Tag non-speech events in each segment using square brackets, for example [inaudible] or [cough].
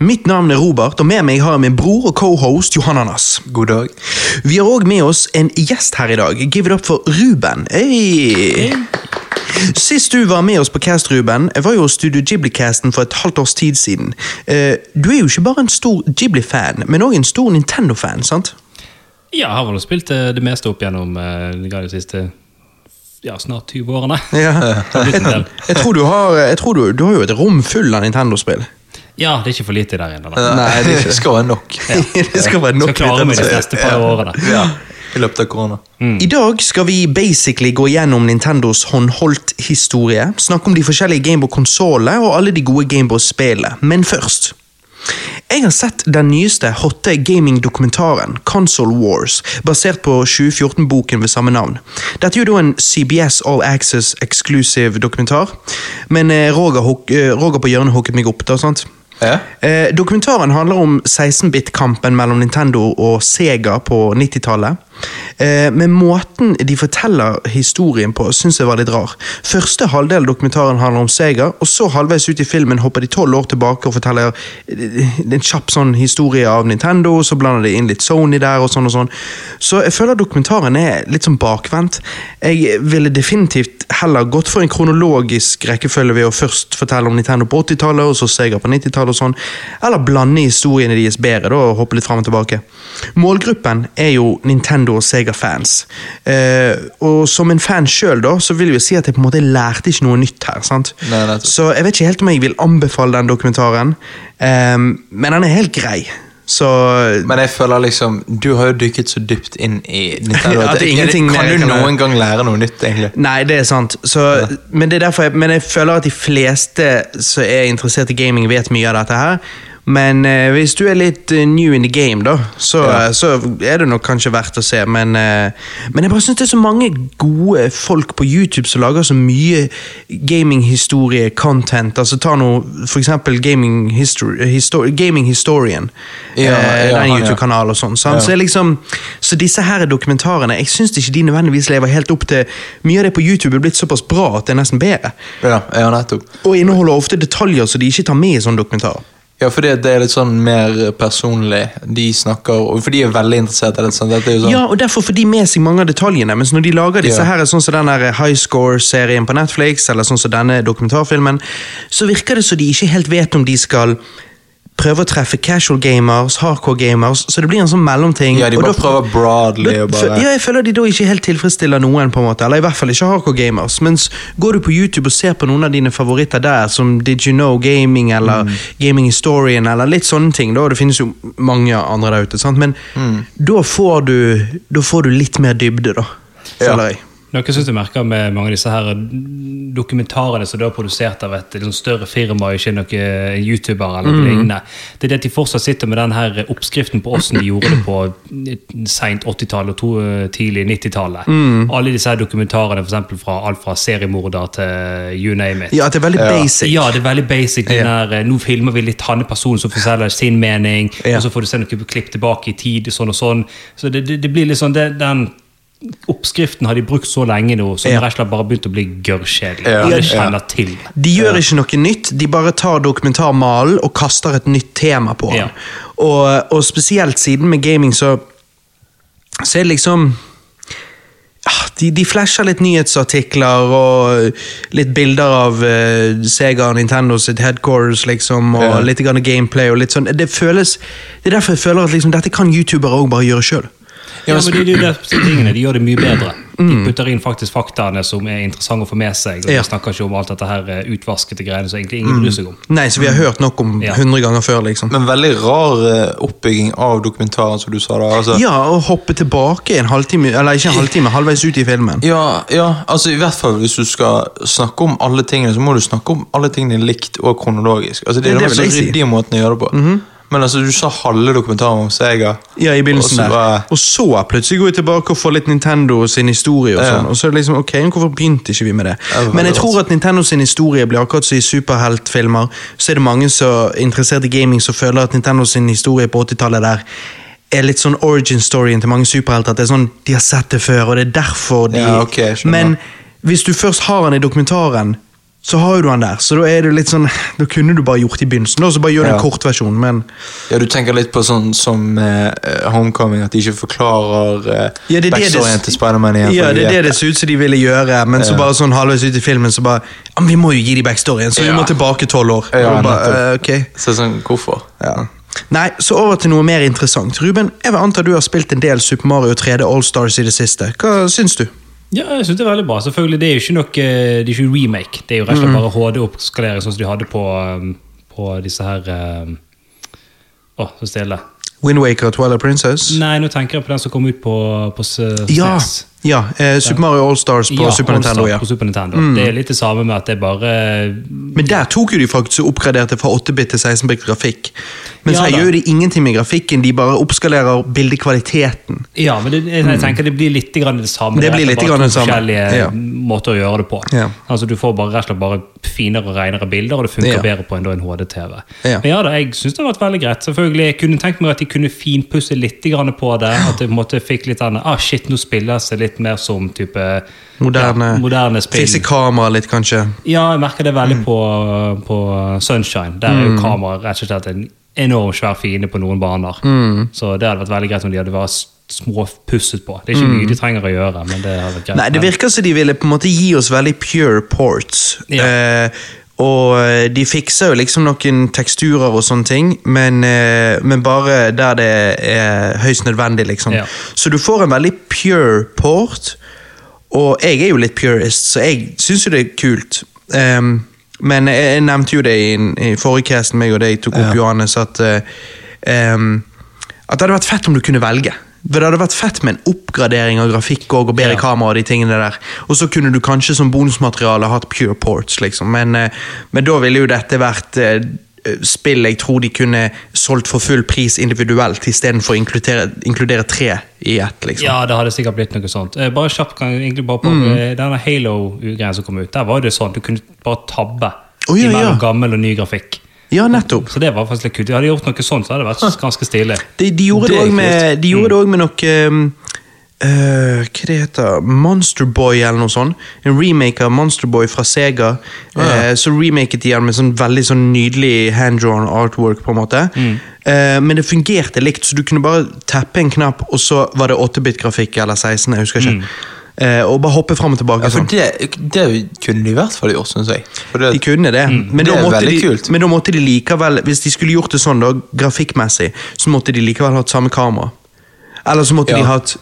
Mitt navn er Robert, og med meg har jeg min bror og cohost Anders. God dag. Vi har òg med oss en gjest her i dag. Give it up for Ruben. Hey. Sist du var med oss på Cast, Ruben, var jo Studio Ghibli-casten for et halvt års tid siden. Eh, Du er jo ikke bare en stor Ghibli-fan, men òg en stor Nintendo-fan, sant? Ja, jeg har vel spilt eh, det meste opp gjennom eh, de siste ja, snart 20 årene. Ja. [laughs] Jeg tror du har, jeg tror du, du har jo et rom full av Nintendo-spill. Ja, det er ikke for lite der inne. da. Nei, det det skal være nok. [laughs] det skal være nok Skal klare meg de neste par årene. Ja, I løpet av korona. I dag skal vi basically gå gjennom Nintendos håndholdt-historie, snakke om de forskjellige Gameboy-konsollene og alle de gode Gameboy-spillene. Men først Jeg har sett den nyeste hotte gaming-dokumentaren, Console Wars, basert på 2014-boken ved samme navn. Dette er jo da en CBS All Access exclusive dokumentar, men eh, Roger, eh, Roger på hjørnet hooket meg opp. da, sant? Eh, dokumentaren handler om 16-bit-kampen mellom Nintendo og Sega på 90-tallet. Eh, men måten de forteller historien på, syns jeg var litt rar. Første halvdel av dokumentaren handler om Sega, og så halvveis ut i filmen hopper de tolv år tilbake og forteller eh, en kjapp sånn historie av Nintendo, og så blander de inn litt Sony der, og sånn og sånn. Så jeg føler dokumentaren er litt sånn bakvendt. Jeg ville definitivt heller gått for en kronologisk rekkefølge ved å først fortelle om Nintendo på 80-tallet, og så Sega på 90-tallet og sånn. Eller blande historiene deres bedre da, og hoppe litt fram og tilbake. Målgruppen er jo Nintendo og Sega-fans. Eh, og som en fan sjøl, da, så vil jeg jo si at jeg på en måte lærte ikke noe nytt her. sant? Nei, så jeg vet ikke helt om jeg vil anbefale den dokumentaren, eh, men den er helt grei. Så Men jeg føler liksom Du har jo dykket så dypt inn i Nintendo [laughs] At Kan du noen gang lære noe nytt, egentlig? Nei, det er sant. Så, men, det er jeg, men jeg føler at de fleste som er interessert i gaming, vet mye av dette her. Men eh, hvis du er litt eh, new in the game, da, så, Ja. eh, så er det nok kanskje verdt å se. Men, eh, men jeg bare syns det er så mange gode folk på YouTube som lager så mye gaminghistorie-content. Altså Ta nå for eksempel Gaming, History, Histor gaming Historian. Ja, eh, ja, den. YouTube-kanalen og sånn. Så, liksom, så disse her dokumentarene Jeg syns ikke de nødvendigvis lever helt opp til Mye av det på YouTube er blitt såpass bra at det er nesten bedre. Ja, ja. Og inneholder ofte detaljer som de ikke tar med i sånne dokumentarer. Ja, fordi det er litt sånn mer personlig. De snakker For de er veldig interessert i det. Sånn. Sånn Ja, og Derfor får de med seg mange av detaljene, mens når de lager disse Ja. her, sånn som den High Score-serien på Netflix, eller sånn som denne dokumentarfilmen, så virker det som de ikke helt vet om de skal prøve å treffe casual gamers, hardcore gamers, så det blir en sånn mellomting. Ja, de bare da- prøver broadly Da- og bare Ja, jeg føler de da ikke helt tilfredsstiller noen, på en måte. Eller i hvert fall ikke hardcore gamers. Mens går du på YouTube og ser på noen av dine favoritter der, som Did You Know Gaming eller Mm. Gaming Historian eller litt sånne ting, da, det finnes jo mange andre der ute, sant? men Mm. da, får du, da får du litt mer dybde, da, Ja. føler jeg. Noe jeg synes du merker med mange av disse her dokumentarene som du er produsert av et liksom større firma, ikke noen YouTuber eller noe lignende, det er det at de fortsatt sitter med den her oppskriften på hvordan de gjorde det på sent 80-tallet og to, tidlig 90-tallet. Alle disse her dokumentarene, for eksempel fra alt fra seriemorder til you name it. Ja, det er veldig basic. Ja, det er veldig basic. Den Ja. der, eh, nå filmer vi litt han personen som forteller sin mening, Ja. og så får du se noen klipp tilbake i tid. sånn og sånn. Så det, det, det blir litt sånn, det, Den oppskriften har de brukt så lenge nå, så Ja. den rett og bare begynt å bli gørrkjedelig. Ja. Alle kjenner til. De gjør ikke noe nytt, de bare tar dokumentarmalen og kaster et nytt tema på den. Ja. Og, og spesielt siden med gaming, så, så er det liksom de, de flasher litt nyhetsartikler og litt bilder av uh, Sega og Nintendo sitt headquarters, liksom, og Ja. litt grann gameplay og litt sånn. Det føles Det er derfor jeg føler at liksom, dette kan youtubere òg bare gjøre sjøl. Ja, men de, det, det, tingene, de gjør det mye bedre. De Mm. putter inn faktisk faktaene som er interessante å få med seg. Og Ja. de snakker ikke om alt dette her utvaskete greiene som egentlig ingen bryr seg om. Nei, så vi har hørt nok om Ja. 100 ganger før, liksom. Men veldig rar eh, oppbygging av dokumentaren, som du sa da. Altså, Ja, å hoppe tilbake en halvtime, eller ikke en halvtime, halvveis ut i filmen. Ja, ja, altså i hvert fall hvis du skal snakke om alle tingene, så må du snakke om alle tingene likt og kronologisk. Altså Det er det den så si. ryddige måten å gjøre det på. Men altså, du sa halve dokumentaren om Sega. Ja, i begynnelsen der. bare- Og så plutselig går vi tilbake og får litt Nintendo sin historie. Og Ja. sånn Og så er det liksom, ok, hvorfor begynte ikke vi med det? Det Men jeg tror at Nintendo sin historie blir akkurat som i superheltfilmer. Så er det mange som er interessert i gaming som føler at Nintendo sin historie på 80-tallet der er litt sånn origin-storyen til mange superhelter. At det er sånn, De har sett det før, og det er derfor de Ja, okay. Men hvis du først har den i dokumentaren, så har du han der. Så da er det litt sånn Da kunne du bare gjort det i begynnelsen, da, så bare gjør du Ja. en kortversjon, men Ja, Du tenker litt på sånn som uh, Homecoming, at de ikke forklarer uh, Ja, det det det- backstoryen til Spiderman igjen. Ja, det er det det ser ut som de ville gjøre, men så bare sånn halvveis ut i filmen så bare ja, men Vi må jo gi de backstoryen, så vi må tilbake tolv år. Ja, ja, bare, uh, okay. ok. Så sånn, hvorfor? Ja. Nei, så over til noe mer interessant. Ruben, jeg vil anta du har spilt en del Super Mario 3D All-Stars i det siste. Hva syns du? Ja, jeg synes det er veldig bra. Selvfølgelig, Det er jo ikke noe, eh, det er ikke remake. Det er jo rett og slett bare HD-oppskalering, sånn som de hadde på, um, på disse her um, Å, så stille. Windwaker og Twilight Princess? Nei, nå tenker jeg på den som kom ut på, på Snes. Ja, SNES. Ja eh, Super Mario All-Stars på Ja, Super All-Star Nintendo. ja. Mm. På Super Nintendo. Det er litt det samme med at det bare Men der tok jo de faktisk og oppgraderte fra 8-bit til 16-bit grafikk. Men Ja så gjør de ingenting med grafikken, de bare oppskalerer bildekvaliteten. Ja, men det, jeg, jeg tenker det blir litt grann det samme. Det, Det blir litt grann det samme. forskjellige måter å gjøre det på. Altså Du får bare, rett og slett bare finere og renere bilder, og det funker bedre på en, en HD-TV. Men ja da, jeg syns det har vært veldig greit. Selvfølgelig, Jeg kunne tenkt meg at de kunne finpusse litt grann på det. At jeg måtte fikk litt sånn, ah shit, nå spilles det litt mer som type Moderne, ja, moderne spill. Fikse kamera litt, kanskje. Ja, jeg merker det Mm. veldig på, på Sunshine. Der er jo kamera rett og slett en enormt svær fiende på noen baner. Mm. Så det hadde vært veldig greit om de hadde vært småpusset på. Det er ikke mye de trenger å gjøre, men det hadde vært greit. Mm. Nei, det virker som de ville på en måte gi oss veldig pure ports. Ja. Eh, og eh, de fikser jo liksom noen teksturer og sånne ting, men, eh, men bare der det er høyst nødvendig, liksom. Ja. Så du får en veldig pure port, og jeg er jo litt purist, så jeg syns jo det er kult. Um, men jeg, jeg nevnte jo det i, i forrige casten, meg og deg tok opp, Ja. Johannes, at ehm, At det hadde vært fett om du kunne velge. For Det hadde vært fett med en oppgradering av grafikk og, og bedre Ja. kamera. Og de tingene der. Og så kunne du kanskje som bonusmateriale hatt pure ports, liksom. Men, eh, men da ville jo dette vært eh, spill jeg tror de kunne solgt for full pris individuelt, istedenfor å inkludere, inkludere tre i ett. liksom. Ja, det hadde sikkert blitt noe sånt. Eh, Bare kjapt, kan egentlig bare på Mm. eh, denne Halo-greien som kom ut. Der var det sånn, du kunne bare tabbe oh, ja, mellom ja. gammel og ny grafikk. Ja, nettopp. Så det var faktisk litt kult. De hadde gjort noe sånt, så hadde det vært ganske stilig. De, de gjorde Det òg med, de Mm. med noe um, eh, Hva det heter Monster Boy eller noe sånt. En remake av Monster Boy fra Sega. Eh, så remaket de den med sånn veldig sånn nydelig hand-drawn artwork. på en måte Mm. Eh, Men det fungerte likt, så du kunne bare tappe en knapp, og så var det 8-bit-grafikk eller 16. jeg husker ikke. Eh, og bare hoppe fram og tilbake. Ja, for sånn. det, det kunne de i hvert fall gjort, syns jeg. For det, De kunne det, men, Det da måtte de, kult. men da måtte de likevel Hvis de skulle gjort det sånn da, grafikkmessig, så måtte de likevel hatt samme kamera. Eller så måtte Ja. de hatt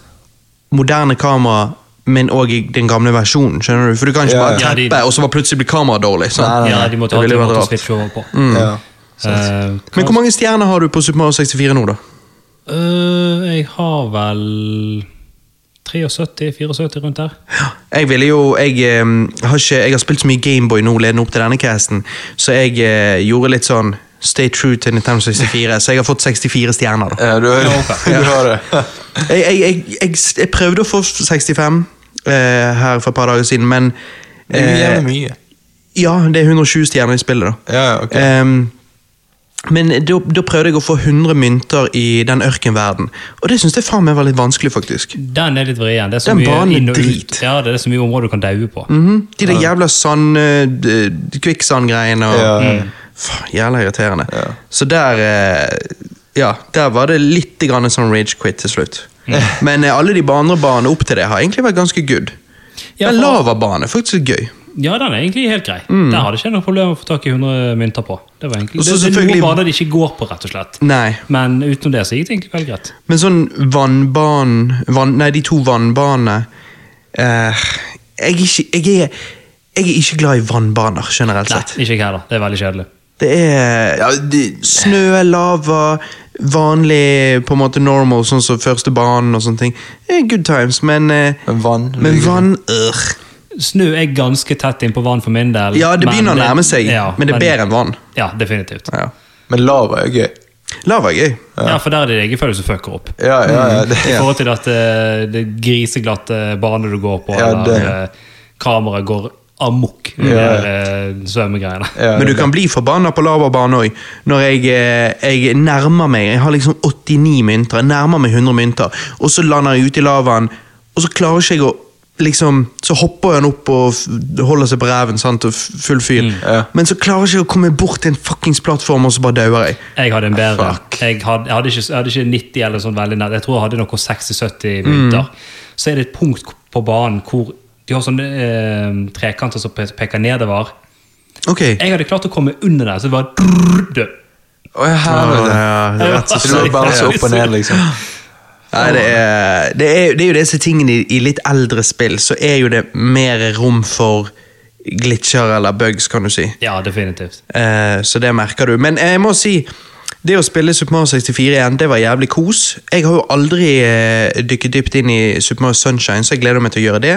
moderne kamera, men òg i den gamle versjonen. skjønner du? For du kan ikke Ja, bare ja, teppe, og så var plutselig blir kameraet dårlig. Sånn. Nei, nei, Ja, de måtte Det alltid måtte switche over på. ja. Uh, Men hvor mange stjerner har du på Super Mario 64 nå, da? Uh, jeg har vel 73-74 rundt der. Jeg ville jo Jeg, eh, har, ikke, jeg har spilt så mye Gameboy nå ledende opp til denne casten, så jeg eh, gjorde litt sånn Stay true til Nintendo 64, så jeg har fått 64 stjerner. da. Ja, du, Ja, [laughs] ok. du har det. Jeg, jeg, jeg, jeg, jeg prøvde å få 65 uh, her for et par dager siden, men Det er jo eh, mye. Ja, det er 120 stjerner i spillet, da. Ja, ja, ok. Men da, da prøvde jeg å få 100 mynter i den ørkenverden, og det syns jeg faen meg var litt vanskelig, faktisk. Den er litt vrien. Det er så Den mye banen er inn og ut. drit. Ja, det er så mye områder du kan daue på. Mhm, De der jævla sand... Uh, Kvikksand-greiene og Ja. Faen, Jævla irriterende. Ja. Så der eh, Ja, der var det litt grann sånn rage quit til slutt. Men eh, alle de andre banene opp til det har egentlig vært ganske good. Ja, Den for- lavabane er faktisk gøy. Ja, den er egentlig helt grei. Der hadde ikke noe problem å få tak i 100 mynter på. Det var egentlig, Og så det, det er noe bader de ikke går på, rett og slett. Nei, Men utenom det så gikk det egentlig veldig greit. men sånn vannbanen van, Nei, de to vannbanene eh, jeg, jeg, jeg er ikke glad i vannbaner, generelt sett. Nei, ikke jeg heller. Det er veldig kjedelig. Det er Ja, de, snø, lava, vanlig på en måte normal, sånn som første banen og sånne ting. Eh, Good times, men eh, Men vann Men vann øh. Snø er ganske tett inn på vann for min del. Ja, det begynner å nærme seg, ja, men det er bedre enn vann. Ja, definitivt. Ja. Men lava er gøy. Lava er gøy. Ja, for der er det egenfølelse som fucker opp. Ja, ja, ja. Det, I forhold til at det, det er griseglatte bane du går på, Ja, eller det- eh, kameraet går amok Ja. eh, svømmegreiene. ja, Men du kan bli forbanna på lavabane òg. Når jeg, eh, jeg nærmer meg Jeg har liksom 89 mynter, jeg nærmer meg 100 mynter, og så lander jeg ute i lavaen, og så klarer ikke jeg å liksom, så hopper han opp og holder seg på ræven sant, og full fyr. Ja. Men så klarer jeg ikke å komme bort til en fuckings plattform, og så bare dauer jeg. Jeg hadde en bedre. Fuck. Jeg hadde, jeg, hadde ikke, jeg hadde ikke 90 eller sånn veldig nær. Jeg tror jeg hadde noe 60-70 mynter. Så er det et punkt på banen hvor de har sånne eh, trekanter som pe- peker nedover. Okay. Jeg hadde klart å komme under der, så det var drrrr, død. Å, ja, det Ja, det er rett og [laughs] slett. du bare så opp og ned, liksom. Nei, det, er, det, er, det er jo disse tingene i, i litt eldre spill, så er jo det mer rom for glitcher eller bugs, kan du si. Ja, definitivt. Eh, så det merker du. Men jeg må si, det å spille Super Mario 64 igjen, det var jævlig kos. Jeg har jo aldri eh, dykket dypt inn i Super Mario Sunshine, så jeg gleder meg til å gjøre det.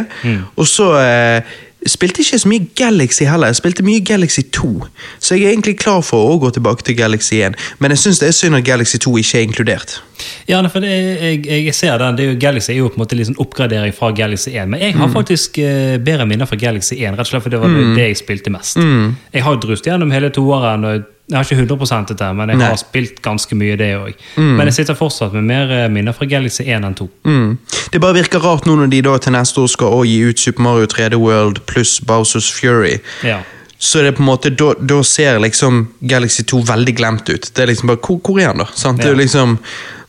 Og så eh, spilte ikke så mye Galaxy heller, jeg spilte mye Galaxy 2. Så jeg er egentlig klar for å gå tilbake til Galaxy 1. Men jeg syns det er synd at Galaxy 2 ikke er inkludert. Ja, for det, jeg, jeg ser den. Det er jo, Galaxy er jo på en måte sånn oppgradering fra Galaxy 1. Men jeg har faktisk uh, bedre minner fra Galaxy 1, rett og slett for det var det jeg spilte mest. Jeg har drust gjennom hele toåren. og Jeg har ikke 100% det, men jeg Nei. har spilt ganske mye det òg. Men jeg sitter fortsatt med mer minner fra Galaxy 1 enn 2. Mm. Det bare virker rart nå når de da til neste år skal gi ut Super Mario 3D World pluss Bowsers Fury. Ja. Så det er på en måte, da, da ser liksom Galaxy 2 veldig glemt ut. Det er liksom bare, Hvor, hvor er han, da? Sant? Det Ja. liksom,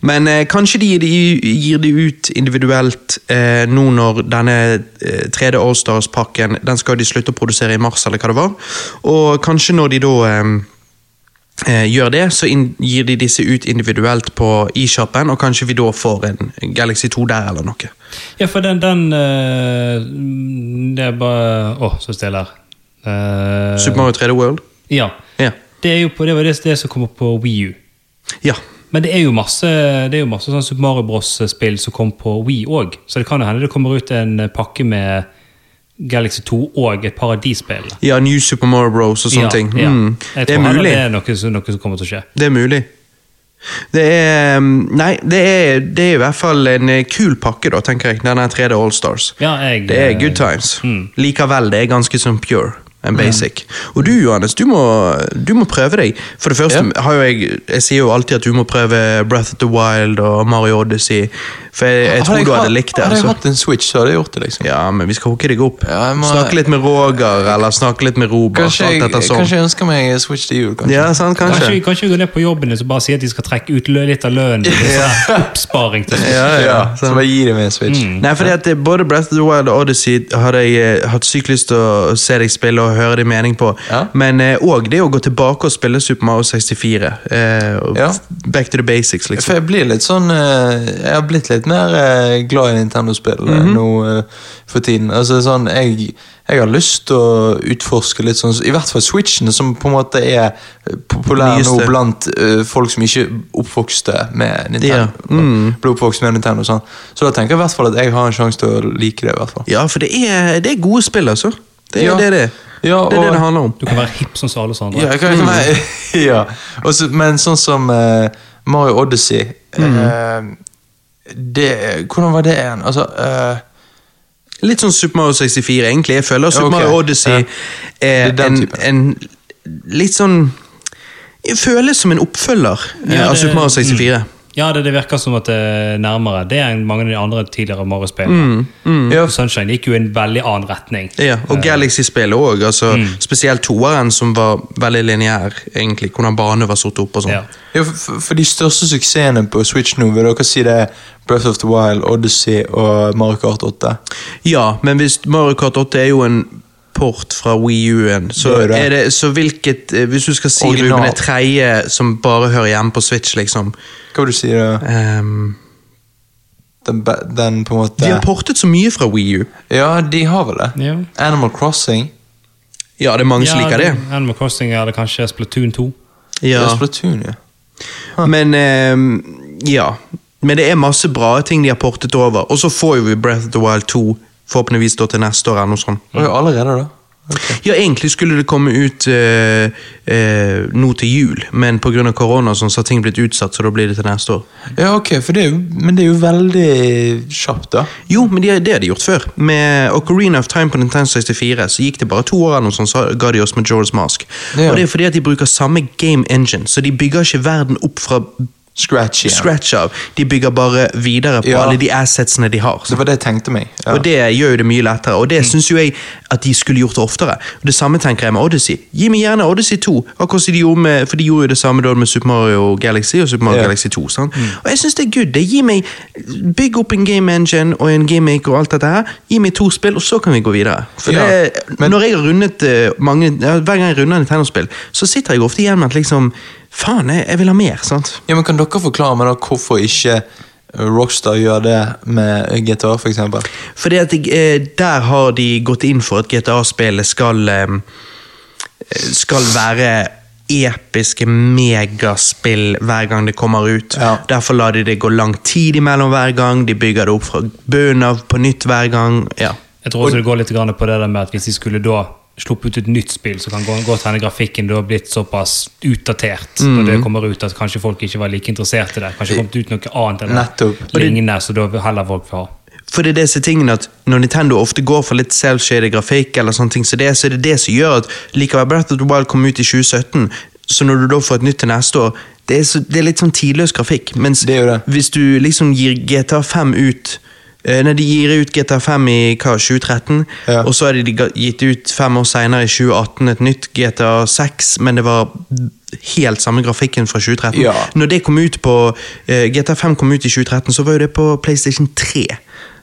men eh, kanskje de, de gir det ut individuelt eh, nå når denne eh, 3D Allstars-pakken Den skal de slutte å produsere i mars, eller hva det var. Og kanskje når de da eh, gjør det, så gir de disse ut individuelt på e-shoppen, og kanskje vi da får en Galaxy 2 der, eller noe. Ja, for den, den eh, Det er bare Å, så stille her. Uh, Super Mario 3D World? Ja. Ja. Det, er jo på, det var det, det som kommer på Wii U. ja. Men det er jo masse, det jo masse sånn Super Mario Bros-spill som kom på Wii òg. Så det kan jo hende det kommer ut en pakke med Galaxy 2 og et par av de spillene. Ja, New Super Mario Bros og sånne Ja, ting. Mm. Det er mulig. det er noe, noe som kommer til å skje. Det er mulig. Det er um, Nei, det er, det er i hvert fall en eh, kul pakke, da, tenker jeg. Denne 3D Allstars. Ja, jeg, Det er eh, good times. mm. Likevel, det er ganske som pure and basic. Og du, Johannes, du må, du må prøve deg. For det første Ja. har jo jeg Jeg sier jo alltid at du må prøve Breath of the Wild og Mario Odyssey, for jeg, jeg tror du hadde likt det. Hadde jeg Altså. hatt en Switch, så hadde jeg gjort det, liksom. Ja, men vi skal hooke deg opp. Ja, må- Snakke litt med Roger, eller snakke litt med Robert. Kanskje jeg, sånn. kanskje jeg ønsker meg Switch til jul, kanskje. Ja, sant, Kanskje, kanskje. kanskje vi går ned på jobben og bare sier at de skal trekke ut litt av lønnen. Sånn oppsparing til Switch. Ja, ja, Ja, så bare gi dem en Switch. Nei, fordi at Både Breath of the Wild og Odyssey hadde jeg eh, hatt sykt lyst til å se deg spille og høre din mening på. Ja. Men òg det å gå tilbake og spille Super Mario 64. Eh, Ja. Back to the basics, For liksom. jeg blir litt sånn eh, Jeg har blitt litt mer eh, glad i Nintendo-spill mm -hmm. nå eh, for tiden. Altså sånn, jeg, jeg har lyst til å utforske litt sånn I hvert fall Switchen, som på en måte er eh, populær nå blant uh, folk som ikke oppvokste med Nintendo. Ja, mm. Ble oppvokst med Nintendo sånn. Så da tenker jeg i hvert fall at jeg har en sjanse til å like det. i hvert fall Ja, for det er, det er gode spill, altså. Det er Ja. det det er. Ja, Det er det og- det handler om. Du kan være hipp som alle oss andre. Ja, jeg kan, Mm. [laughs] ja. Også, men sånn som uh, Mario Odyssey Mm. uh, det, Hvordan var det igjen? Altså uh, Litt sånn Super Mario 64, egentlig. Jeg føler Super okay. Mario Odyssey ja. er er en, en litt sånn føles som en oppfølger eh, Ja, av Super Mario 64. Ja, det, det virker som at det er nærmere. Det er enn mange av de andre tidligere Mario-spillene. ja, Sunshine gikk jo i en veldig annen retning. Ja, og Galaxy-spillet òg. Altså, Mm. Spesielt toeren, som var veldig lineær. egentlig, Hvordan bane var satt opp og sånn. Ja. ja for, for de største suksessene på Switch nå, vil dere si det er Breath of the Wild, Odyssey og Mario Kart 8? Ja, men hvis Mario Kart 8 er jo en port fra Wii U-en, så er det. så hvilket eh, Hvis du skal si Original. Ruben, er tredje som bare hører hjemme på Switch, liksom Hva vil du si? da? Um, Den, den på en måte De har portet så mye fra Wii U. Ja, de har vel det. Ja. Animal Crossing. Ja, det er mange som liker det. Animal Crossing eller kanskje Splatoon 2. Ja. Ja. Splatoon, ja. Men um, ja. Men det er masse bra ting de har portet over. Og så får jo vi Breath of the Wild 2 forhåpentligvis da til neste år. eller noe sånt. Og ja, allerede, da? Okay. Ja, egentlig skulle det komme ut eh, eh, nå til jul, men pga. korona sånn, så har ting blitt utsatt, så da blir det til neste år. Ja, ok, det jo, men det er jo veldig kjapt, da. Jo, men det, det har de gjort før. Med Ocarina of Time på Nintendo 64 så gikk det bare to år, noe sånt, så ga de oss Majora's Mask. Ja. Og det er fordi at de bruker samme game engine, så de bygger ikke verden opp fra scratch igjen. scratch av. De bygger bare videre på Ja. alle de assetsene de har. Det var det jeg tenkte meg. Ja. Og det gjør jo det mye lettere, og det syns jo jeg at de skulle gjort oftere. Og Det samme tenker jeg med Odyssey. Gi meg gjerne Odyssey 2, akkurat som de med, for de gjorde jo det samme da med Super Mario Galaxy og Super Mario Ja. Galaxy 2. Sant? Og jeg syns det er good. Det gir meg Bygg opp en game engine og en gimmick og alt dette her. Gi meg to spill, og så kan vi gå videre. For Ja, det, men- når jeg har rundet eh, mange Hver gang jeg runder Nintendo-spill, så sitter jeg ofte igjen med at liksom Faen, jeg, jeg vil ha mer. sant? Ja, men Kan dere forklare meg da hvorfor ikke eh, Rockstar gjør det med GTA, for eksempel? Fordi at eh, der har de gått inn for at GTA-spillet skal eh, skal være episke megaspill hver gang det kommer ut. Ja. Derfor lar de det gå lang tid imellom hver gang. De bygger det opp fra bunnen av på nytt hver gang. Ja. Jeg tror også det går litt på det der med at hvis de skulle da sluppet ut et nytt spill, så kan gå- godt hende grafikken da blitt såpass utdatert når det kommer ut at kanskje folk ikke var like interessert i det. Kanskje kommet ut noe annet eller Nettopp. lignende, så da vil heller folk få ha. For det er disse tingene at Når Nintendo ofte går for litt self-shaded grafikk, eller sånne ting, så, det, så er det det som gjør at likevel Breath of the Wild kom ut i 2017, så når du da får et nytt til neste år Det er, så, det er litt sånn tidløs grafikk. Mens Det det. hvis du liksom gir GTA 5 ut Nei, de gir ut GTA 5 i hva, 2013, Ja. og så har de gitt ut fem år senere, i 2018, et nytt GTA 6, men det var helt samme grafikken fra 2013. Ja. Når det kom ut på uh, GTA 5 kom ut i 2013, så var jo det på PlayStation 3.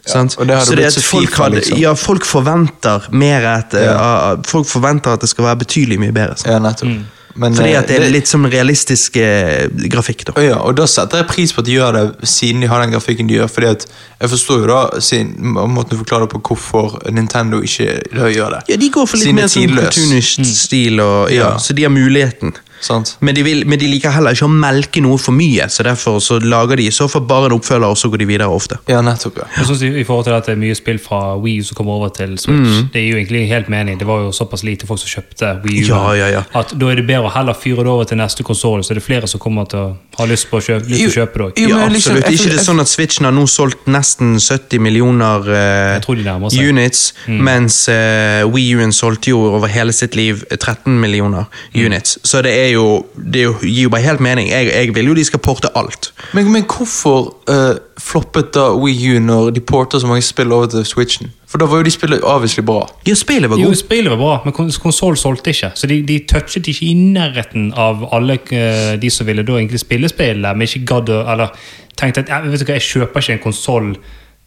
sant? og det hadde så det blitt så folk, FIFA, liksom. ja, folk forventer mer at, uh, Ja. Folk forventer at det skal være betydelig mye bedre. sant? Ja, nettopp. Men, Fordi eh, at det er litt sånn realistisk eh, grafikk, da. Ja, og da setter jeg pris på at de gjør det siden de har den grafikken de gjør. fordi at Jeg forstår jo da siden, måten du forklarer på hvorfor Nintendo ikke gjør det. Ja, De går for litt Siden mer er sånn tidløs. cartoonish stil, og, ja, Ja. så de har muligheten. Sant? Men de, vil, men de liker heller ikke å melke noe for mye, så derfor så lager de i så fall bare en oppfølger, og så går de videre ofte. Ja, nettopp. ja. Jeg synes i, I forhold til at det er mye spill fra Wii U som kommer over til Switch, det er jo egentlig helt mening. Det var jo såpass lite folk som kjøpte Wii U. Ja, ja, ja. At Da er det bedre å heller fyre det over til neste konsoll, så er det flere som kommer til å ha lyst på å kjøpe, lyst jo, å kjøpe det. Jo, Ja, liksom, absolutt. ikke det er sånn at Switchen har nå solgt nesten 70 millioner eh, units, units, mens eh, Wii U-en solgte jo over hele sitt liv eh, 13 millioner units. Så det er jo Det er jo, gir jo bare helt mening. Jeg, jeg vil jo de skal porte alt. Men, men hvorfor uh, floppet da Wii U når de porter så mange spill over til Switchen? For da var jo de spillet avviselig bra. Ja, spillet var Jo, godt. spillet var bra, men kons konsoll solgte ikke. Så de, de touchet ikke i nærheten av alle uh, de som ville da egentlig spille spillet, men ikke gadd å Eller tenkte at jeg, vet du hva, jeg kjøper ikke en konsoll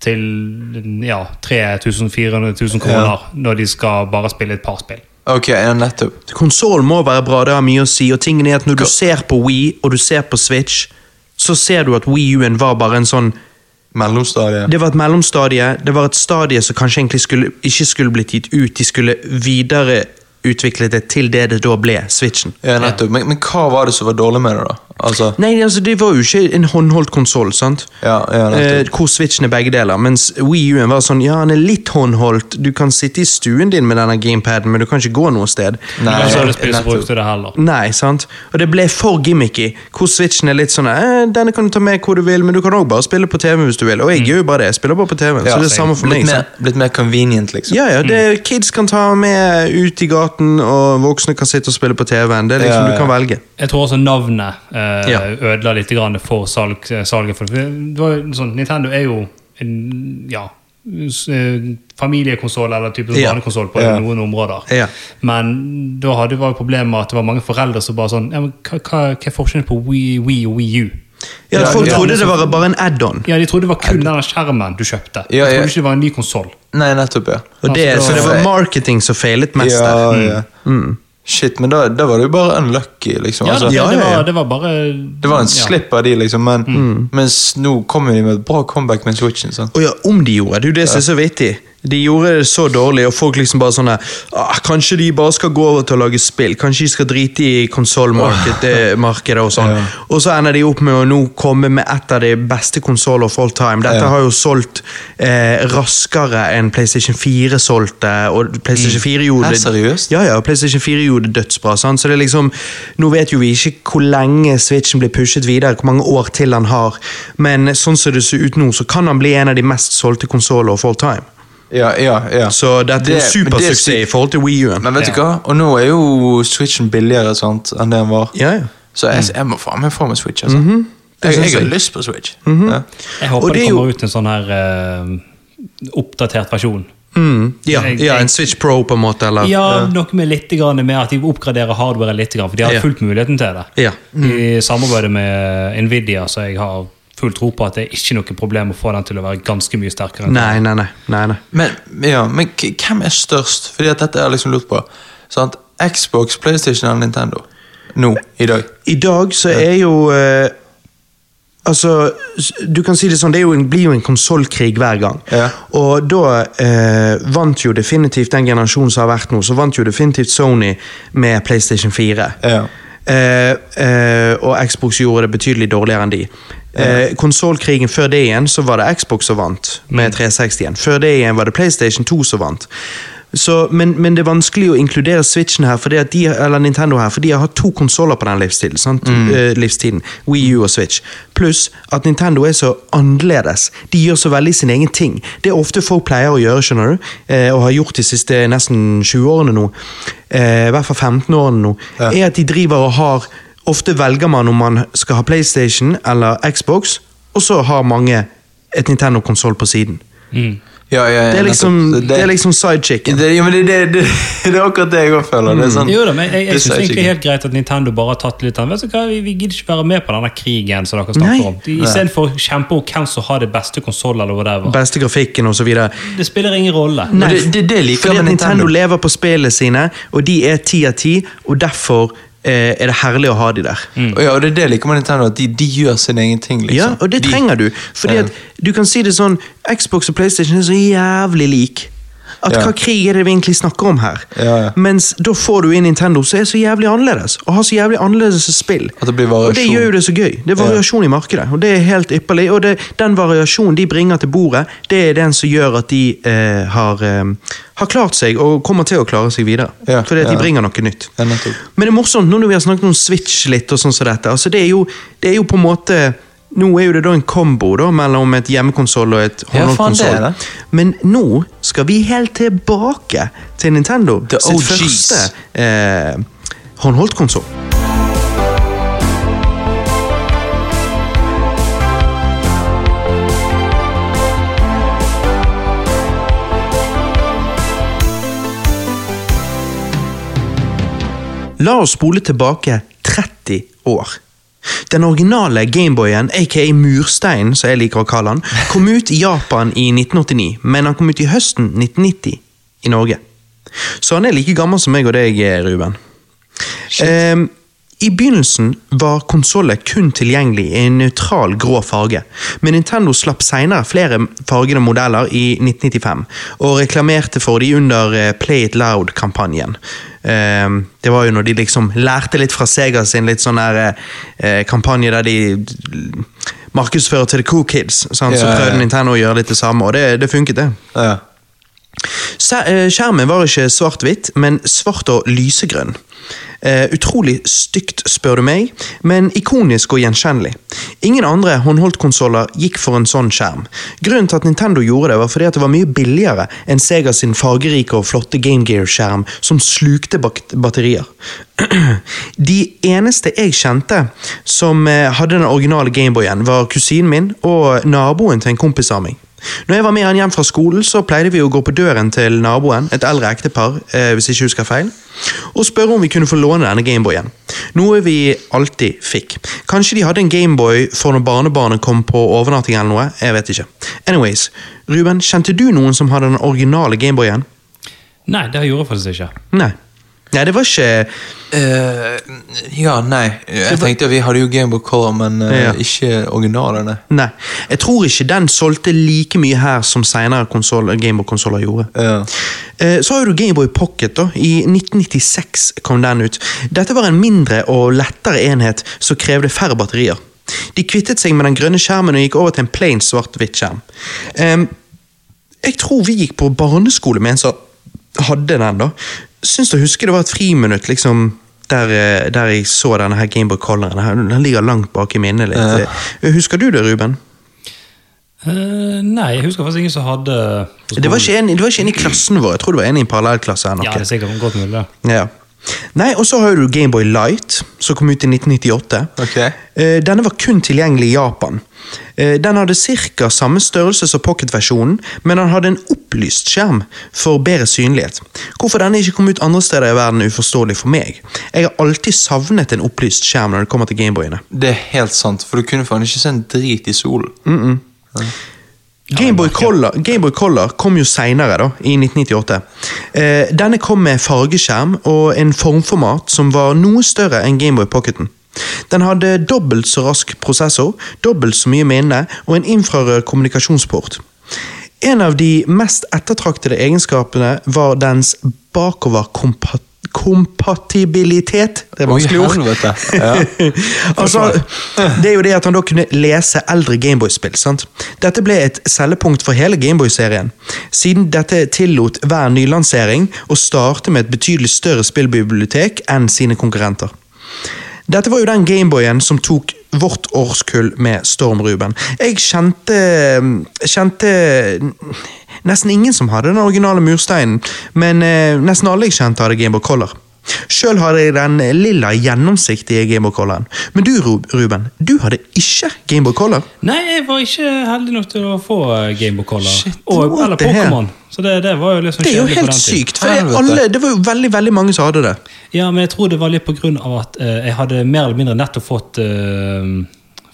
til ja, 3000 400 000 kroner når de skal bare spille et par spill. Ok, ja, nettopp. Konsollen må være bra, det har mye å si. Og tingen er at når du ser på Wii og du ser på Switch, så ser du at Wii U-en var bare en sånn Mellomstadie. Det var et mellomstadie. Det var et stadie som kanskje egentlig skulle, ikke skulle blitt gitt ut. De skulle videreutvikle det til det det da ble, Switchen. Ja, nettopp. Men, men hva var det som var dårlig med det, da? Altså, Nei, altså Det var jo ikke en håndholdt konsoll, sant? ja, ja, Eh, nettopp. hvor Switchen er begge deler. Mens Wii U-en var sånn, ja, han er litt håndholdt. Du kan sitte i stuen din med denne gamepaden, men du kan ikke gå noe sted. Nei, altså, ja, alle spill nettopp. det heller. Nei, sant? Og det ble for gimmicky. Hvor Switchen er litt sånn eh, Denne kan du ta med hvor du vil, men du kan òg bare spille på TV hvis du vil. Og jeg gjør jo bare det. Jeg spiller bare på TV. Ja, så det er samme for meg. blitt, sant? mer, blitt mer convenient, liksom. Ja, ja, det, Kids kan ta med ut i gaten, og voksne kan sitte og spille på TV-en. Det er liksom, Ja, ja. Du kan velge. Jeg tror også navnet eh, Ja. ødela litt grann for salg, salget. For det var sånn, Nintendo er jo en ja, eh, familiekonsoll eller type Ja. barnekonsoll på Ja. noen områder. Ja. Men da hadde, var problemet med at det var mange foreldre som bare sånn ja, men hva, hva, hva er forskjellen på Wii, Wii og Wii U? Ja, Ja, Folk ja, trodde det var bare en add-on. Ja, De trodde det var kun denne skjermen du kjøpte. Ja, de ja. trodde ikke det var en ny konsoll. Nei, nettopp, ja. Og det, Altså, så det var marketing som feilet mest ja, der. Mm. ja. Shit, men da, da var det jo bare unlucky, liksom. Ja, altså, det, ja, det, ja, ja. var, det var bare det var en ja. slipp av de, liksom, men Mm. mens nå kommer de med et bra comeback med Switchen. sant? Og ja, om de gjorde det, er jo det som er så vittig. De gjorde det så dårlig, og folk liksom bare sånn ah, Kanskje de bare skal gå over til å lage spill? Kanskje de skal drite i konsollmarkedet og sånn? [laughs] Ja. Og så ender de opp med å nå komme med et av de beste konsoller of all time. Dette Ja. har jo solgt eh, raskere enn PlayStation 4 solgte, og PlayStation 4 gjorde det seriøst? Ja, ja, PlayStation 4 gjorde det dødsbra. Sant? Så det er liksom, Nå vet jo vi ikke hvor lenge Switchen blir pushet videre, hvor mange år til han har, men sånn som det ser ut nå, så kan han bli en av de mest solgte konsoller of all time. Ja, ja, ja. Så dette er en er supersuksess i forhold til Wii U-en. Men vet du hva? Og nå er jo Switchen billigere sant, enn det den var. Ja, ja. Så jeg, jeg må faen meg få meg Switch. altså. Jeg, synes jeg har lyst på Switch. Mhm. ja. Jeg håper Og det det, er jo- kommer ut en sånn her uh, oppdatert versjon. Mm, ja, Jeg- ja, en Switch Pro, på en måte. Eller? Ja, noe med litt grann med at de oppgraderer hardware litt, grann, for de har Ja. fullt muligheten til det. Ja. I samarbeidet med Nvidia, så jeg har full tro på at det er ikke noe problem å få den til å være ganske mye sterkere. enn Nei, nei, nei. nei, nei. Men, ja, men hvem er størst? Fordi at dette er liksom lurt på. Sant? Xbox, PlayStation eller Nintendo? Nå, i dag. I dag så er jo eh, Altså, du kan si det sånn, det er jo en, blir jo en konsollkrig hver gang. Ja. Og da eh, vant jo definitivt den generasjonen som har vært nå, så vant jo definitivt Sony med PlayStation 4. Ja. Eh, eh, og Xbox gjorde det betydelig dårligere enn de. Eh, Konsollkrigen før det igjen, så var det Xbox som vant, med 360-en. Før det igjen var det PlayStation 2 som vant. Så, men, men det er vanskelig å inkludere Switchen her, fordi de, eller Nintendo her, for de har hatt to konsoller på den livstiden. Sant? Eh, livstiden. Wii U og Switch. Pluss at Nintendo er så annerledes. De gjør så veldig sin egen ting. Det er ofte folk pleier å gjøre, skjønner du, eh, og har gjort de siste nesten 20 årene nå, eh, i hvert fall 15 årene nå, Ja. er at de driver og har Ofte velger man om man skal ha PlayStation eller Xbox, og så har mange et Nintendo-konsoll på siden. Ja, ja, ja, Det er liksom, det, det er liksom sidechicken. det, ja, men det, det, det, [laughs] det er akkurat det jeg òg føler. Det er sånn, Jo da, men jeg, jeg, syns egentlig det er helt greit at Nintendo bare har tatt litt av det. vi, vi gidder ikke være med på denne krigen som dere snakker Nei. om. De- Istedenfor å kjempe om hvem som har det beste konsollet eller whatever. Beste grafikken. Det spiller ingen rolle. Nei, det- det- det liker fordi Nintendo Nintendo. lever på spillene sine, og de er ti av ti, og derfor er det herlig å ha de der. Mm. ja, og det er det jeg liker med Nintendo, at de, de gjør sin egen ting. liksom. Ja, og det de, trenger du. Fordi at du kan si det sånn Xbox og PlayStation er så jævlig lik. At. Hva krig er det vi egentlig snakker om her? Ja, ja. Mens da får du inn Nintendo, som er så jævlig annerledes. Og har så jævlig annerledes spill. At det blir Og det gjør jo det så gøy. Det er variasjon i markedet, og det er helt ypperlig. Og det, den variasjonen de bringer til bordet, det er den som gjør at de eh, har, eh, har klart seg, og kommer til å klare seg videre. Fordi at de bringer noe nytt. Men det er morsomt nå når vi har snakket om Switch litt, og sånn som dette. Altså, det, er jo, det er jo på en måte Nå er jo det da en kombo da, mellom et hjemmekonsoll og et Ja, håndholdkonsoll. det. Men nå skal vi helt tilbake til Nintendo The sitt OGs. første eh, håndholdtkonsoll. La oss spole tilbake 30 år. Den originale Gameboyen, aka Mursteinen, som jeg liker å kalle han, kom ut i Japan i 1989, men han kom ut i høsten 1990 i Norge. Så han er like gammel som meg og deg, Ruben. Ehm, I begynnelsen var konsollet kun tilgjengelig i en nøytral grå farge, men Nintendo slapp senere flere fargede modeller i 1995, og reklamerte for de under eh, Play It Loud-kampanjen. Ehm, det var jo når de liksom lærte litt fra Sega sin litt sånn der eh, kampanje der de markedsfører til the cool kids, sant? så prøvde Nintendo å gjøre litt det samme, og det, det funket det. Ja. Eh, Skjermen var ikke svart-hvitt, men svart og lysegrønn. Uh, utrolig stygt, spør du meg, men ikonisk og gjenkjennelig. Ingen andre håndholdtkonsoller gikk for en sånn skjerm. Grunnen til at Nintendo gjorde det, var fordi at det var mye billigere enn Sega sin fargerike og flotte Game Gear-skjerm, som slukte batterier. [clears throat] De eneste jeg kjente som eh, hadde den originale Gameboyen, var kusinen min og naboen til en kompis av meg. Når jeg var med han hjem fra skolen, så pleide vi å gå på døren til naboen, et eldre ektepar, eh, hvis jeg ikke husker feil, og spørre om vi kunne få låne denne Gameboyen. Noe vi alltid fikk. Kanskje de hadde en Gameboy for når barnebarnet kom på overnatting eller noe, jeg vet ikke. Anyways, Ruben, kjente du noen som hadde den originale Gameboyen? Nei, det gjorde jeg faktisk ikke. Nei. Nei, det var ikke uh, ja, nei. Jeg tenkte Vi hadde jo Gameboy Color, men uh, Ja. ikke originalene. Nei. Jeg tror ikke den solgte like mye her som senere Gameboy-konsoller gjorde. Ja. Uh, Så har du Gameboy Pocket. da. I 1996 kom den ut. Dette var en mindre og lettere enhet som krevde færre batterier. De kvittet seg med den grønne skjermen og gikk over til en plain svart-hvitt skjerm. Um, jeg tror vi gikk på barneskole med en som hadde den. da. Syns du å huske det var et friminutt liksom, der, eh, der jeg så denne her Gameboy Color. Den ligger langt bak i minnet. litt. Uh. Husker du det, Ruben? Uh, nei, jeg husker faktisk ingen som hadde Det var ikke en, det var ikke en i klassen vår. Jeg tror det var en i en parallellklasse. Ja, det er sikkert godt mulig. Ja. Nei, og så har du Gameboy Light, som kom ut i 1998. Ok. Eh, Denne var kun tilgjengelig i Japan. Eh, Den hadde ca. samme størrelse som Pocket-versjonen, men den hadde en opplyst skjerm for bedre synlighet. Hvorfor denne ikke kom ut andre steder i verden er uforståelig for meg. Jeg har alltid savnet en opplyst skjerm når det kommer til Gameboyene. Det er helt sant, for du kunne faen ikke se en drit i solen. Gameboy Color, Game Color kom jo seinere, i 1998. Eh, denne kom med fargeskjerm og en formformat som var noe større enn Gameboy Pocketen. Den hadde dobbelt så rask prosessor, dobbelt så mye minne og en infrarød kommunikasjonsport. En av de mest ettertraktede egenskapene var dens bakoverkompatibilitet. Det er vanskelig ord. [laughs] Ja. altså, det er jo det at han da kunne lese eldre Gameboy-spill. sant? Dette ble et selgepunkt for hele Gameboy-serien, siden dette tillot hver nylansering å starte med et betydelig større spillbibliotek enn sine konkurrenter. Dette var jo den Gameboyen som tok vårt årskull med storm, Ruben. Jeg kjente, kjente nesten ingen som hadde den originale mursteinen, men eh, nesten alle jeg kjente hadde Gameboy Color. Sjøl hadde jeg den lilla gjennomsiktige Gameboy Coloren. Men du, Ruben, du hadde ikke Gameboy Color. Nei, jeg var ikke heldig nok til å få Gameboy Color. Shit, og, what eller? Pokémon. Så det, det var jo sånn Det er jo helt sykt, for jeg, alle, det var jo veldig veldig mange som hadde det. Ja, men jeg tror det var litt på grunn av at uh, jeg hadde mer eller mindre nettopp fått uh,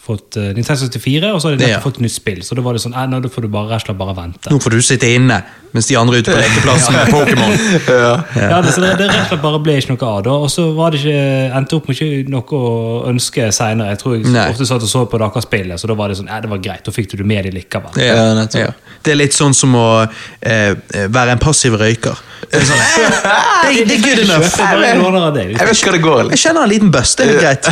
Fått uh, Nintendo 64, og så hadde de nettopp Ja. fått nytt spill. Så da var det sånn, nei, nå får du bare rett bare vente. Nå får du sitte inne, mens de andre er ute på lekeplassen med Pokémon. [laughs] Ja, det, så det, det rett og slett bare ble ikke noe av da. Og så var det ikke, endte opp med ikke noe å ønske senere. Jeg tror jeg Nei. ofte satt og så på deres spillet, så da var det sånn, det var greit. Da fikk du det med deg likevel. Ja, Ja, ja. Det er litt sånn som å eh, være en passiv røyker. Det er, sånn, [laughs] det, det er good enough. Deg. Jeg vet ikke hva det går. Jeg kjenner en liten bust, det er greit.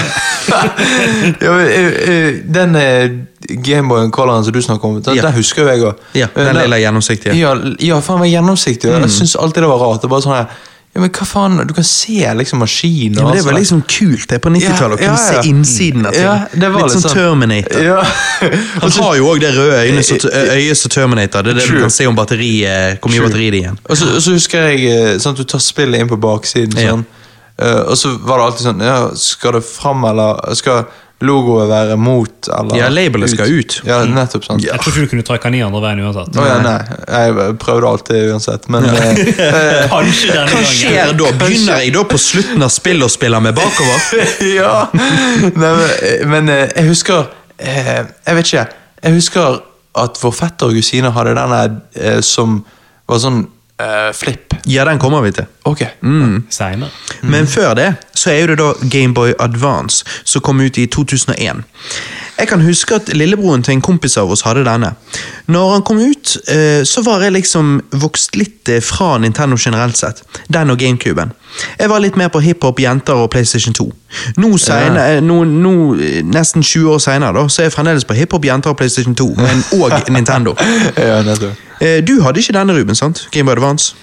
[laughs] eh, eh, den eh, Gameboyen Coloren som du snakker om, den, Ja. den husker jo jeg òg. Ja, den lille gjennomsiktige. Ja, ja faen var gjennomsiktig. Jeg syns alltid det var rart. Det var sånn her, ja, men hva faen, Du kan se liksom maskinen. Ja, men det var liksom kult det på 90-tallet å kunne Ja, ja, ja. se innsiden av ting. Ja, det var litt litt sånn sånn- Terminator. Ja. [laughs] Han har jo òg det røde øyet, øyet som Terminator. Det er det True. du kan se om batteriet, hvor mye batteri det er igjen. Og så, og så husker jeg eh, sånn at du tar spillet inn på baksiden. Ja. Sånn. Eh, og så var det alltid sånn ja, Skal det fram, eller skal logoet være mot, eller Ja, labelet skal ut. Ja, nettopp. sant. Jeg tror ikke du kunne trekke den i andre veien uansett. Oh, ja, nei. Jeg prøvde alltid uansett, men eh, [laughs] Kanskje denne Hva skjer da? Begynner jeg da på slutten av spillet og spiller med bakover? [laughs] Ja! Nei, men, men eh, jeg husker eh, Jeg vet ikke. Jeg husker at vår fetter og kusine hadde denne eh, som var sånn eh, flip. Ja, den kommer vi til. Ok. Senere. Men før det så er det da Gameboy Advance, som kom ut i 2001. Jeg kan huske at lillebroren til en kompis av oss hadde denne. Når han kom ut, eh, så var jeg liksom vokst litt eh, fra Nintendo generelt sett. Den og Gamecuben. Jeg var litt mer på hiphop, jenter og PlayStation 2. Nå, senere, eh, nå, nå nesten 20 år seinere, så er jeg fremdeles på hiphop, jenter og PlayStation 2, men òg [laughs] Nintendo. Ja. Du hadde ikke denne, Ruben, sant? Gameboy Advance?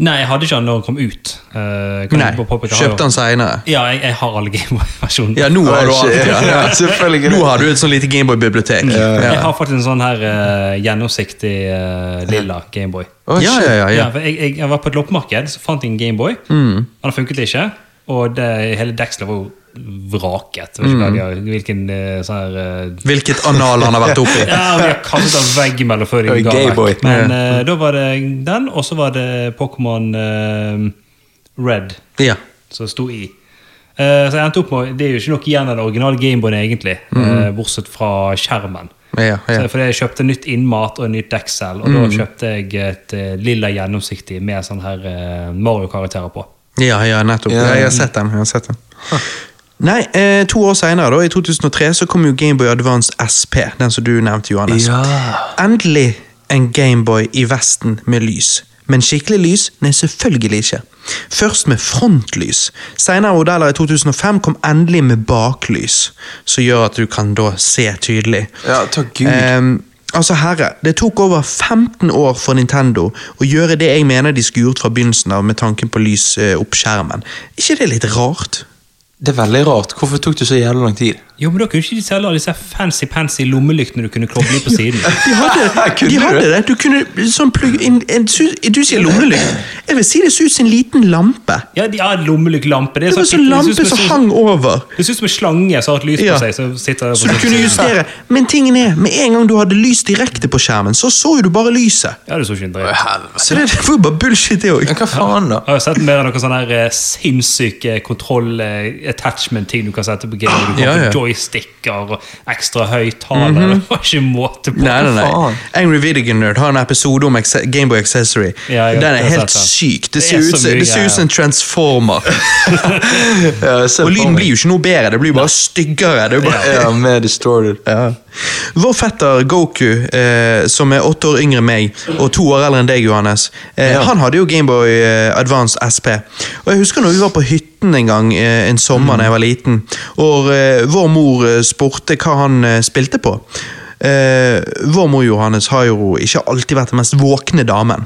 Nei, jeg hadde ikke den da den kom ut. Uh, Nei, kjøpte den seinere. Ja, jeg, jeg har alle Gameboy-versjonene. Ja, nå har Ja. [laughs] Ja. Nå har du et sånn lite Gameboy-bibliotek. Jeg har faktisk en sånn her uh, gjennomsiktig uh, lilla Gameboy. Oh, Ja, ja, ja, Ja, ja. jeg, jeg, jeg var på et loppemarked, så fant jeg en Gameboy. Mm. Den funket ikke, og det, hele dekselet var jo vraket. Mm. hvilken eh, sånn her eh, Hvilket anal han har vært oppi. [laughs] Ja, vi har kastet av veggimellom før de ga vekk. Men uh, da var det den, og så var det Pokémon uh, Red Ja. som sto i. Uh, så jeg endte opp med, Det er jo ikke noe igjen av den originale Gameboyen, egentlig, eh, bortsett fra skjermen. Ja, Så, ja. fordi jeg kjøpte nytt innmat og nytt deksel, og da kjøpte jeg et lilla gjennomsiktig med sånn her Mario-karakterer på. ja, ja nettopp. Ja. Ja, jeg har sett den. Jeg har sett den. Nei, eh, To år seinere, i 2003, så kom jo Gameboy Advance SP, den som du nevnte, Johannes. Ja. Endelig en Gameboy i Vesten med lys. Men skikkelig lys? Nei, selvfølgelig ikke. Først med frontlys. Senere modeller i 2005 kom endelig med baklys, som gjør at du kan da se tydelig. ja, takk Gud. Eh, altså herre, Det tok over 15 år for Nintendo å gjøre det jeg mener de skulle gjort fra begynnelsen av med tanken på lys opp skjermen. ikke det litt rart? Det er veldig rart. Hvorfor tok det så jævlig lang tid? Jo, men da kunne ikke de selge alle disse fancy-pansy lommelyktene du kunne koble på [laughs] siden. De hadde, [laughs] de hadde det. Du kunne sånn plugge inn en, Du sier lommelykt. Jeg vil si det ser ut som en liten lampe. Ja, de har lommelyktlampe. Det var sånn lampe som hang over. Det ser ut som en slange som har hatt lys Ja. på seg. Så, sitter Så du kunne justere. Men tingen er, med en gang du hadde lys direkte på skjermen, så så jo du bare lyset. Ja, det så ikke en dritt. Så det, det var jo bare bullshit, det òg. Hva faen, da? Jeg har sett mer av noen sånne eh, sinnssyke kontroll-attachment-ting du kan sette på game. Du kan Ja, ja. Joysticker og ekstra høyttaler. Det var ikke måte på. Nei, nei, nei. Angry Video Nerd har en episode om Gameboy Accessory. Ja, jeg den er helt syk. Det ser er ut som- mye det ser ut som en transformer. [laughs] Ja, Og lyden blir jo ikke noe bedre, det blir jo bare styggere. Det bare, Ja, mer distorted. Ja. Vår fetter Goku, eh, som er åtte år yngre enn meg, og to år eldre enn deg, Johannes, eh, Ja. han hadde jo Gameboy eh, Advance SP. Og jeg husker når vi var på hytten en gang eh, en sommer da jeg var liten, og eh, vår mor eh, spurte hva han spilte på. Eh, vår mor Johannes har jo ikke alltid vært den mest våkne damen.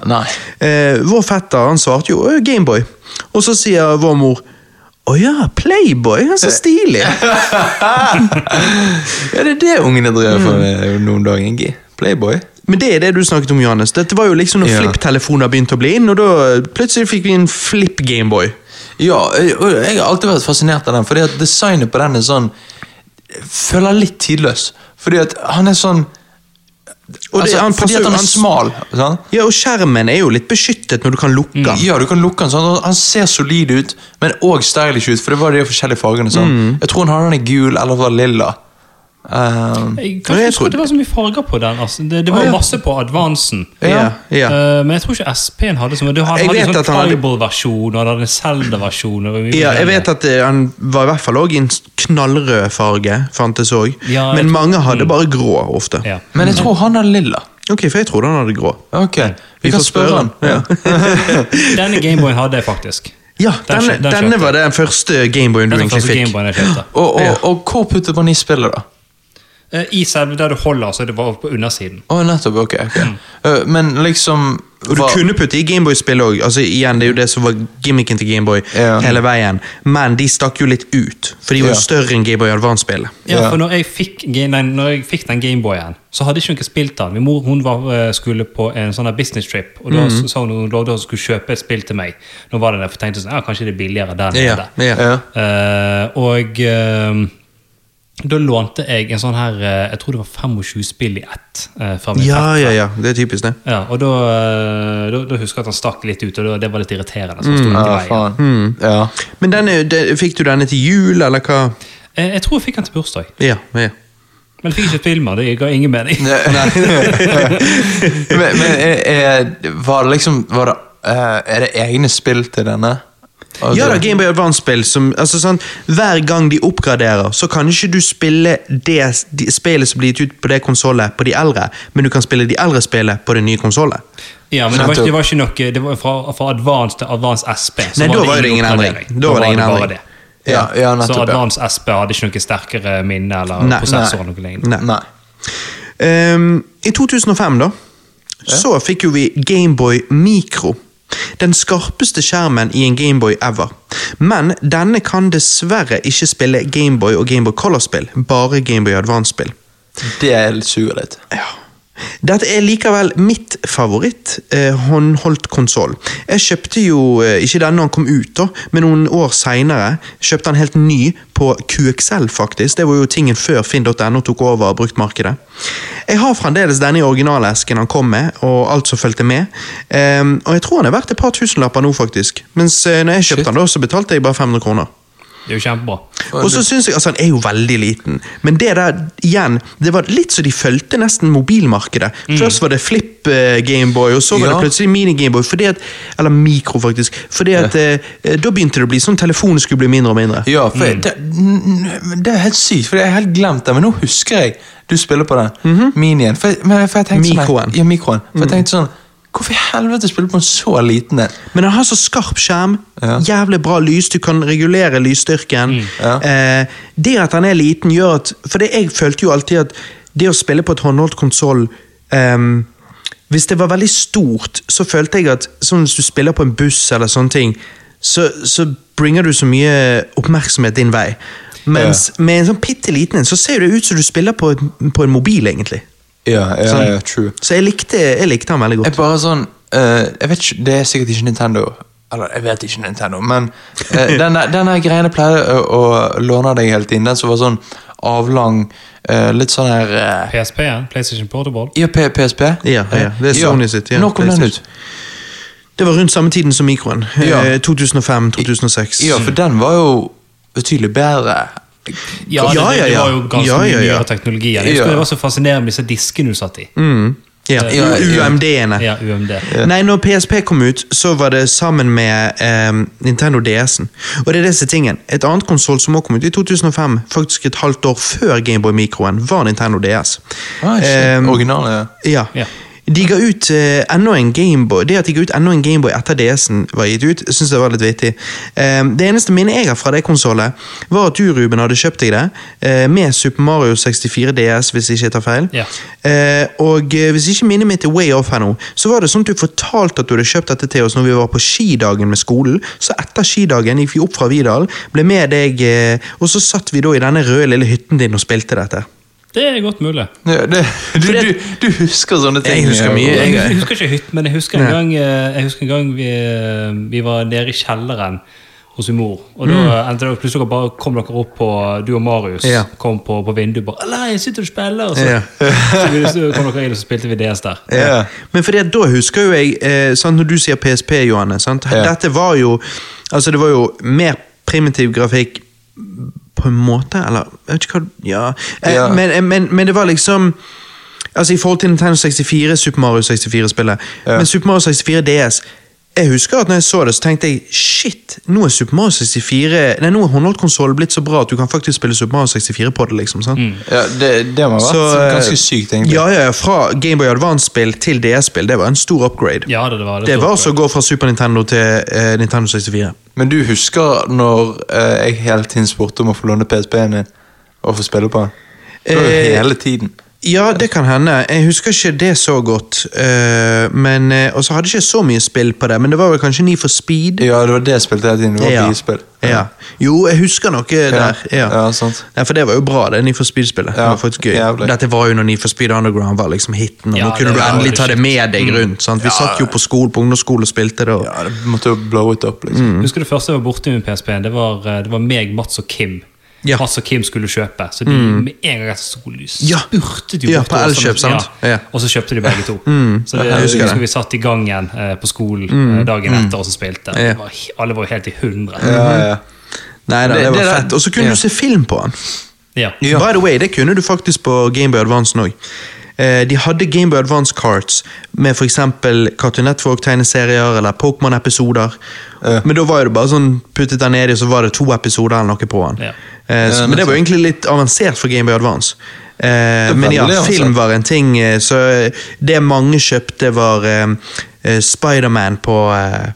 Eh, vår fetter han svarte jo «Ø, Gameboy, og så sier vår mor å ja, Playboy, så stilig! [laughs] [laughs] Ja, det er det ungene driver for noen dager. G. Playboy. Men det er det du snakket om, Johannes. Dette var jo liksom når Ja. flipptelefoner begynte å bli inn, og da plutselig fikk vi en flip Gameboy. Ja, jeg- jeg har alltid vært fascinert av den, fordi at designet på den er sånn Føler litt tidløs. Fordi at han er sånn det- altså, han Fordi at han er smal. Sånn. Ja, og skjermen er jo litt beskyttet når du kan lukke den. Ja, du kan lukke den sånn. Han ser solid ut, men òg stylish ut, for det var de forskjellige fargene. Sånn. Jeg tror han hadde den i gul eller var lilla. Um, Jeg kan jeg ikke huske tror- at det var så mye farger på den. Altså. Det, det var Å, ja. masse på advansen. Ja, ja. Uh, men jeg tror ikke SP-en hadde sånn. Du hadde, hadde sånn han Tribal-versjon, og hadde en Zelda-versjon. Ja, jeg vet at den han var i hvert fall også i en knallrød farge, fantes òg. Men tror- mange hadde bare grå ofte. Ja. men jeg tror han hadde lilla. Ok, for jeg trodde han hadde grå. Ok, vi, kan får spørre han. Ja, [laughs] Denne Gameboyen hadde jeg faktisk. ja Den denne, den denne kjøpte var den første Gameboyen du egentlig fikk. Gameboyen. Og, og, og hvor puttet man i spillet, da? Eh, I selve der du holder, så det var på undersiden. Å, nettopp. Ok. ok. Uh, men liksom Og du var... kunne putte i Gameboy-spill òg. Altså, igjen, det er jo det som var gimmicken til Gameboy Yeah. hele veien. Men de stakk jo litt ut, for de var jo yeah. større enn Gameboy Advance-spillet. Ja, yeah. for når jeg fikk, nei, når jeg fikk den Gameboyen, så hadde ikke noen spilt den. Min mor hun var, eh, skulle på en sånn business trip, og da mm. sa hun hun lovde hun skulle kjøpe et spill til meg. Nå var det der, for jeg tenkte sånn, ja, kanskje det er billigere der nede. ja. Ja. Eh, og eh, da lånte jeg en sånn her eh, Jeg tror det var 25 spill i ett. eh, ja, ja, ja. Det er typisk, det. Ja, og da, eh, da, da husker jeg at han stakk litt ut, og det var litt irriterende. I Ja, faen. Ja. Men denne, det, fikk du denne til jul, eller hva? Jeg, jeg tror jeg fikk den til bursdag, Ja, ja. men jeg fikk ikke filmer. Det ga ingen mening. [laughs] [laughs] men men er, er, var det liksom var det, Er det egne spill til denne? Altså- Ja da, Gameboy Advance-spill altså sånn, Hver gang de oppgraderer, så kan ikke du spille det de, spillet som blir gitt ut på det konsollet på de eldre, men du kan spille de eldre spillet på det nye konsollet. Ja, men det var, det var ikke noe Det var fra, fra Advance til Advance SP. så Nei, da var det ingen endring. Da var det ingen endring. Ja, Ja, nettopp, Så Advance ja. SP hadde ikke noe sterkere minne eller Nei, prosessor. eller noe lignende. Nei. Nei. Um, I 2005 da, så fikk jo vi Gameboy Micro. Den skarpeste skjermen i en Gameboy ever. Men denne kan dessverre ikke spille Gameboy og Gameboy Color-spill, bare Gameboy Advance-spill. Det er litt Ja. Dette er likevel mitt favoritt eh, håndholdt konsoll. Jeg kjøpte jo eh, ikke den når den kom ut, da, men noen år seinere kjøpte den helt ny på QXL, faktisk. Det var jo tingen før finn.no tok over bruktmarkedet. Jeg har fremdeles denne i originalesken han kom med, og alt som fulgte med. Eh, og jeg tror han er verdt et par tusenlapper nå, faktisk. Mens eh, når jeg kjøpte Shit. den, da, så betalte jeg bare 500 kroner. Det er jo kjempebra. Og så synes jeg, altså Han er jo veldig liten, men det der igjen Det var litt så de fulgte nesten mobilmarkedet. Først var det Flip uh, Gameboy, og så var Ja. det plutselig Mini Gameboy. Fordi at, eller Mikro, faktisk. Fordi at eh, eh, Da begynte det å bli sånn telefonen skulle bli mindre og mindre. Ja, for det, n- n- det er helt sykt, for jeg har helt glemt det, men nå husker jeg du spiller på den minien. For, men, for jeg tenkte Mikroen. Sånn, ja, mikroen. For jeg tenkte sånn Hvorfor i helvete spille på en så liten en? Men den har så skarp skjerm, Ja. jævlig bra lys, du kan regulere lysstyrken. Ja. Eh, det at den er liten, gjør at For det, jeg følte jo alltid at det å spille på et håndholdt konsoll ehm, Hvis det var veldig stort, så følte jeg at sånn hvis du spiller på en buss eller sånne ting, så, så bringer du så mye oppmerksomhet din vei. Mens med en sånn bitte liten en, så ser det ut som du spiller på, på en mobil, egentlig. Ja, ja, Sånn. ja, true. Så jeg likte, jeg likte han veldig Jeg godt. bare sånn uh, Jeg vet ikke, Det er sikkert ikke Nintendo. Eller, jeg vet ikke Nintendo, men [laughs] uh, denne, denne greien jeg pleide å, å låne deg hele tiden, den som var sånn avlang, uh, litt sånn her eh, PSP, ja. PlayStation Portable. Ja, P PSP? Ja, ja, det er Sony sitt, ja, Når kom den ut? Det var rundt samme tiden som mikroen. Ja. Eh, 2005-2006. Ja, for den var jo betydelig bedre. Ja, det, Ja, det, ja, det var jo ganske Ja, ja, mye ja. nyere teknologi. Jeg husker Ja. det var så fascinerende med disse diskene du satt i. Mm. Ja, Ja, ja. UMD-ene. Ja, UMD. Nei, når PSP kom ut, så var det sammen med eh, Nintendo DS-en. Og det er disse tingen. Et annet konsoll som også kom ut i 2005, faktisk et halvt år før Gameboy Microen, var Nintendo DS. Ah, shit. Eh, Originale, ja. Ja. De ga ut uh, enda en Gameboy Det at de ga ut enda en Gameboy etter DS-en var gitt ut, syns jeg var litt vittig. Uh, det eneste minnet jeg har fra det konsollet, var at du, Ruben, hadde kjøpt deg det uh, med Super Mario 64 DS, hvis jeg ikke tar feil. Ja. Eh, og hvis ikke minnet mitt er way off her nå, så var det sånn at du fortalte at du hadde kjøpt dette til oss når vi var på skidagen med skolen. Så etter skidagen gikk vi opp fra Vidal, ble med deg, og så satt vi da i denne røde lille hytten din og spilte dette. Det er godt mulig. ja det, [laughs] du, du, du husker sånne ting. Jeg husker mye, Jeg, jeg- husker ikke hytt, men jeg husker en gang, eh, jeg husker en gang vi, eh, vi var nede i kjelleren hos min mor. Og da endte det plutselig bare kom dere opp på Du og Marius Mm. Ja. kom på, på vinduet bare 'Nei, jeg sitter og spiller!' Og så, Ja. [laughs] så, kom dere inn, og så spilte vi DS der. Ja. Men fordi det, da husker jo jeg, eh, sant, når du sier PSP, Johanne, sant? Ja. dette var jo Altså, det var jo mer primitiv grafikk på en måte, eller Jeg vet ikke hva Ja. Eh, Ja. Men, men, men det var liksom Altså I forhold til Nintendo 64, Super Mario 64-spillet, Ja. men Super Mario 64 DS jeg husker at når jeg så det, så tenkte jeg shit, nå er Super Mario 64 Nei, nå er håndholdtkonsollen blitt så bra at du kan faktisk spille Super Mario 64 på det. liksom, sant? Ja, det, det må ha vært Så, eh, ganske sykt, egentlig. Ja, ja, Fra Gameboy Advance-spill til DS-spill, det var en stor upgrade. Ja, det, det var det. Det var så å gå fra Super Nintendo til eh, Nintendo 64. Men du husker når eh, jeg hele tiden spurte om å få låne PSP-en din og få spille på den? Det var jo Eh, hele tiden. Ja, det kan hende. Jeg husker ikke det så godt. eh, men, eh, Og så hadde jeg ikke så mye spill på det, men det var vel kanskje Need for Speed? Ja, det var det jeg spilte hele tiden. Det var Ja. bilspill. Ja. Jo, jeg husker noe der. Ja. ja, sant. Ja, for det var jo bra, det Need for Speed-spillet. Det var faktisk gøy. jævlig. Dette var jo når Need for Speed Underground var liksom hiten, og Ja, nå kunne du endelig ta det med deg rundt. Sant? Vi Ja. satt jo på skole, på ungdomsskole og spilte det. Og... Ja, det måtte jo blow it up, liksom. Mm. Husker du første jeg var borte med PSP-en? Det var, eh, det var meg, Mats og Kim. Ja. Mm. Og Kim skulle kjøpe, så de med en gang etter skole lys, Ja. de jo Ja, på til Elkjøp, sant? Ja. Og så kjøpte de begge to. [laughs] Så det, jeg husker vi satt i gangen eh, på skolen mm. dagen etter og så spilte. Ja. Var, alle var jo helt i hundre. Ja, ja. Nei da, Det- det, var det fett. Og så kunne ja. du se film på den. Ja. Ja. By the way, det kunne du faktisk på Gameboy Advance òg. De hadde Gameboy Advance cards med f.eks. Cartoon Network-tegneserier eller Pokémon-episoder. Men da var det bare sånn puttet der nedi, så var det to episoder eller noe på den. Ja. Eh, så, men det var egentlig litt avansert for Gameboy Advance. Eh, men ja, film var en ting, eh, så det mange kjøpte, var eh, eh, Spiderman på eh,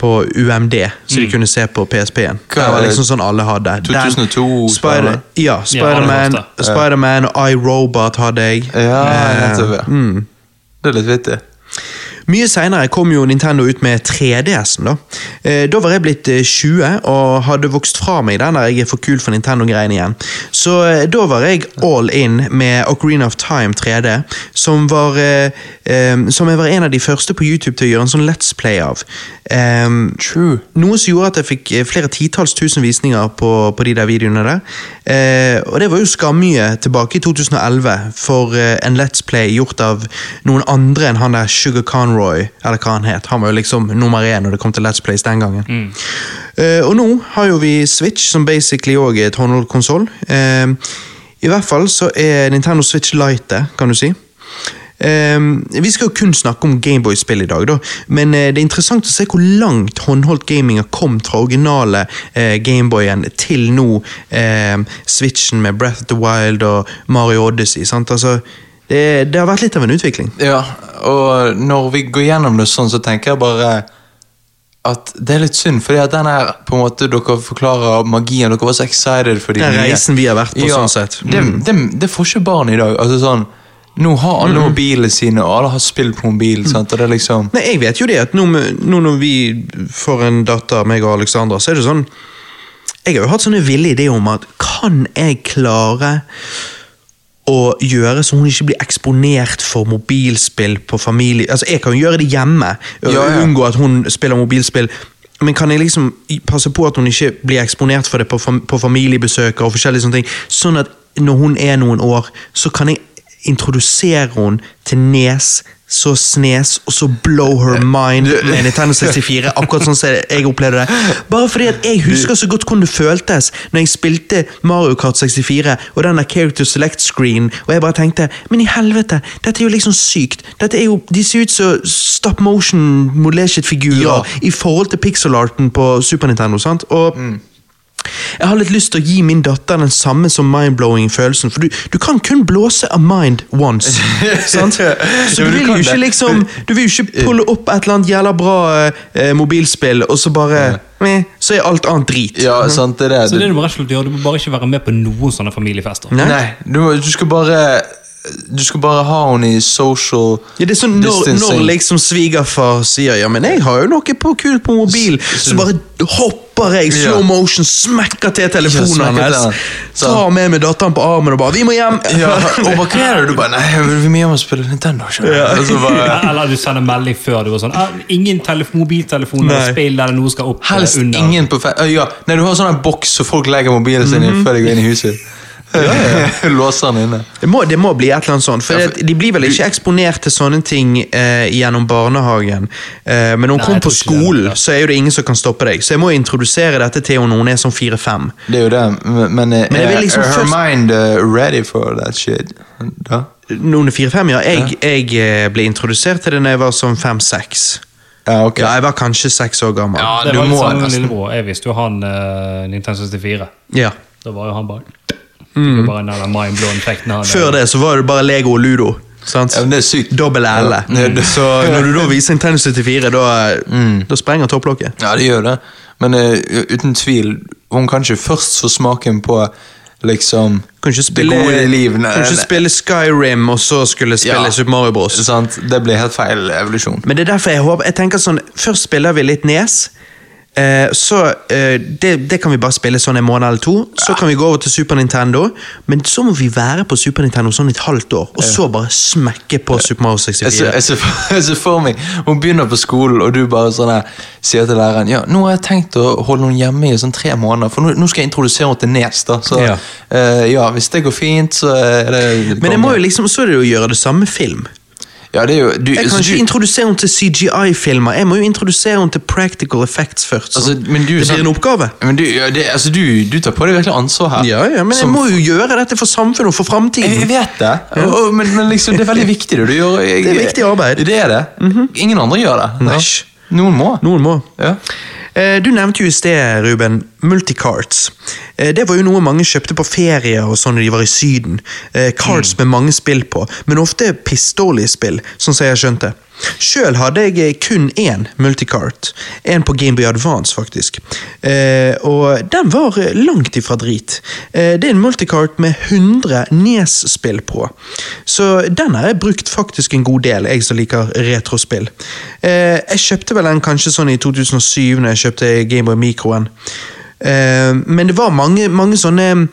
på UMD, så de kunne se på PSP-en. Det var liksom sånn alle hadde. 2002 Spider, Spider-Man? ja, Spiderman Ja, det Spider-Man og iRobot hadde jeg. Ja, Eh, ja. mm. Det er litt vittig. Mye senere kom jo Nintendo ut med 3DS-en. Da Eh, Da var jeg blitt eh, 20 og hadde vokst fra meg den der jeg er for kul for Nintendo-greiene igjen. Så eh, da var jeg all in med Ocarina of Time 3D, som var eh, eh, Som jeg var en av de første på YouTube til å gjøre en sånn Let's Play av. Em, True. Noe som gjorde at jeg fikk eh, flere titalls tusen visninger på, på de der videoene der. Eh, og det var jo skammye tilbake i 2011 for eh, en Let's Play gjort av noen andre enn han der Sugar Conroy, eller hva han het. Han var jo liksom nummer én når det kom til Let's Plays den gangen. Eh, og nå har jo vi Switch, som basically òg er et håndholdt Uh, I hvert fall så er Nintendo Switch Lite kan du si. Um, vi skal jo kun snakke om Gameboy-spill i dag, da. men uh, det er interessant å se hvor langt håndholdt gaming har kommet fra originale uh, Gameboyen til nå uh, Switchen med Breath of the Wild og Mario Odyssey. Sant? Altså, det, det har vært litt av en utvikling. Ja, og når vi går gjennom det sånn, så tenker jeg bare at det er litt synd, fordi at den her på en måte dere forklarer magien. Dere var så excited for de Den nye. reisen vi har vært på, sånn sett. Det, Mm. det, det får ikke barn i dag. Altså sånn, Nå har alle mobilene sine, og alle har spill på mobil. sant? Og det er liksom Nei, Jeg vet jo det at nå, nå når vi får en datter, meg og Alexandra, så er det sånn Jeg har jo hatt sånne ville ideer om at kan jeg klare å gjøre så hun ikke blir eksponert for mobilspill på familie... Altså, Jeg kan jo gjøre det hjemme, og Ja, ja. unngå at hun spiller mobilspill. Men kan jeg liksom passe på at hun ikke blir eksponert for det på, fam på familiebesøk og forskjellige sånne ting, sånn at når hun er noen år, så kan jeg introdusere henne til Nes, så Snes, og så blow her mind med Nintendo [laughs] 64. Akkurat sånn som jeg opplevde det. Bare fordi at jeg husker så godt hvordan det føltes når jeg spilte Mario Kart 64 og den der Character Select Screen, og jeg bare tenkte Men i helvete, dette er jo liksom sykt. Dette er jo, De ser ut som stop motion modellert-figurer Ja. i forhold til pixel-arten på Super Nintendo. sant? Og jeg har litt lyst til å gi min datter den samme som mind-blowing følelsen, for du, du kan kun blåse a mind once. [laughs] sant? Så du vil jo ikke liksom Du vil jo ikke pulle opp et eller annet jævla bra eh, mobilspill, og så bare meh, Så er alt annet drit. Ja, sant, det er det. Så det det. du må rett og slett gjøre, du må bare ikke være med på noen sånne familiefester. Nei. Nei, du, du skal bare Du skal bare ha henne i social Ja, det er sånn når, distancing. når liksom svigerfar sier ja, men jeg har jo noe på kult på mobil, så bare hopper jeg slow Ja. motion, smekker til telefonen hennes, tar med meg datteren på armen og bare 'Vi må hjem!' Ja, og hva er det? Du bare Nei, vi må hjem og spille Nintendo. Ja. du. Og så Eller du sender melding før du var sånn ah, Ingen telef mobiltelefon eller spill eller noe skal opp eh, helst under. ingen på fe ja, Nei, du har sånn boks så folk legger mobilen sin i før de går inn i huset. [laughs] Låser han inne. Det må, det må bli et eller annet sånt. For, Ja, for- De blir vel ikke eksponert til sånne ting eh, gjennom barnehagen. Eh, men når hun kommer på det, skolen, ja. så er jo det ingen som kan stoppe deg. Så jeg må introdusere dette til henne når hun er sånn fire-fem. Det er jo det, men, men, eh, Men jeg er liksom her mind uh, ready for that shit? Da? Når hun er fire-fem, ja. Jeg, jeg eh, ble introdusert til det da jeg var sånn fem-seks. Ja, okay. Ja, jeg var kanskje seks år gammel. Ja, Det du var litt må sånn. Jeg visste jo han uh, Nintendo 64. Ja. Da var jo han bare Mm. Før det så var det bare Lego og Ludo. Sant? Ja, men det er sykt. Dobbel L. Ja, det- det- Så når du da viser Nintendo 74, da, Mm. da sprenger topplokket. Ja, det gjør det. Men uh, uten tvil, hun kan ikke først få smaken på liksom Kan ikke spille, det gode liv. Kan ikke spille Skyrim og så skulle spille Ja. Super Mario Bros. Sant? Det blir helt feil evolusjon. Men det er derfor jeg håper Jeg tenker sånn Først spiller vi litt Nes. Eh, så eh, det, det kan vi bare spille sånn en måned eller to. Så kan vi gå over til Super Nintendo. Men så må vi være på Super Nintendo sånn et halvt år, og så bare smekke på Super Mario 64. [laughs] jeg, ser for, meg Hun begynner på skolen, og du bare sånn her sier til læreren Ja, nå har jeg tenkt å holde henne hjemme i sånn tre måneder, for nå, nå skal jeg introdusere henne til Nes. da Så Ja. eh, ja, hvis det går fint, så er det Men jeg må jo liksom, så er det å gjøre det samme film. Ja, det jo du, Jeg kan ikke du, introdusere henne til CGI-filmer. Jeg må jo introdusere henne til practical effects først. Altså, men du- det blir en oppgave. men du, ja, det, altså, du, du tar på deg virkelig ansvar her. Ja, ja, men jeg må jo gjøre dette for samfunnet og for Jeg vet det, ja. og, men, men liksom, det er veldig [laughs] viktig det du gjør. Jeg, Det er viktig arbeid. Det er det. Ingen andre gjør det. Nei. Noen må. Noen må. Ja. Eh, Du nevnte jo i sted, Ruben, multicards. Eh, Det var jo noe mange kjøpte på ferie og sånn når de var i Syden. Cards mm. med mange spill på, men ofte pissdårlige spill, sånn som jeg har skjønt det. Sjøl hadde jeg eh, kun én multicart. En på Gameboy Advance, faktisk. Eh, og den var eh, langt ifra drit. Eh, det er en multicart med 100 Nes-spill på. Så den har jeg brukt faktisk en god del, jeg som liker retrospill. Eh, jeg kjøpte vel den kanskje sånn i 2007, når jeg kjøpte Gameboy Microen. Eh, men det var mange, mange sånne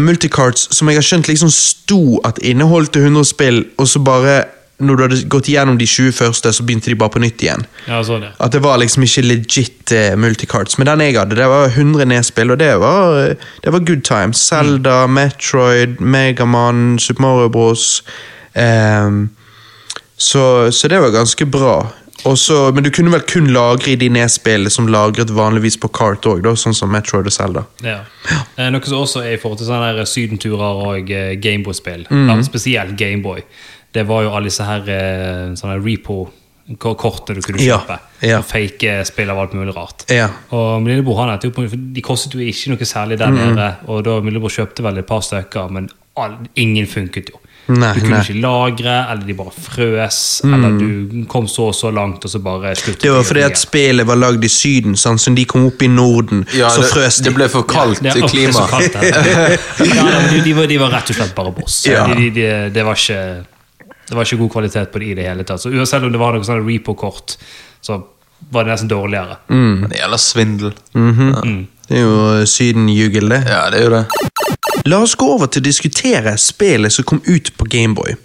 multicards som jeg har skjønt liksom sto at inneholdt 100 spill, og så bare når du hadde gått gjennom de 20 første, så begynte de bare på nytt igjen. Ja, sånn, ja. At det var liksom ikke legit uh, multicards. Men den jeg hadde, det var 100 nedspill, og det var, eh, det var good times. Zelda, Metroid, Megaman, Super Mario Bros. Um, så, så det var ganske bra. Også, men du kunne vel kun lagre i de nedspillene som lagret vanligvis på kart òg, sånn som Metroid og Zelda. Ja. Eh, Noe som også er i forhold til sånne sydenturer og Gameboy-spill. Mm. Spesielt Gameboy. Det var jo alle disse her eh, sånne repo-kortene du kunne kjøpe. ja. Og fake spill av alt mulig rart. Ja. Og lillebror han på De kostet jo ikke noe særlig der Mm. nede. Og da lillebror kjøpte vel et par stykker, men all, ingen funket jo. Nei, du kunne nei. Mm. ikke lagre, eller de bare frøs, eller du kom så og så langt, og så bare sluttet Det var fordi at spillet var lagd i Syden, sånn som de kom opp i Norden, Ja, så det, frøs de. det ble for kaldt Ja, det så klima. kaldt [laughs] ja, de, de, var, de var rett og slett bare boss. Ja. De, de, de, det, var ikke, det var ikke god kvalitet på det i det hele tatt. Så uansett om det var noe sånn repo-kort, så var det nesten dårligere. Det gjelder svindel. Mhm. Ja. Det er jo Syden-jugel, det. Ja, det er jo det. La oss gå over til å diskutere spillet som kom ut på Gameboy.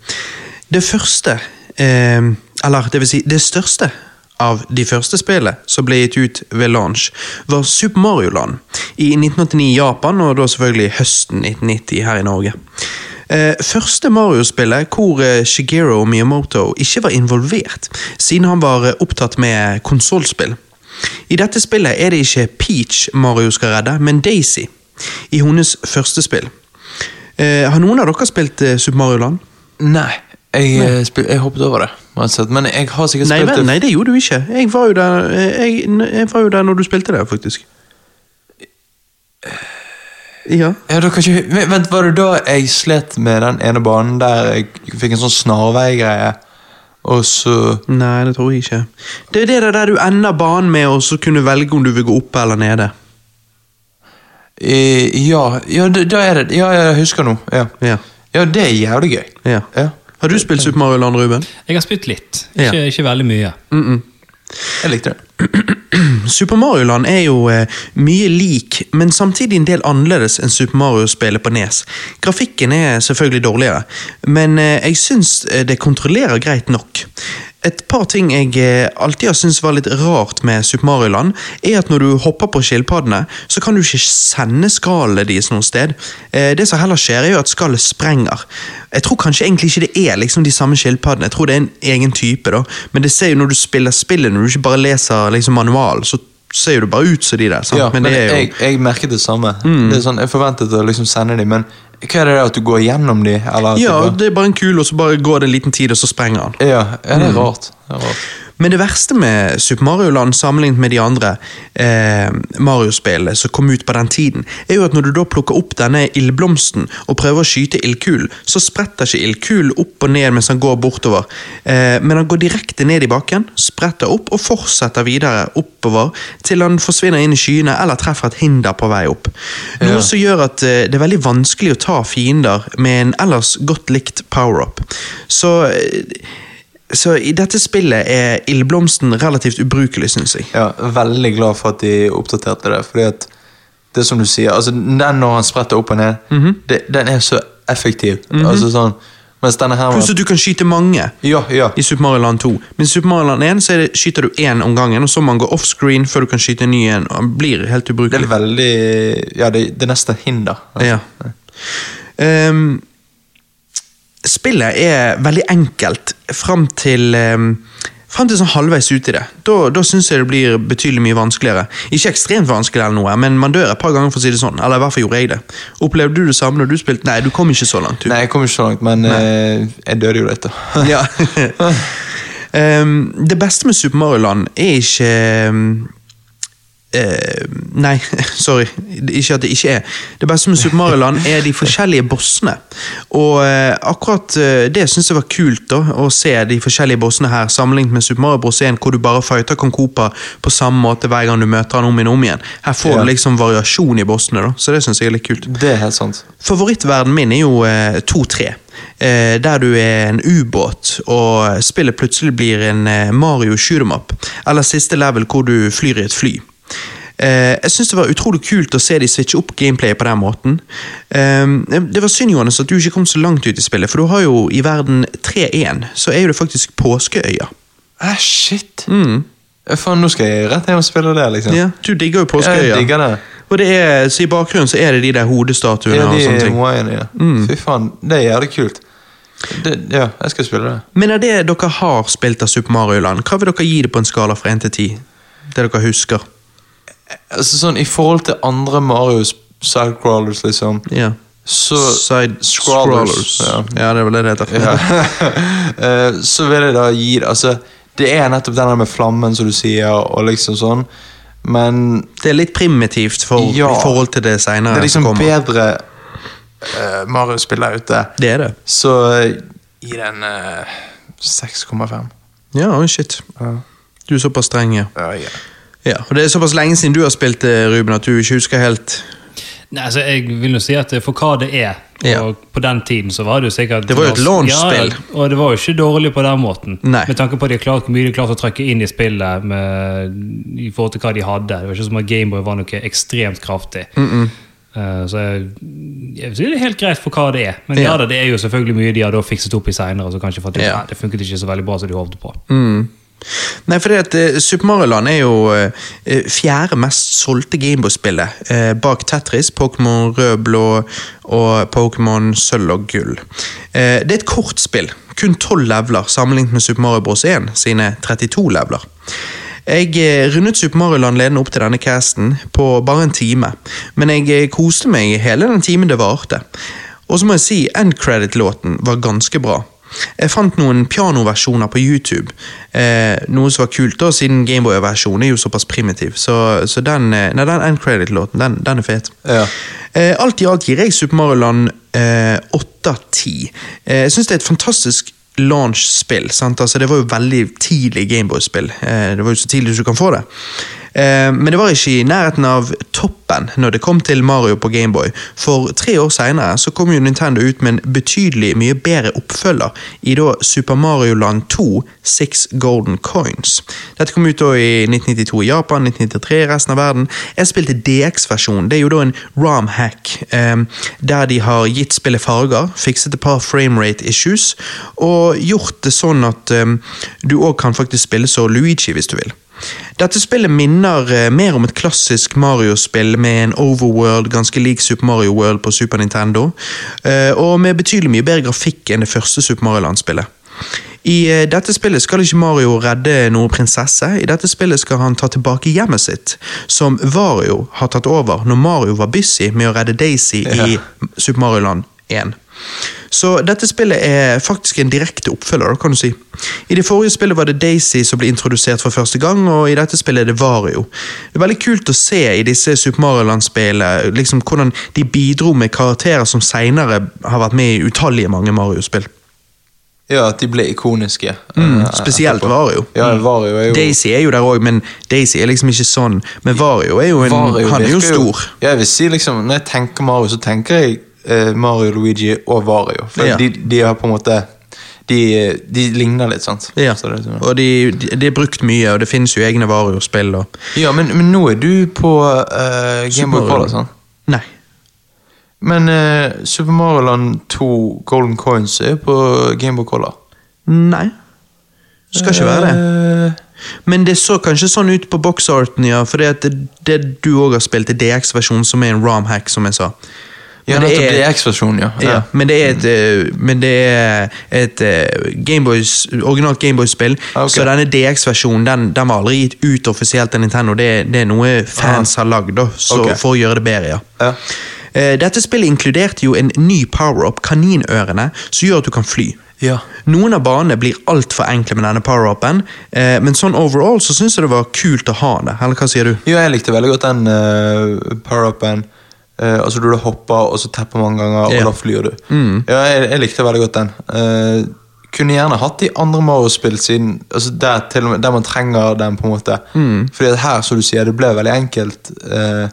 Det første, eh, eller det vil si det største av de første spillene som ble gitt ut ved launch, var Super Mario Land i 1989 i Japan, og da selvfølgelig høsten 1990 her i Norge. Eh, første Mario-spillet hvor eh, Shigeru Miyamoto ikke var involvert, siden han var eh, opptatt med konsollspill. I dette spillet er det ikke Peach Mario skal redde, men Daisy i hennes første spill. Eh, har noen av dere spilt eh, Super Mario Land? Nei, jeg, eh, spil, jeg hoppet over det. Men jeg har sikkert Nei, spilt det nei, det gjorde du ikke. Jeg var jo der, eh, jeg, jeg var jo der når du spilte det, faktisk. Ja. Ja, da kan ikke, vent, Var det da jeg slet med den ene banen der jeg fikk en sånn snarveigreie? Og så Nei, det tror jeg ikke. Det er det der, du ender banen med å så kunne velge om du vil gå opp eller nede. I, Ja, ja da, er det Ja, jeg husker nå. Ja. Ja. ja, det er jævlig gøy. ja. Ja. Har du spilt Super Mario Land, Ruben? Jeg har spilt litt, Ja. ikke, ikke veldig mye. Jeg likte det. [clears throat] Super Mario Land er jo eh, mye lik, men samtidig en del annerledes enn Super Mario spiller på Nes. Grafikken er selvfølgelig dårligere, men eh, jeg syns eh, det kontrollerer greit nok. Et par ting jeg eh, alltid har syntes var litt rart med Super Mario Land, er at når du hopper på skilpaddene, så kan du ikke sende skallet deres noe sted. Eh, Det som heller skjer, er jo at skallet sprenger. Jeg tror kanskje egentlig ikke det er liksom de samme skilpaddene, jeg tror det er en egen type, da. Men det ser jo når du spiller spillet, når du ikke bare leser liksom manualen, så ser jo det bare ut som de der. sant? Ja, men det er jo... jeg, jeg merket det samme. Det er sånn, Jeg forventet å liksom sende dem, men hva er det at du går gjennom at Ja, det er bare en kule, og så bare går det en liten tid, og så sprenger han. ja, ja, det er rart. Det er rart. Men det verste med Super Mario Land sammenlignet med de andre eh, Mario-spillene som kom ut på den tiden, er jo at når du da plukker opp denne ildblomsten og prøver å skyte ildkulen, så spretter ikke ildkulen opp og ned mens han går bortover, eh, men han går direkte ned i bakken, spretter opp og fortsetter videre oppover til han forsvinner inn i skyene eller treffer et hinder på vei opp. Noe Ja. som gjør at eh, det er veldig vanskelig å ta fiender med en ellers godt likt power-up. Så eh, så i dette spillet er ildblomsten relativt ubrukelig, syns jeg. Ja, veldig glad for at de oppdaterte det, fordi at det som du sier, altså den når han spretter opp og ned, Mhm. det, den er så effektiv. Altså sånn, mens denne her Pluss at du kan skyte mange Ja, ja. i Super Mario Land 2. Men i Super Mario Land 1 så det, skyter du én om gangen, og så må man gå offscreen før du kan skyte en ny en. og Han blir helt ubrukelig. Det er veldig Ja, det, det er nesten hinder. Altså. Ja. Ehm, spillet er veldig enkelt fram til um, Frem til sånn halvveis ut i det. Da, da syns jeg det blir betydelig mye vanskeligere. Ikke ekstremt vanskelig, eller noe, men man dør et par ganger, for å si det sånn. Eller i hvert fall gjorde jeg det. Opplevde du det samme når du spilte? Nei, du kom ikke så langt. Du. Nei, jeg kom ikke så langt, men uh, jeg døde jo da. [laughs] Ja. [laughs] Ehm, det beste med Super Mario Land er ikke ehm, eh, Nei, [laughs] sorry. Ikke at det ikke er. Det beste med Super Mario Land er de forskjellige bossene. Og eh, akkurat eh, det syns jeg var kult, da, å se de forskjellige bossene her, sammenlignet med Super Mario Bros. 1, hvor du bare fighter Kong Cooper på samme måte hver gang du møter han om igjen og om igjen. Her får Ja. du liksom variasjon i bossene, da, så det syns jeg er litt kult. Det er helt sant. Favorittverden min er jo eh, 2-3. Eh, der du er en ubåt, og spillet plutselig blir en eh, Mario shoot 'em up. Eller siste level hvor du flyr i et fly. Eh, jeg syns det var utrolig kult å se de switche opp gameplayet på den måten. Eh, det var synd Johannes, at du ikke kom så langt ut i spillet, for du har jo i verden 3-1, så er jo det faktisk påskeøya. Ah, shit! Mm. Faen, nå skal jeg rett hjem og spille det, liksom. Ja, du digger jo påskeøya. Jeg digger det. Og det er, så i bakgrunnen så er det de der hodestatuene Ja, og sånne ting. Hawaiiene, ja. Fy faen, det er jævlig kult. Det, ja, jeg skal spille det. Men av det dere har spilt av Super Mario Land, hva vil dere gi det på en skala fra 1 til 10? Det dere husker. Altså sånn, I forhold til andre Marios sidecrawlers, liksom, Ja. så Side Scrollers, scrollers. ja. Ja. det er vel det det heter. ja. [laughs] [laughs] Eh, Så vil jeg da gi det Altså, det er nettopp den med flammen, som du sier, og liksom sånn, men Det er litt primitivt for, Ja. i forhold til det det er liksom som bedre uh, Mario-spill der ute. Det er det. Så eh, gi den uh, 6,5. Ja, oh shit. Du er såpass streng, ja. Uh, ja. Ja. Og det er såpass lenge siden du har spilt, det, Ruben, at du ikke husker helt Nei, altså, jeg vil jo si at For hva det er, Ja. Og på den tiden så var det jo sikkert Det var jo et launch-spill. Ja, og det var jo ikke dårlig på den måten. Nei. Med tanke på at de har klart, hvor mye de har klart å trekke inn i spillet med, i forhold til hva de hadde. Det var ikke som at Gameboy var noe ekstremt kraftig. Eh, så jeg, jeg synes det er helt greit for hva det er. Men ja, Ja. det er jo selvfølgelig mye de har fikset opp i seinere. Så kanskje fått ut, Ja. Det funket ikke så veldig bra som de håpet på. Nei, fordi at eh, Super Mario Land er jo eh, fjerde mest solgte Gameboy-spillet, eh, bak Tetris, Pokémon rød, blå og Pokémon sølv og gull. Eh, det er et kort spill, kun 12 leveler, sammenlignet med Super Mario Bros. 1 sine 32 leveler. Jeg eh, rundet Super Mario Land ledende opp til denne casten på bare en time, men jeg eh, koste meg hele den timen det varte. Og så må jeg si, end credit-låten var ganske bra. Jeg fant noen pianoversjoner på YouTube, eh, noe som var kult, da, siden Gameboy-versjonen er jo såpass primitiv. Så, så den, eh, nei, den end credit-låten, den, den er fet. Ja. Eh, alt i alt gir jeg Super Mario Land åtte 8 av 10. Eh, jeg syns det er et fantastisk launch-spill. Altså, det var jo veldig tidlig Gameboy-spill. Eh, det var jo så tidlig du kan få det. Eh, men det var ikke i nærheten av toppen når det kom til Mario på Gameboy. For tre år seinere kom jo Nintendo ut med en betydelig mye bedre oppfølger i da Super Mario Land 2 Six Golden Coins. Dette kom ut da i 1992 i Japan, 1993 i resten av verden. Jeg spilte DX-versjonen. Det er jo da en ROM-hack eh, der de har gitt spillet farger, fikset et par framerate issues og gjort det sånn at eh, du òg kan faktisk spille så Luigi hvis du vil. Dette spillet minner eh, mer om et klassisk Mario-spill med en overworld ganske lik Super Mario World på Super Nintendo, eh, og med betydelig mye bedre grafikk enn det første Super Mario Land-spillet. I eh, dette spillet skal ikke Mario redde noen prinsesse, i dette spillet skal han ta tilbake hjemmet sitt, som Vario har tatt over når Mario var busy med å redde Daisy i Super Mario Land 1. Så dette spillet er faktisk en direkte oppfølger, kan du si. I det forrige spillet var det Daisy som ble introdusert for første gang, og i dette spillet er det Vario. Det er veldig kult å se i disse Super Mario Land-spillene liksom, hvordan de bidro med karakterer som seinere har vært med i utallige mange Mario-spill. ja, at de ble ikoniske. Mm, eh, spesielt. Vario. Ja, Vario er jo Daisy er jo der òg, men Daisy er liksom ikke sånn. Men Vario er jo en Vario Han er jo stor. Ja, jeg vil si liksom, Når jeg tenker Mario, så tenker jeg Mario, Luigi og Vario. For Ja. de, de har på en måte De, de ligner litt, sant? Ja. Så det sånn. Og de, de, de er brukt mye, og det finnes jo egne Vario-spill. og Ja, men, men nå er du på uh, Gameboy Color, sant? Nei. Men uh, Super Mario Land 2 Golden Coins er på Gameboy Color. Nei. Det Skal ikke være det. Eh, Men det så kanskje sånn ut på boxarten, ja. For det, det du òg har spilt, er DX-versjonen, som er en ROM-hack, som jeg sa. Ja, Men det er- DX-versjonen, ja. Ja, men det er et, eh, men det er et eh, Gameboys, originalt Gameboy-spill, okay. så denne DX-versjonen den, den var aldri gitt ut offisielt av Nintendo. Det, det er noe fans har lagd okay. for å gjøre det bedre. ja. Ja. Eh, Dette spillet inkluderte jo en ny power-up, kaninørene, som gjør at du kan fly. Ja. Noen av banene blir altfor enkle med denne power-upen, eh, men sånn overall så syns jeg det var kult å ha det. Eller hva sier du? Jo, jeg likte veldig godt den uh, power-upen. Eh, altså du da hopper, og så tepper mange ganger, og da flyr du. Ja, jeg, jeg likte veldig godt den. Uh, kunne gjerne hatt de andre Mario-spill siden altså der, med, der man trenger den, på en måte. Fordi at her, som du sier, det ble veldig enkelt. Uh,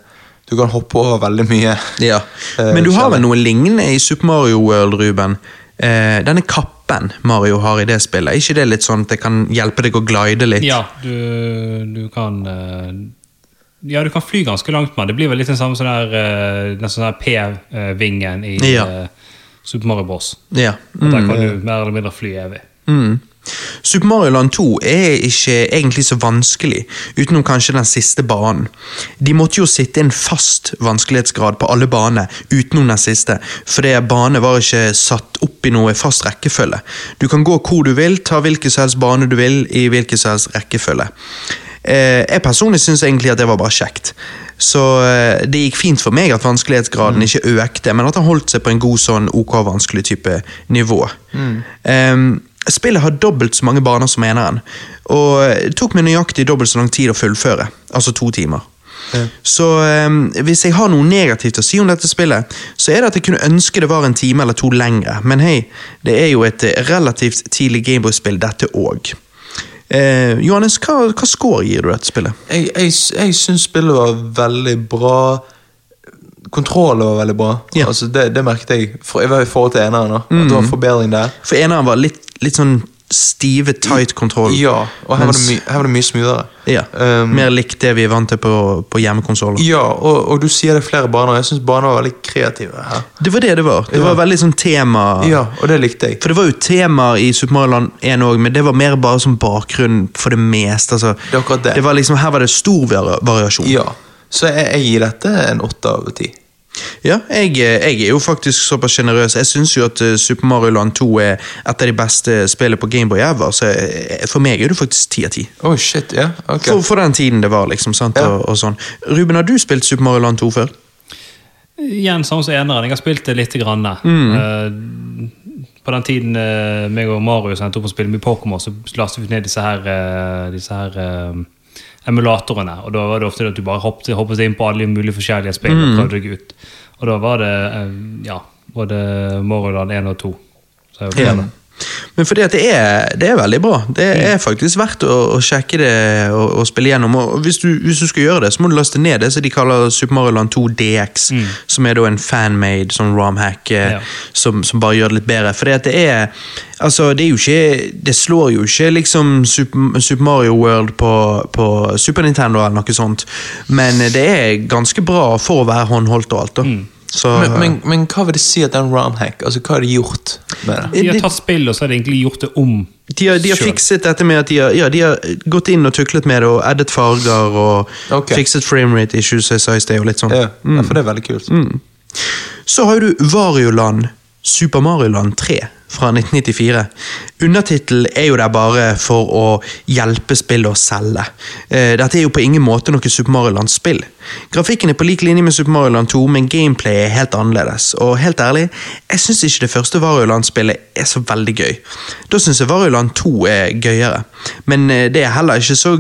du kan hoppe over veldig mye. Ja. [laughs] Men du har vel noe lignende i Super Mario World, Ruben? Eh, denne kappen Mario har i det spillet, er ikke det litt sånn at det kan hjelpe deg å glide litt? Ja, du, du kan eh, Ja, du kan fly ganske langt med. Det blir vel litt den samme sånn der, eh, den sånn der P-vingen i Ja. eh, Super Mario Bros. Ja. Der kan du mer eller mindre fly evig. Mm. Super Mario Land 2 er ikke egentlig så vanskelig, utenom kanskje den siste banen. De måtte jo sitte en fast vanskelighetsgrad på alle baner, utenom den siste, fordi banen var ikke satt opp i noe fast rekkefølge. Du kan gå hvor du vil, ta hvilken som helst bane du vil, i hvilken som helst rekkefølge. Eh, jeg personlig syns egentlig at det var bare kjekt. Så eh, det gikk fint for meg at vanskelighetsgraden ikke økte, men at han holdt seg på en god sånn ok vanskelig type nivå. Ehm, spillet har dobbelt så mange baner som eneren, og det tok meg nøyaktig dobbelt så lang tid å fullføre, altså to timer. Så ehm, hvis jeg har noe negativt å si om dette spillet, så er det at jeg kunne ønske det var en time eller to lengre, men hei, det er jo et eh, relativt tidlig Gameboy-spill dette òg. Eh, Johannes, hva, hva score gir du dette spillet? Jeg, jeg, jeg syns spillet var veldig bra. kontrollen var veldig bra. Ja. Mm. Altså, det, det merket jeg for, i forhold til eneren. da. At det var forbedring der. For eneren var litt, litt sånn stive, tight kontroll. Ja, og her var det, her var det mye smoothere. Ja, Um, Mer likt det vi er vant til på, på hjemmekonsoller. Ja, og, og du sier det er flere baner. Jeg syns baner var veldig kreative her. Det var det det var. Det Ja. var veldig sånn tema Ja, og det likte jeg. For det var jo temaer i Super Mario Land 1 òg, men det var mer bare som bakgrunn for det meste. Altså, Det akkurat det. var liksom, her var det stor variasjon. Ja, Så jeg, jeg gir dette en åtte av ti. Ja, jeg, jeg er jo faktisk såpass sjenerøs. Jeg syns jo at eh, Super Mario Land 2 er et av de beste spillene på Gameboy ever, så eh, for meg er det faktisk ti av ti. Oh, shit, ja, ok. For, for den tiden det var, liksom. sant? Ja. Og, og sånn. Ruben, har du spilt Super Mario Land 2 før? Igjen samme som eneren. Jeg har spilt det lite grann. Eh, på den tiden uh, meg og Marius endte opp med å spille mye Pokémon, så lastet vi ned disse her, uh, disse her eh, emulatorene. Og da var det ofte at du bare hoppet, hoppet inn på alle mulige forskjellige spill og prøvde deg ut. Og da var det eh, ja, både Mario 1 og 2. Så jeg. Men fordi at det er, det er veldig bra. Det er faktisk verdt å, å sjekke det og, og spille gjennom. Og hvis du, hvis du skal gjøre det, så må du laste ned det som de kaller Super Mario Land 2 DX. Som er da en fanmade sånn romhack eh, Ja. som, som bare gjør det litt bedre. Fordi at det er Altså, det er jo ikke Det slår jo ikke liksom Super, Super Mario World på, på Super Nintendo eller noe sånt, men det er ganske bra for å være håndholdt og alt, da. Så Men, men, men hva vil det si at det er en romhack? Altså, Hva har de gjort med det? De har tatt spill, og så har de egentlig gjort det om. De har, de har fikset dette med at de har, ja, de har gått inn og tuklet med det og addet farger og okay. fikset framerate issues jeg sa i sted og litt sånn. Ja, ja, for det er veldig kult. Så har du Varioland Super Mario Land 3 fra 1994. Undertittel er jo der bare for å hjelpe spillet å selge. Eh, Dette er jo på ingen måte noe Super Mario Land-spill. Grafikken er på lik linje med Super Mario Land 2, men gameplay er helt annerledes. Og helt ærlig, jeg syns ikke det første Vario Land-spillet er så veldig gøy. Da syns jeg Vario Land 2 er gøyere. Men eh, det er heller ikke så,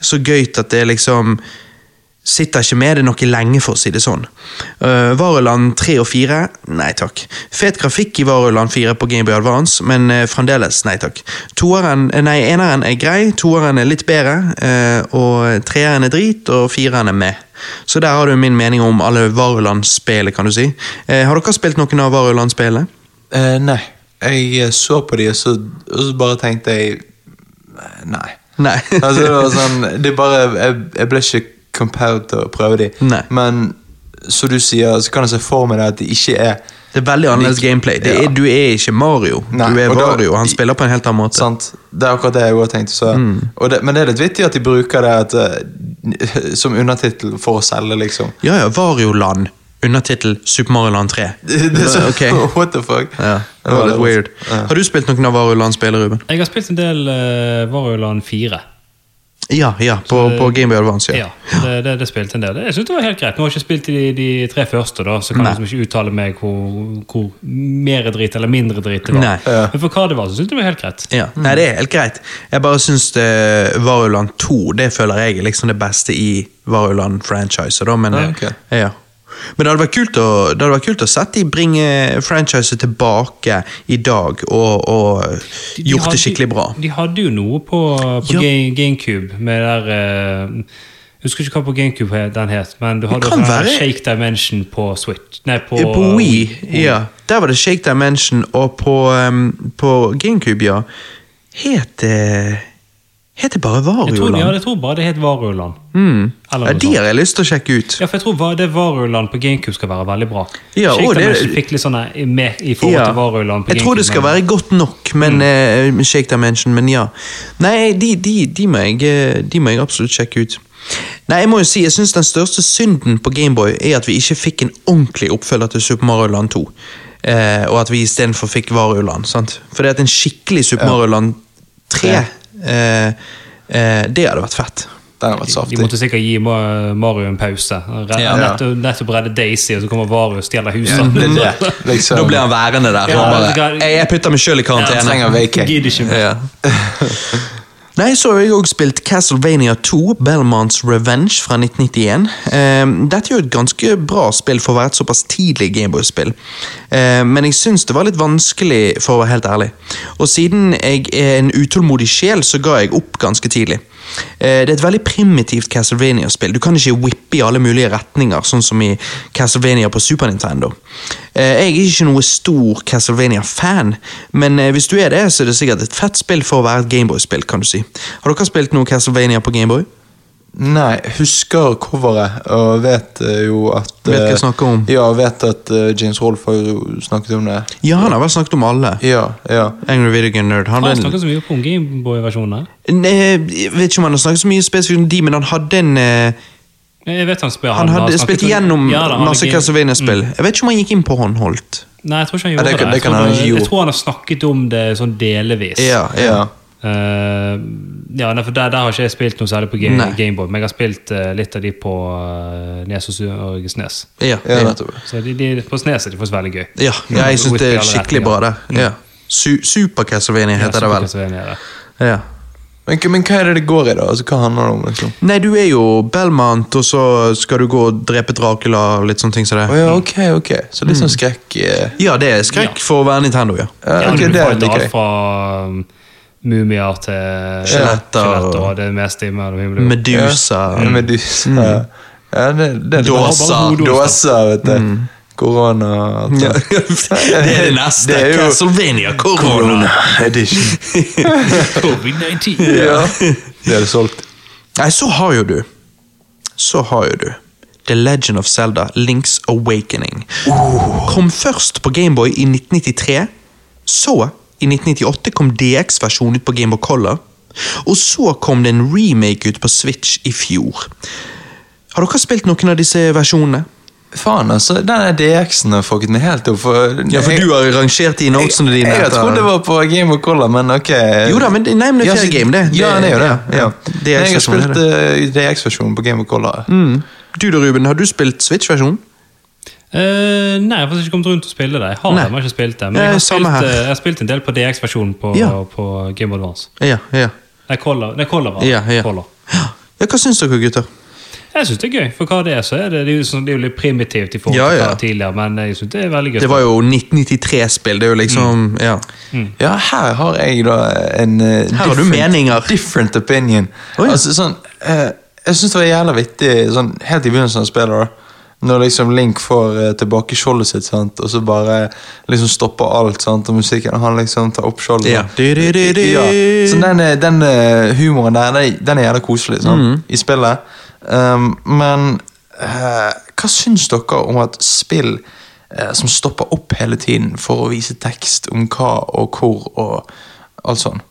så gøyt at det liksom sitter ikke med det noe lenge, for å si det sånn. Uh, Varuland 3 og 4, nei takk. Fet grafikk i Varuland 4 på Gameboy Advance, men uh, fremdeles nei takk. Toeren, eh, nei, eneren er grei, toeren er litt bedre, uh, og treeren er drit, og fireren er med. Så der har du min mening om alle Varuland-spillene, kan du si. Har dere spilt noen av Varuland-spillene? Nei. Jeg så på de, og så, og så bare tenkte jeg Nei. Nei. altså, det var [laughs] sånn Det bare Jeg, jeg ble ikke compelled til å prøve de. Nei. Men som du sier, så kan jeg se for meg det at det ikke er Det er veldig annerledes Lik- gameplay. Det er, Ja. Du er ikke Mario. Nei, du er og Vario, han spiller på en helt annen måte. Sant? Det er akkurat det jeg også tenkte. Så. Mm. Og det, men det er litt vittig at de bruker det at, eh, [laughs] som undertittel for å selge, liksom. Ja, ja, Varioland. Undertittel Super Mario Land 3. Det, [laughs] det er så, okay. [laughs] What the fuck? Ja, det var litt weird. Har du spilt noen av Varioland-spill, Ruben? Jeg har spilt en del uh, Vario Land 4. Ja, ja, på, på Game Boy Advance. Ja. Ja, det, det, det spilte en del. Jeg synes det var helt greit. Nå har jeg ikke spilt de, de tre første, da, så kan Nei. jeg liksom ikke uttale meg hvor, hvor mer drit eller mindre drit det var. Nei. Men for hva det var, så synes jeg det var helt greit. Ja. Nei, det er helt greit. Jeg bare syns Varuland 2 det føler jeg er liksom det beste i Varuland-franchiset, da, Men, Ja, ok. ja. Men det hadde vært kult å, det hadde vært kult å sette de bringe franchiset tilbake i dag og, og De- de gjort hadde- det skikkelig bra. De hadde jo noe på, på Ja. Ga- GameCube med der uh, Jeg husker ikke hva på GameCube den het, men du hadde kan sånn Shake Dimension på Switch. Nei, på, På Wii, ja. Der var det Shake Dimension, og på, um, på GameCube, ja. Het det Het det bare Jeg ja, jeg tror bare det het Varioland. Mm. Ja, de har jeg lyst til å sjekke ut. Ja, for jeg tror det Varioland på GameCube skal være veldig bra. Ja, og det- fikk litt sånne med i forhold Ja. til Varioland på Jeg tror det skal men- være godt nok, men eh, Shake Dimension, men ja. Nei, de, de, de, må jeg, eh, de må jeg absolutt sjekke ut. Nei, jeg må jo si, jeg synes Den største synden på Gameboy er at vi ikke fikk en ordentlig oppfølger til Super Mario Land 2. Uh, og at vi istedenfor fikk Wario sant? For det at en skikkelig Super Mario Land 3 Ja. eh, eh, Det hadde vært fett. Den hadde vært De måtte sikkert gi Mario en pause. Ja. Nettopp, nettopp redde Daisy, og så kommer Mario og stjeler huset. [laughs] Det er det, liksom. Da blir han værende der. Ja, bare, jeg, jeg putter meg sjøl i Han karantene. trenger vacay. [laughs] Nei, så har jeg også spilt Castlevania 2, Belmonts Revenge fra 1991. Eh, dette er jo et ganske bra spill for å være et såpass tidlig Gameboy-spill. Eh, men jeg syns det var litt vanskelig, for å være helt ærlig. Og siden jeg er en utålmodig sjel, så ga jeg opp ganske tidlig. Eh, det er et veldig primitivt Castlevania-spill. Du kan ikke whippe i alle mulige retninger, sånn som i Castlevania på Super Nintendo. Eh, jeg er ikke noe stor Castlevania-fan, men eh, hvis du er det, så er det sikkert et fett spill for å være et Gameboy-spill, kan du si. Har dere spilt noe Castlevania på Gameboy? Nei, husker coveret og vet eh, jo at Vet hva jeg eh, snakker om. Ja, vet at eh, James Rolf har jo snakket om det. Ja, han har vel snakket om alle. Ja, ja. Angry Video Game Nerd. Han Han snakket så mye om Gameboy-versjonene. Nei, jeg vet ikke om han har snakket så mye spesifikt om de, men han hadde en Jeg vet han spør, Han har hadde spilt gjennom Ja, da, han masse Castlevania-spill. Jeg vet ikke om han gikk inn på håndholdt. Nei, jeg tror ikke han gjorde det det. det kan jeg, han tror, han, jeg tror han har snakket om det sånn delevis. Ja, ja. Ja. Eh, ja, for der, der har ikke jeg spilt noe særlig på Game, Nei. Gameboy, men jeg har spilt uh, litt av de på uh, Nes og, Snes. Ja, ja, ja. nettopp. Så de, de, på Snes er de faktisk veldig gøy. ja, ja jeg syns det er skikkelig bra, det. Ja. Su Super Castlevania heter det vel. vel. Ja. Men, men hva er det det går i, da? Altså, hva handler det om? liksom? Nei, du er jo Belmont, og så skal du gå og drepe Dracula og litt sånne ting som det. Oh, ja, ok, ok. Så litt sånn skrekk eh, Ja, det er skrekk Ja. for å være Nintendo, ja. ja, Ja, ok, du det liker jeg. fra um, mumier til Skjeletter og- og det meste mellom himmel og jord. Medusa. Ja, Medusa. Ja, det, det er Dåsa. Dåsa, vet du. Korona Ja. [laughs] det er det neste. Det er jo- Castlevania Corona. Edition. [laughs] Covid-19. Ja. Det er det solgt. Nei, så har jo du Så har jo du The Legend of Zelda Link's Awakening. Kom først på Gameboy i 1993. Så, i 1998, kom DX-versjonen ut på Gameboy Color. Og så kom det en remake ut på Switch i fjor. Har dere spilt noen av disse versjonene? Faen, altså. Den DX-en har fucket meg helt opp. For, Ja, for du har rangert de notesene dine. Jeg, jeg trodde det var på Game of Color, men ok. Jo da, men det- nei, men det er Ja, fair game, det. Ja, Det- det er jo det. ja, Ja. ja. Jeg har spilt uh, DX-versjonen på Game of Color. Mm. Du da, Ruben, har du spilt Switch-versjonen? Eh, nei, jeg har ikke kommet rundt og spille det. Jeg har Nei. jeg har ikke spilt det. Men jeg har spilt, eh, jeg har spilt en del på DX-versjonen på, Ja. på Game of Advance. Ja, ja. Nei, Color. Nei, Color. Ja, ja. Color. ja. Hva syns dere, gutter? Jeg syns det er gøy, for hva det er, så er det, det, er jo, sånn, det er jo litt primitivt i forhold Ja, til ja. hva tidligere, men jeg synes det er veldig gøy. Det var jo 1993-spill. Det er jo liksom Ja. Ja, her har jeg da en uh, Her har du meninger. different opinion. Oi. Altså sånn uh, Jeg syns det var jævla vittig sånn helt i begynnelsen av spillet. da Når liksom Link får eh, tilbake skjoldet sitt, sant? og så bare liksom stopper alt, sant? og musikken og han liksom tar opp skjoldet. Ja. Ja. Så den, eh, den eh, humoren der, den, den er jævla koselig sant? i spillet. Um, men eh, hva syns dere om at spill eh, som stopper opp hele tiden for å vise tekst om hva og hvor og alt sånn?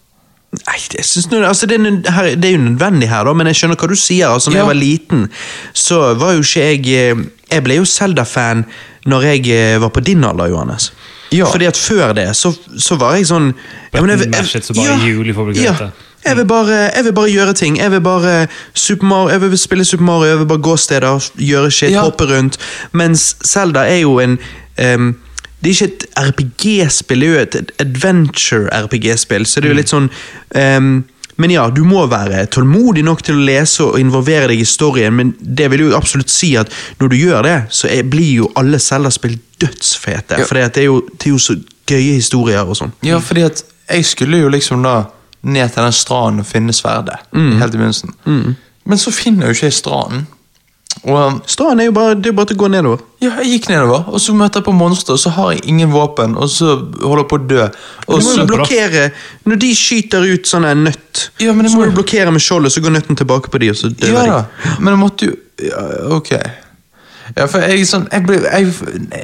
Nei, det, synes altså, det, er, her, det er jo nødvendig her, da, men jeg skjønner hva du sier. Altså, når Ja. jeg var liten, så var jo ikke jeg eh, Jeg ble jo Zelda-fan når jeg eh, var på din alder, Johannes. Ja. Fordi at før det, så, så var jeg sånn ja, men jeg jeg, bare ja, jeg vil, bare, jeg vil bare gjøre ting. Jeg vil bare Super Mario, jeg vil spille Super Mario, jeg vil bare gå steder, gjøre shit, Ja. hoppe rundt. Mens Zelda er jo en em, Det er ikke et RPG-spill, det er jo et adventure-RPG-spill. Så det er jo litt sånn um, Men ja, du må være tålmodig nok til å lese og involvere deg i storyen, men det vil jo absolutt si at når du gjør det, så blir jo alle Zelda-spill dødsfete. Ja. For det, det er jo så gøye historier og sånn. Ja, fordi at jeg skulle jo liksom da ned til den stranden og finne sverdet. Helt i begynnelsen. Men så finner jo ikke jeg stranden. Og Stranden er jo bare, det er bare til å gå nedover. ja, jeg gikk nedover, og så møter jeg på monstre, og så har jeg ingen våpen, og så holder jeg på å dø. Og Du må så, jo blokkere Når de skyter ut sånn en nøtt, Ja, men det så må må- du blokkere med skjoldet, så går nøtten tilbake på de, og så dør ja de. da, men jeg måtte jo ja, Ok. Ja, for jeg sånn Jeg, ble, jeg,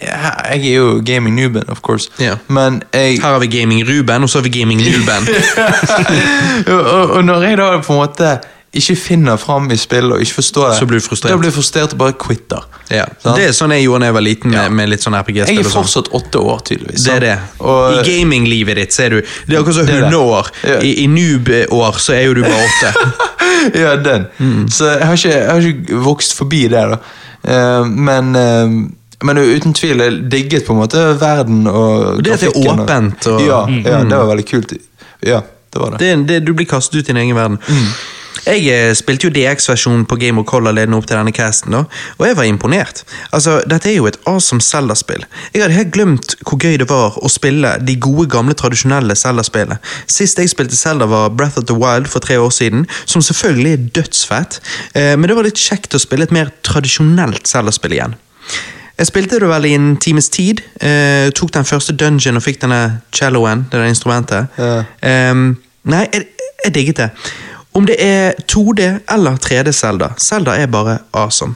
jeg er jo gaming nooben, of course, Ja. men jeg Her har vi Gaming Ruben, og så har vi Gaming Nuben. [laughs] [laughs] og, og, og når jeg da på en måte ikke finner fram i spill og ikke forstår det, Så blir du frustrert. Da blir jeg frustrert og bare quitter. ja. Sånn? Det er sånn jeg gjorde da jeg var liten, med, Ja. med litt sånn RPG-spill. er og sånn. fortsatt åtte år, tydeligvis. Det er det. Og, I gaminglivet ditt så er du Det er akkurat som er hundeår. Ja. I, i noob-år så er jo du bare åtte. [laughs] ja, den. Mm. Så jeg har, ikke, jeg har ikke vokst forbi det, da. Uh, men, uh, men uten tvil, jeg digget på en måte verden og Og det at det er åpent og- Ja, ja, det var veldig kult. Ja, det var det. Det, er- det, du blir kastet ut i din egen verden. Jeg eh, spilte jo DX-versjonen på Game of Color ledende opp til denne casten, da, og jeg var imponert. Altså, Dette er jo et awesome Zelda-spill. Jeg hadde helt glemt hvor gøy det var å spille de gode, gamle, tradisjonelle Zelda-spillene. Sist jeg spilte Zelda, var Breath of the Wild for tre år siden, som selvfølgelig er dødsfett, eh, men det var litt kjekt å spille et mer tradisjonelt Zelda-spill igjen. Jeg spilte det vel i en times tid. Eh, tok den første dungeon og fikk denne celloen, det der instrumentet. Ja. Um, nei, jeg, jeg digget det. Om det er 2D eller 3D Zelda, Zelda er bare awesome.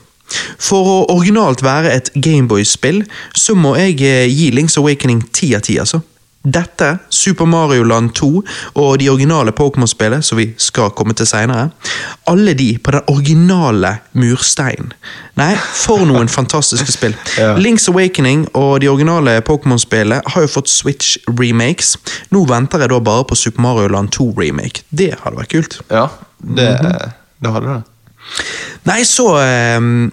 For å originalt være et Gameboy-spill, så må jeg eh, gi Links Awakening ti av ti, altså. Dette, Super Mario Land 2 og de originale Pokémon-spillet, som vi skal komme til seinere, alle de på den originale mursteinen. Nei, for noen [laughs] fantastiske spill. Ja. Links Awakening og de originale Pokémon-spillene har jo fått Switch-remakes. Nå venter jeg da bare på Super Mario Land 2-remake. Det hadde vært kult. Ja, det, Mhm. det hadde det. Nei, så ehm,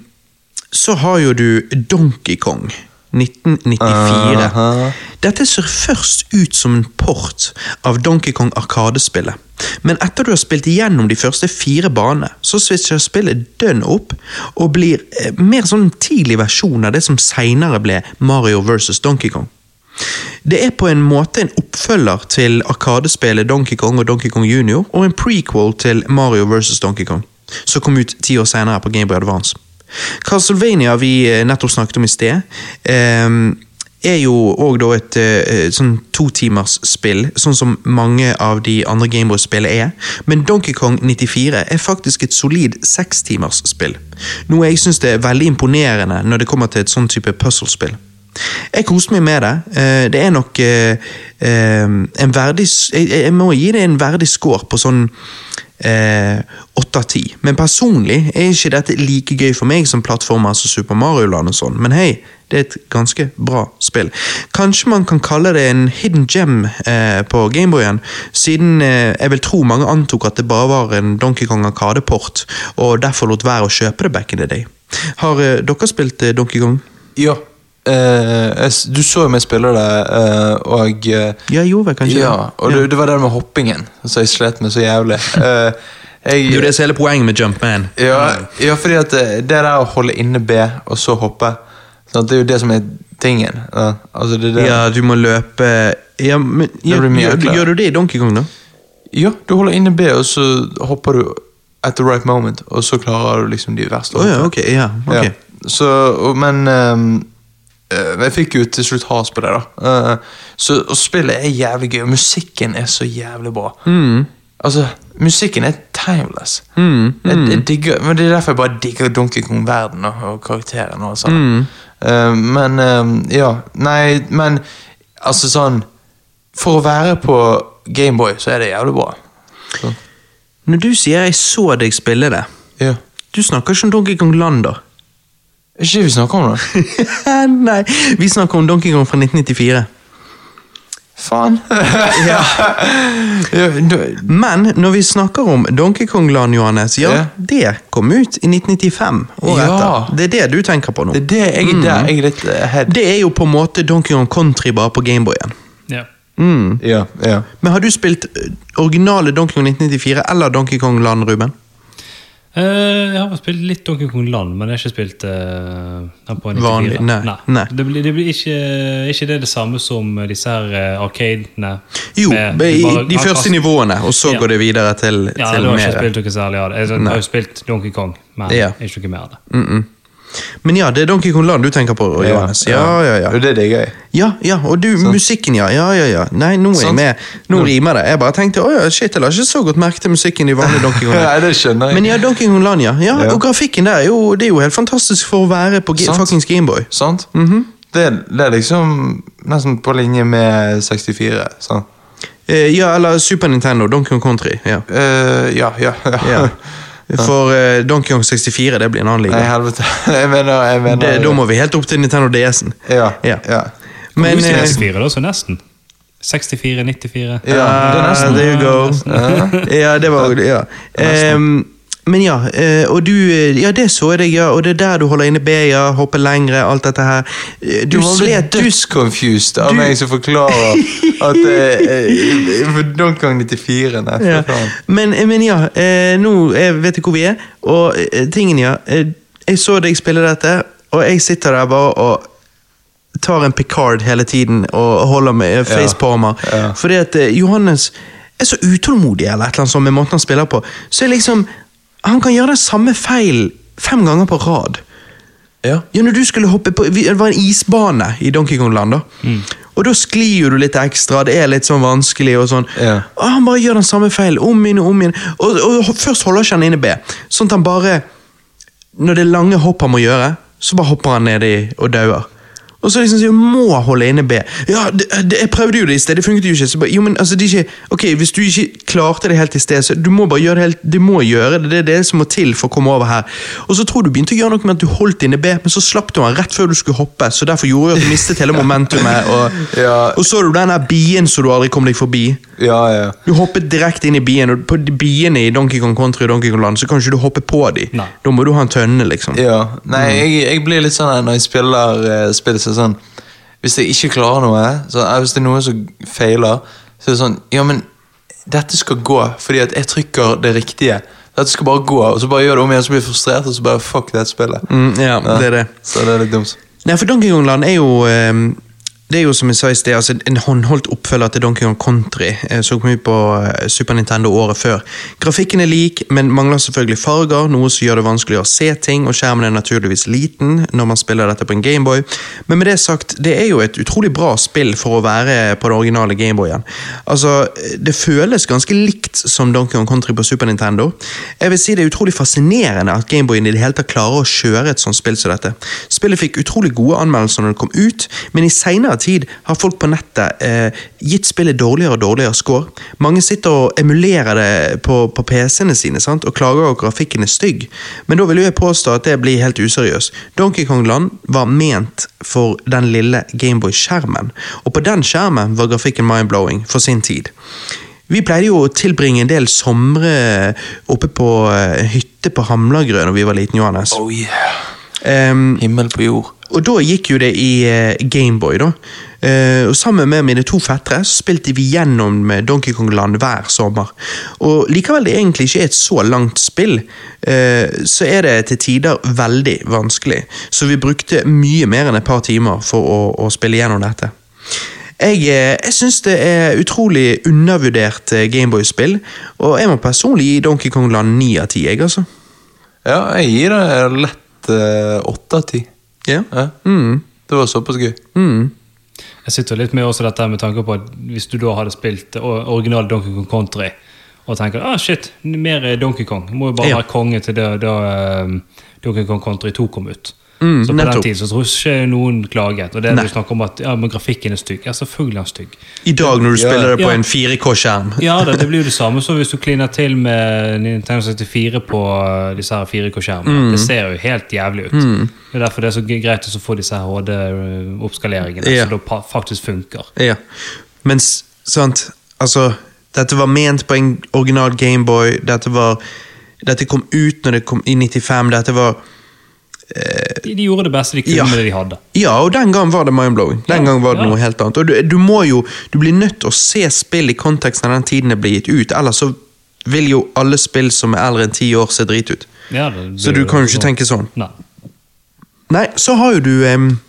Så har jo du Donkey Kong 1994. Aha. Dette ser først ut som en port av Donkey Kong Arkadespillet. Men etter du har spilt igjennom de første fire banene, så switcher spillet dønn opp og blir eh, mer sånn tidlig versjon av det som seinere ble Mario versus Donkey Kong. Det er på en måte en oppfølger til Arkadespillet Donkey Kong og Donkey Kong Junior, og en prequel til Mario vs. Donkey Kong, som kom ut ti år senere på Game Boy Advance. Castlevania vi eh, nettopp snakket om i sted, eh, er jo òg da et eh, sånn totimersspill, sånn som mange av de andre Gameboy-spillene er. Men Donkey Kong 94 er faktisk et solid sekstimersspill. Noe jeg syns er veldig imponerende når det kommer til et sånn type puzzlespill. Jeg koste meg med det. Eh, Det er nok eh, eh, en verdig jeg, må gi det en verdig score på sånn åtte av ti. Men personlig er ikke dette like gøy for meg som plattformer som Super Mario Land og sånn. Men hei, det er et ganske bra spill. Kanskje man kan kalle det en hidden gem eh, på Gameboyen, siden eh, jeg vil tro mange antok at det bare var en Donkey Kong Arkade-port, og derfor lot være å kjøpe det back in the day. Har eh, dere spilt eh, Donkey Kong? Ja. Eh, jeg du så jo meg spille det, uh, og uh, Ja, jo vel, kanskje Ja, det. og det, det var det med hoppingen som jeg slet med så jævlig. [laughs] Eh, jeg, Det er jo det som er hele poenget med Jumpman. Ja, ja, fordi at det, der å holde inne B, og så hoppe, sånn, det er jo det som er tingen. Ja, altså det det. Ja, du må løpe ja, men, ja, gjør, gjør du det i Donkey Kong, da? Ja, du holder inne B, og så hopper du at the right moment, og så klarer du liksom de verste. Oh, ja, okay. Ja, ok. Ja. Så, og, men ehm, eh, jeg fikk jo til slutt has på det, da. Eh, så og spillet er jævlig gøy, og musikken er så jævlig bra. Mm. Altså, musikken er timeless. Mm, Jeg, jeg digger, men Det er derfor jeg bare digger Donkey Kong-verden og, karakteren. og sånn. Mm. Eh, men ja, nei, men altså sånn For å være på Gameboy, så er det jævlig bra. Så, Når du sier 'jeg så deg spille det', ja. du snakker ikke om Donkey Kong Land, da? Ikke det vi snakker om, da? [laughs] Nei, vi snakker om Donkey Kong fra 1994. Faen! [laughs] ja. ja, Men når vi snakker om Donkey Kong Land, Johannes, ja, yeah. det kom ut i 1995. Året Ja. etter. Det er det du tenker på nå. det er det jeg mm. der. Jeg er litt eh, head. Det er jo på en måte Donkey Kong Country bare på Gameboyen. Yeah. Mm. Yeah, ja. Men har du spilt eh, originale Donkey Kong 1994 eller Donkey Kong Land, Ruben? Eh, jeg har spilt litt Donkey Kong Land, men jeg har ikke spilt uh, på 94. Vanlig, nei, nei. Det blir, det blir ikke, ikke det det samme som disse her uh, arkadene? Jo, med- bare- de første nivåene, og så Ja. går det videre til, Ja, til du har ikke mer. spilt noe særlig av det. Jeg, jeg har jo spilt Donkey Kong, men Ja. ikke noe mer av det. Mm -mm. Men ja, det er Donkey Kong Land du tenker på, Johannes. Ja, ja, ja. Det er det gøy Ja, ja, og du, musikken, ja. Ja, ja, ja. Nei, nå er jeg med. Nå rimer det. Jeg bare tenkte å ja, shit, jeg la ikke så godt merke til musikken i vanlig Donkey Kong. [laughs] Nei, det skjønner jeg. Men ja, Donkey Kong Land, ja. ja. Ja. Og grafikken der er jo, det er jo helt fantastisk for å være på fuckings Gameboy. Sant? Mhm. det, det er liksom nesten på linje med 64. Sant? Eh, ja, eller Super Nintendo, Donkey Kong Country. Ja. Eh, ja, ja. ja. [laughs] For uh, Donkey Kong 64, det blir en annen Nei, helvete. [laughs] Jeg mener, jeg mener Det, da må vi helt opp til Nintendo DS-en. Ja. Ja. ja. Men Men eh, 64, da, så nesten. 64, 94 Ja, det er nesten. Ah, There you go. Ja. ja, det var Ja. Ehm, men ja, eh, og du eh, Ja, det så jeg deg, ja. Og det er der du holder inne B-ja, hopper lengre, alt dette her. Eh, Du Du slet dødsconfused av du- meg som forklarer [laughs] at eh, ganger Kong 94, nei, ja. men, men ja, eh, nå jeg vet jeg hvor vi er, og tingen, ja. Jeg så deg spille dette, og jeg sitter der bare og tar en Picard hele tiden og holder med facepalmer. Ja. Fordi at Johannes er så utålmodig eller et eller annet sånt med måten han spiller på. Så jeg liksom, Han kan gjøre den samme feil fem ganger på rad. Ja. Ja, når du skulle hoppe på Det var en isbane i Donkey Kong-land. da Og da sklir du litt ekstra, det er litt sånn vanskelig. Og sånn Ja. Og han bare gjør den samme feil om igjen og om igjen. Og, og først holder ikke han inne B, sånn at han bare Når det er lange hopp han må gjøre, så bare hopper han nedi og dauer. Og så liksom, sier må holde inne B. Ja, det, det, Jeg prøvde jo det i sted, det funket jo ikke. Så bare, jo, men altså, det ikke, ok, Hvis du ikke klarte det helt i sted, så du må bare gjøre det helt, du må gjøre det. Det er det som må til for å komme over her. Og så tror du begynte å gjøre noe med at du holdt inne B, men så slapp du den rett før du skulle hoppe. Så derfor gjorde du at du mistet hele [laughs] momentumet. Og, Ja. og så du den der bien som du aldri kom deg forbi. Ja, ja. Du hoppet direkte inn i bien, og på biene i Donkey Kong Country og Donkey Kong Land, så kan ikke du hoppe på dem. Da må du ha en tønne, liksom. ja. Nei, jeg, jeg blir litt sånn når jeg spiller uh, så sånn Hvis jeg ikke klarer noe, så, eh, hvis det er noe som feiler, så er det sånn Ja, men dette skal gå, fordi at jeg trykker det riktige. Dette skal bare gå, og så bare gjør det om igjen, så blir jeg frustrert, og så bare fuck det spillet. Mm, ja, det er det. Så det er litt dumt. Nei, for Donkey Kong Land er jo eh, Det er jo som jeg sa i sted, altså en håndholdt oppfølger til Donkey Kong Country, eh, som kom ut på eh, Super Nintendo året før. Grafikken er lik, men mangler selvfølgelig farger, noe som gjør det vanskelig å se ting, og skjermen er naturligvis liten når man spiller dette på en Gameboy. Men med det sagt, det er jo et utrolig bra spill for å være på den originale Gameboyen. Altså, det føles ganske likt som Donkey Kong Country på Super Nintendo. Jeg vil si det er utrolig fascinerende at Gameboyen i det hele tatt klarer å kjøre et sånt spill som dette. Spillet fikk utrolig gode anmeldelser når det kom ut, men i senere tid har folk på nettet eh, gitt spillet dårligere og dårligere score. Mange sitter og emulerer det på, på PC-ene sine sant? og klager over grafikken er stygg, men da vil jeg påstå at det blir helt useriøst. Donkey Kong Land var ment for den lille Gameboy-skjermen, og på den skjermen var grafikken mind-blowing for sin tid. Vi pleide jo å tilbringe en del somre oppe på eh, hytte på Hamlagrø når vi var liten, Johannes. Oh yeah. Um, Himmel på jord. Og da gikk jo det i uh, Gameboy, da. Eh, og Sammen med mine to fettere spilte vi gjennom Donkey Kong Land hver sommer. Og Likevel det egentlig ikke er et så langt spill, eh, så er det til tider veldig vanskelig. Så vi brukte mye mer enn et par timer for å, å spille gjennom dette. Jeg, eh, jeg syns det er utrolig undervurdert eh, Gameboy-spill, og jeg må personlig gi Donkey Kong Land ni av ti, jeg, altså. Ja, jeg gir det lett eh, åtte av ti. Ja. Ja. Mm. Det var såpass gøy. Mm. Jeg sitter litt med også dette med tanke på at hvis du da hadde spilt original Donkey Kong Country og tenker ah shit, mer Donkey Kong, må jo bare Ja. være konge til det da eh, Donkey Kong Country 2 kom ut. Mm, så på nettopp. den tid så tror jeg ikke noen klaget. Og det Nei. du snakker om at ja, men grafikken er stygg. Ja, selvfølgelig er den stygg. I dag når du Ja. spiller det på Ja. en 4K-skjerm. Ja, det, det blir jo det [laughs] samme som hvis du kliner til med Nintendo 64 på disse her 4K-skjermene. Mm. Det ser jo helt jævlig ut. Det er derfor det er så greit å få disse HD-oppskaleringene, Ja. så det faktisk funker. Ja. Mens, sant Altså, dette var ment på en original Gameboy. Dette var Dette kom ut når det kom i 95. Dette var De, de gjorde det beste de kunne Ja. med det de hadde. Ja, og den gang var det mind-blowing. Den Ja, gang var det ja. noe helt annet. Og du, du må jo Du blir nødt til å se spill i konteksten av den tiden det blir gitt ut, ellers så vil jo alle spill som er eldre enn ti år, se drit ut. Ja, det, Så du kan jo ikke tenke sånn. Nei. Nei, så har jo du um,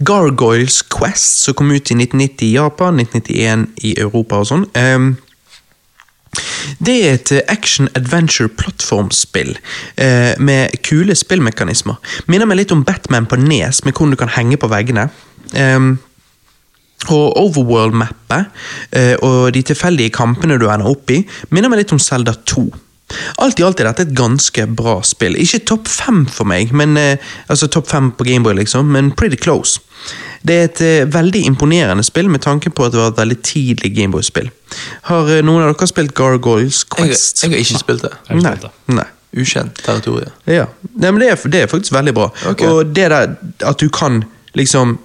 Gargoyles Quest, som kom ut i 1990 i Japan, 1991 i Europa og sånn. Em, det er et eh, action-adventure-plattformspill eh, med kule spillmekanismer. Minner meg litt om Batman på Nes, med hvordan du kan henge på veggene. Em, og Overworld-mappet eh, og de tilfeldige kampene du ender opp i, minner meg litt om Zelda 2. Alt i alt er dette et ganske bra spill. Ikke topp fem for meg, men, eh, altså topp fem på Gameboy, liksom, men pretty close. Det er et eh, veldig imponerende spill med tanke på at det var et veldig tidlig Gameboy-spill. Har eh, noen av dere spilt Gargoyles Quest? jeg har ikke spilt det. Jeg har Nei. spilt det. Nei. Ukjent territorium. Ja, Nei, men det er, det er faktisk veldig bra. Ok. Og det der at du kan liksom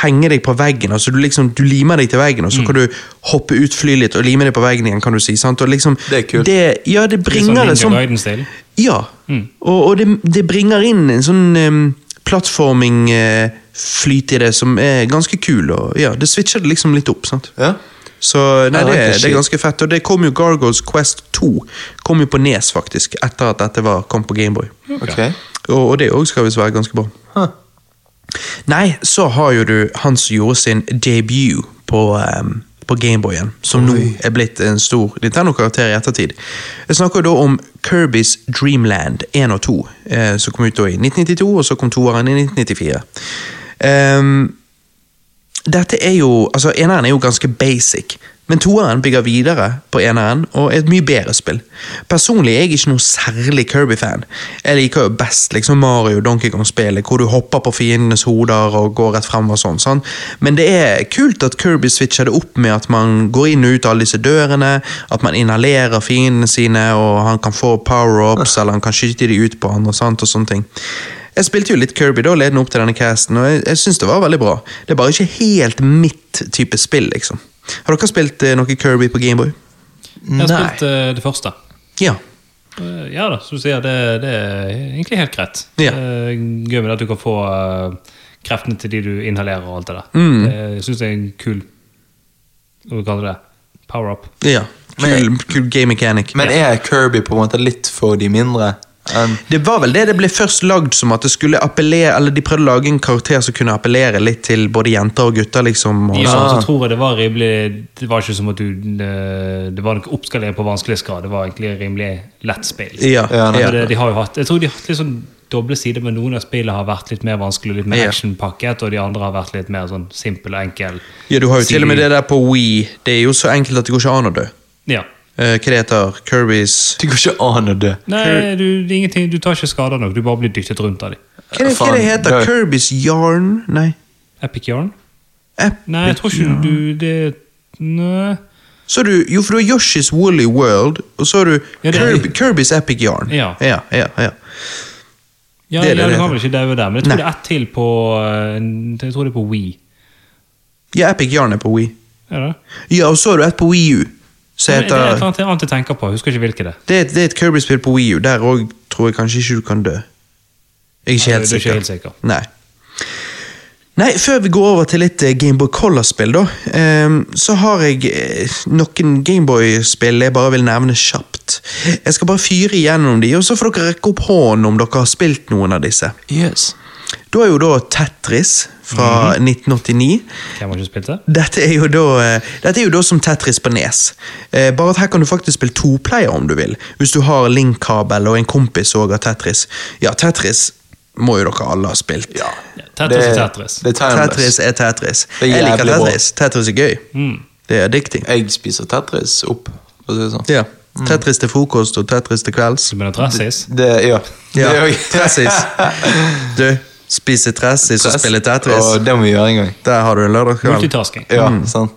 henge deg på veggen. altså Du liksom, du limer deg til veggen, og så kan du hoppe ut, fly litt og lime deg på veggen igjen. kan du si, sant? Og liksom, Det er kult. Det, ja, det sånn bringer det sånn liksom, Ja, Ja, og, og det, det bringer inn en sånn um, plattforming-flyt i det som er ganske kul. og ja, Det switcher det liksom litt opp. sant? Ja. Så nei, det, det er ganske fett. Og det kom jo Gargoyles Quest 2 kom jo på Nes, faktisk, etter at dette var, kom på Gameboy. Okay. Og, og det òg skal visst være ganske bra. Huh. Nei, så har jo du han som gjorde sin debut på, um, på Gameboyen, som nå er blitt en stor Nintendo-karakter i ettertid. Jeg snakker da om Kirbys Dreamland 1 og 2, eh, som kom ut da i 1992, og så kom toeren i 1994. Um, dette er jo, altså Eneren er jo ganske basic, men toeren bygger videre på eneren og er et mye bedre spill. Personlig er jeg ikke noe særlig Kirby-fan. Jeg liker jo best liksom Mario Donkey Kong-spillet, hvor du hopper på fiendenes hoder og går rett frem og sånn. sånn. Men det er kult at Kirby switcher det opp med at man går inn og ut av alle disse dørene, at man inhalerer fiendene sine, og han kan få power-ups, eller han kan skyte de ut på andre, sant, og sånne ting. Jeg spilte jo litt Kirby da, ledende opp til denne casten, og jeg, jeg syns det var veldig bra. Det er bare ikke helt mitt type spill, liksom. Har dere spilt eh, noe Kirby på Gameboy? Jeg har Nei. spilt eh, det første. Ja. Eh, Ja da, som du sier, det, det er egentlig helt greit. Ja. Eh, Gøy med at du kan få kreftene til de du inhalerer og alt det der. Mm. Det- Jeg syns det er en kul Hva kaller du det? Power-up. ja. Kul, kul game mechanic. Men er Kirby på en måte litt for de mindre? Enn- Det var vel det det ble først lagd som, at det skulle appellere Eller de prøvde å lage en karakter som kunne appellere litt til både jenter og gutter, liksom. Og, Ja, Ah. så tror jeg det var rimelig Det var ikke som at du Det, det var noe oppskalering på vanskelighetsgrad. Det var egentlig rimelig lett spill. ja, Ja, ja. Det, de har jo hatt, jeg tror de har hatt litt sånn doble sider, men noen av spillene har vært litt mer vanskelig og litt mer actionpakket, og de andre har vært litt mer sånn simpel og enkel. ja, du har jo til og med det der på Wii. Det er jo så enkelt at det går ikke an å dø. Ja. Eh, det Kirbys Det går ikke an å dø. Nei, du, ingenting, du tar ikke skader nok, du bare blir dyttet rundt av dem. Hva det, hva det heter det? Kirbys Yarn? Nei. Epic Yarn? Epic Nei, jeg tror ikke du det Nei. Så du, jo, for du har Yoshi's Woolly World, og så har du Ja, er- Kirby, Kirbys Epic Yarn. Ja. ja, ja, ja. Ja, Det det ja, det du kan vel ikke daue der, men jeg tror Nei. det er ett til på eh, Jeg tror det er på Wii. Ja, Epic Yarn er på Wii. Er? Ja, og så har du et på Wii Som Det er et eller annet jeg tenker på, husker ikke hvilket det det, er det er et Kirby-spill på Wii U. Der òg tror jeg kanskje ikke du kan dø. Jeg er ikke helt du er ikke helt sikker. Nei. Nei, Før vi går over til litt eh, Gameboy Color-spill, da, eh, så har jeg eh, noen Gameboy-spill jeg bare vil nevne kjapt. Jeg skal bare fyre igjennom de, og så får dere rekke opp hånden om dere har spilt noen av disse. Yes. Da er jo da Tetris fra 1989. Hvem har ikke spilt det? Dette er, jo da, eh, dette er jo da som Tetris på Nes. Eh, bare at her kan du faktisk spille toplayer om du vil. Hvis du har link-kabel og en kompis òg av Tetris. Ja, Tetris må jo dere alle ha spilt. Ja. Tetris Det- er Tetris. Det er. Tetris er Tetris. Det er Jeg liker Tetris. bra. Tetris. Er gøy. Mm. Det er addicting. Jeg spiser Tetris opp, for å si det sånn. Ja. Tetris til frokost og Tetris til kvelds. Du mener Tressis? Det, ja. Ja, [laughs] Det er Tressis. [laughs] Du, spise tress, ikke spille Tetris. Og det må vi gjøre en gang. Der har du en lørdagskveld. Multitasking. Ja, Mm. sant.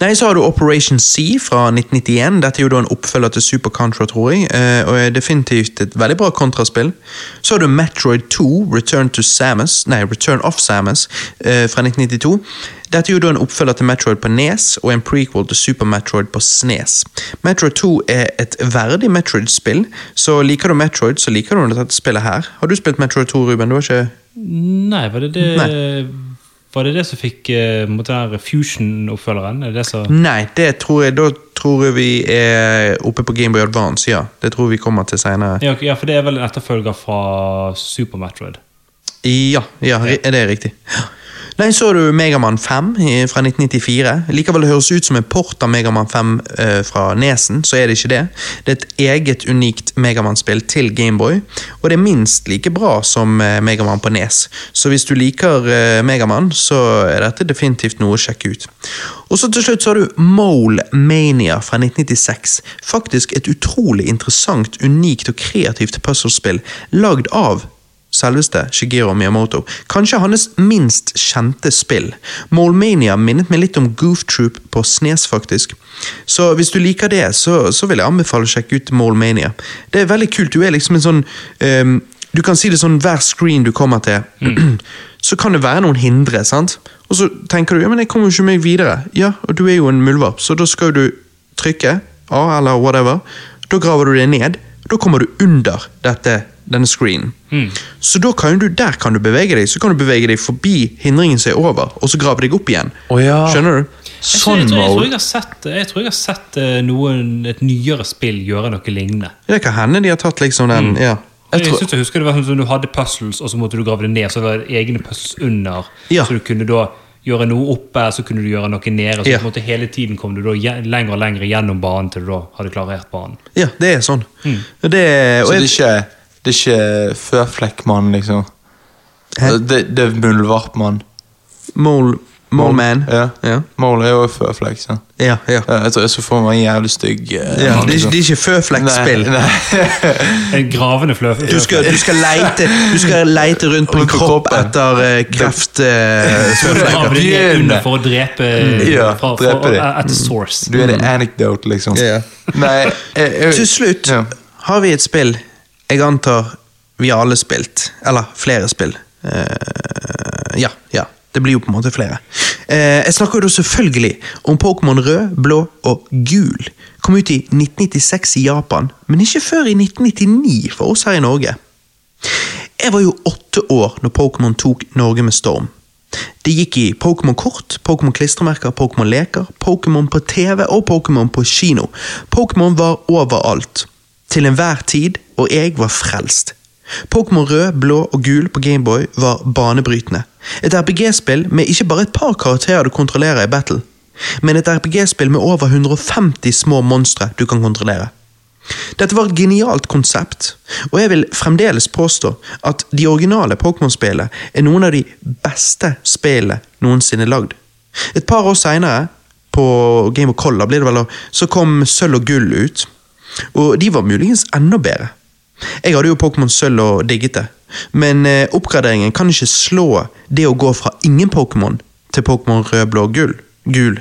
Nei, så har du Operation C fra 1991. Dette er jo da en oppfølger til Super Contra, tror jeg. eh, Og er definitivt et veldig bra kontraspill. Så har du Metroid 2, Return to Samus, nei, Return of Samus, eh, fra 1992. Dette er jo da en oppfølger til Metroid på Nes, og en prequel til Super Metroid på SNES. Metroid 2 er et verdig Metroid-spill, så liker du Metroid, så liker du dette spillet her. Har du spilt Metroid 2, Ruben? Du har ikke Nei, var det det Nei. Var det det som fikk uh, Fusion-oppfølgeren? Er Nei, det tror jeg, da tror jeg vi er oppe på Gameboy Advance, ja. Det tror vi kommer til senere. ja, ja, for det er vel en etterfølger fra Super Metroid. Ja, ja, det er riktig. Nei, så du Megaman 5 fra 1994. Likevel det høres ut som en port av Megaman 5 eh, fra Nesen, så er det ikke det. Det er et eget unikt Megaman-spill til Gameboy, og det er minst like bra som eh, Megaman på Nes. Så hvis du liker eh, Megaman, så er dette definitivt noe å sjekke ut. Og så til slutt så har du Mole Mania fra 1996. Faktisk et utrolig interessant, unikt og kreativt puzzlespill lagd av selveste Shigeru Miyamoto. Kanskje hans minst kjente spill. Molemania minnet meg litt om Goof Troop på Snes, faktisk. Så hvis du liker det, så, så vil jeg anbefale å sjekke ut Molemania. Det er veldig kult. Du er liksom en sånn um, Du kan si det sånn hver screen du kommer til, [clears throat] så kan det være noen hindre. sant? Og så tenker du ja, men jeg kommer jo ikke meg videre. Ja, og du er jo en muldvarp, så da skal du trykke A eller whatever. Da graver du deg ned. Da kommer du under dette, denne screenen. Så da kan du, der kan du bevege deg. Så kan du bevege deg forbi hindringen som er over, og så grave deg opp igjen. Å ja. Skjønner du? Sånn jeg, tror, jeg, tror jeg har sett, jeg tror jeg har sett eh, noen, et nyere spill gjøre noe lignende. Det kan hende de har tatt liksom den ja. Jeg Jeg, synes jeg husker det var sånn som Du hadde puzzles, og så måtte du grave det ned. Så det var egne puzzles under. Ja. Så du kunne da gjøre noe oppe, så kunne du gjøre noe nede. Så Ja. på en måte hele tiden kom du da lenger og lenger gjennom banen til du da hadde klarert banen. ja, det er sånn. Mm. det, og Så det er ikke, det er ikke Førflekkmann, liksom? Hæ? Det, det er muldvarpmann. Mole, mole Man. Ja. Ja. Mål er jo føflekk. Ja, ja. Ja, Jeg tror jeg skal få meg en jævlig stygg uh, ja. Det, er, det er ikke føflekkspill. [laughs] En gravende fløf. Du skal, du, skal leite, du skal leite rundt på en på kropp kroppen. etter uh, kreft... Uh, [laughs] Du under for å drepe, Ja, fra, drepe det. etter source. Du er det anecdote, liksom. Ja. Nei, jeg, jeg, Til slutt Ja. har vi et spill jeg antar vi har alle spilt. Eller flere spill. Uh, ja, ja. Det blir jo på en måte flere. Eh, jeg snakker jo selvfølgelig om Pokémon rød, blå og gul. Kom ut i 1996 i Japan, men ikke før i 1999 for oss her i Norge. Jeg var jo åtte år når Pokémon tok Norge med storm. Det gikk i Pokémon-kort, Pokémon-klistremerker, Pokémon-leker, Pokémon på TV og Pokémon på kino. Pokémon var overalt. Til enhver tid, og jeg var frelst. Pokémon rød, blå og gul på Gameboy var banebrytende. Et RPG-spill med ikke bare et par karakterer du kontrollerer i battle, men et RPG-spill med over 150 små monstre du kan kontrollere. Dette var et genialt konsept, og jeg vil fremdeles påstå at de originale Pokémon-spillene er noen av de beste spillene noensinne lagd. Et par år seinere, på Game of Color, blir det vel, så kom Sølv og Gull ut, og de var muligens enda bedre. Jeg hadde jo Pokémon Sølv og digget det, men eh, oppgraderingen kan ikke slå det å gå fra ingen Pokémon til Pokémon rød, blå gull. gul.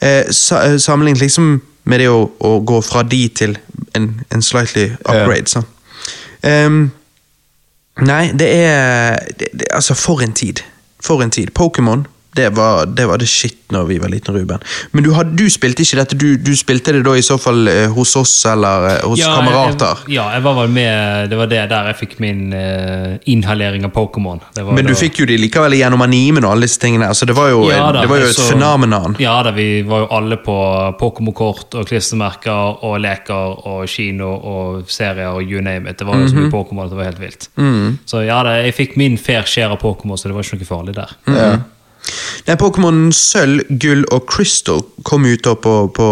Eh, eh, sammenlignet liksom med det å, å gå fra de til en, en slightly upgrade. Så. Um, nei, det er det, det, Altså, for en tid. For en tid. Pokémon, det var, det var det shit når vi var liten, Ruben. Men du, had, du spilte ikke dette, du, du spilte det da i så fall eh, hos oss eller eh, hos kamerater? Jeg, ja, jeg var vel med Det var det der jeg fikk min eh, inhalering av Pokémon. Det var Men du fikk jo de likevel gjennom animen og alle disse tingene. Altså, det var jo, Ja da, det var jo et så, fenomenon. Ja da, vi var jo alle på Pokémon-kort og klistremerker og leker og kino og serier og you name it. Det var jo så Mhm. mye Pokémon at det var helt vilt. Mm. Så ja da, jeg fikk min fair share av Pokémon, så det var ikke noe farlig der. Ja. Nei, Pokémon Sølv, Gull og Crystal kom ut da på, på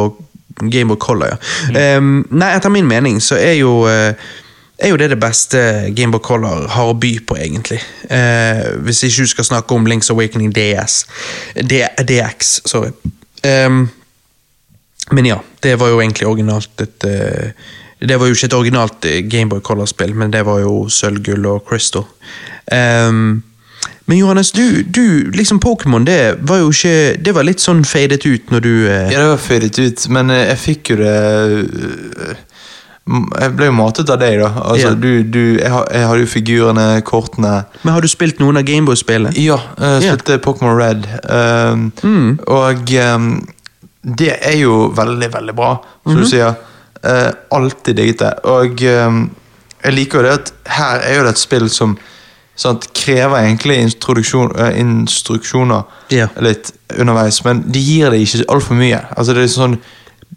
Game of Color. Ja. Em, nei, etter min mening så er jo uh, er jo det det beste Game of Color har å by på, egentlig. Eh, hvis ikke du skal snakke om Links Awakening DS. D DX, sorry. Em, men ja, det var jo egentlig originalt et eh, Det var jo ikke et originalt Game Gameboy Color-spill, men det var jo sølv, gull og crystal. Em, men Johannes, du, du liksom Pokémon, det var jo ikke Det var litt sånn fadet ut når du eh, Ja, det var fadet ut, men eh, jeg fikk jo det eh, Jeg ble jo matet av deg, da. Altså, Ja. du, du, jeg, har- jeg hadde jo figurene, kortene Men har du spilt noen av Gameboy-spillene? Ja, jeg Ja. spilte Pokémon Red. Um, Og um, det er jo veldig, veldig bra, som du sier. Uh, alltid digget det. Og um, jeg liker jo det at her er jo det et spill som sant, krever egentlig eh, instruksjoner Ja. litt underveis, men de gir det ikke altfor mye. Altså det er sånn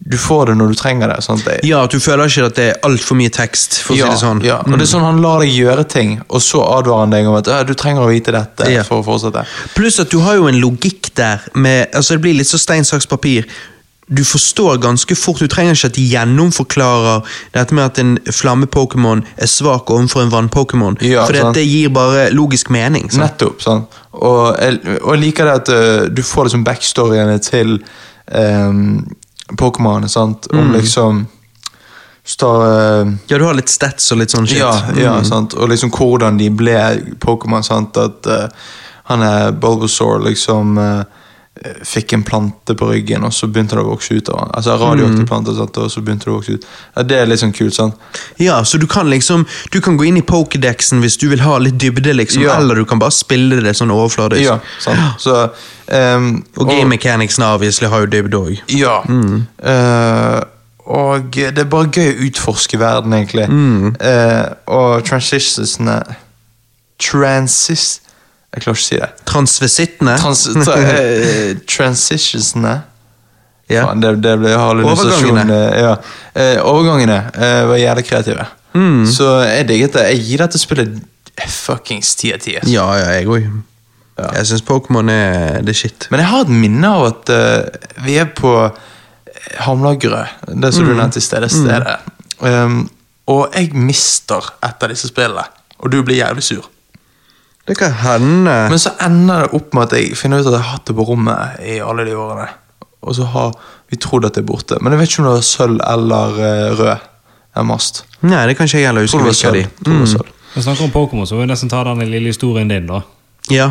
Du får det når du trenger det. Sant? Det, Ja, at du føler ikke at det er altfor mye tekst, for å ja, si det sånn. ja. Og det er sånn Han lar deg gjøre ting, og så advarer han deg om at du trenger å vite dette Ja. for å fortsette. Pluss at du har jo en logikk der med Altså, det blir litt så stein, saks, papir. Du forstår ganske fort, du trenger ikke at de gjennomforklarer dette med at en flamme-Pokémon er svak overfor en vann-Pokémon. Ja, for sant. det gir bare logisk mening. Sant? Nettopp. sånn. Og jeg, og jeg liker det at uh, du får liksom backstoryene til um, Pokémon. sant? Om Mm. liksom står, uh, Ja, du har litt stats og litt sånn shit. ja, ja, sant? Og liksom hvordan de ble Pokémon. sant? At uh, han er Bulbasaur liksom eh, fikk en plante på ryggen, og så begynte det å vokse ut. Altså Mm. radioaktiv plante, sant, og så begynte det å vokse ut. Ja, det er litt sånn kult, sant? Ja, så du kan liksom Du kan gå inn i pokédexen hvis du vil ha litt dybde, liksom, Ja. eller du kan bare spille det sånn overfladisk. Ja, sant. Så, um, Og game mechanicsen obviously har jo dybde òg. Ja. Eh, og det er bare gøy å utforske verden, egentlig. Mm. Uh, og transistensene Transis... Jeg klarer ikke å si det. Transvisittene. Trans, [laughs] tra, eh, transitionsene Ja. Faen, det, det ble hallusinasjon. Overgangene. eh, Ja. Eh, overgangene eh, var jævlig kreative. Mm. Så jeg digget det. Jeg gir dette spillet fuckings ti av ti. Ja, ja, jeg òg. Jeg syns Pokémon er det shit. Men jeg har et minne av at uh, vi er på Hamlageret, det som du nevnte i stedet. stedet. Um, og jeg mister et av disse spillene, og du blir jævlig sur. Det kan hende Men så ender det opp med at jeg finner ut at jeg har hatt det på rommet i alle de årene. Og så har vi trodd at det er borte. Men jeg vet ikke om det var sølv eller eh, rød. En mast. Nei, det kan ikke jeg heller Tror huske det var sølv. Tror det var Mm. sølv. Når vi snakker om Pokémon, så må vi nesten ta den lille historien din, da. Ja.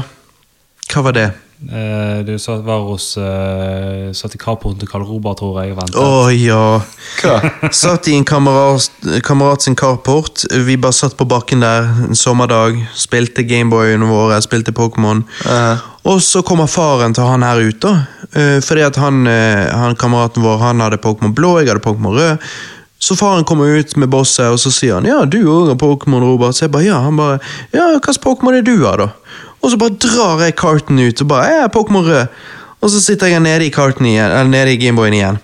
Hva var det? Eh, Du var hos uh, Satt i carporten til Karl Robert, tror jeg, Å oh, ja. Hva? Satt i en kamerat, kamerat sin carport. Vi bare satt på bakken der en sommerdag. Spilte Gameboyene våre, spilte Pokémon. Uh. Og så kommer faren til han her ut, da. Eh, fordi at han, eh, han kameraten vår han hadde Pokémon blå, jeg hadde Pokémon rød. Så faren kommer ut med bosset, og så sier han 'ja, du òg har Pokémon', Robert. Så jeg bare 'ja'. Han bare 'ja, hvilken Pokémon er du har', da? Og så bare drar jeg karten ut og bare er Pokémon rød'. Og så sitter jeg nede i karten igjen, eller nede i Gameboyen igjen.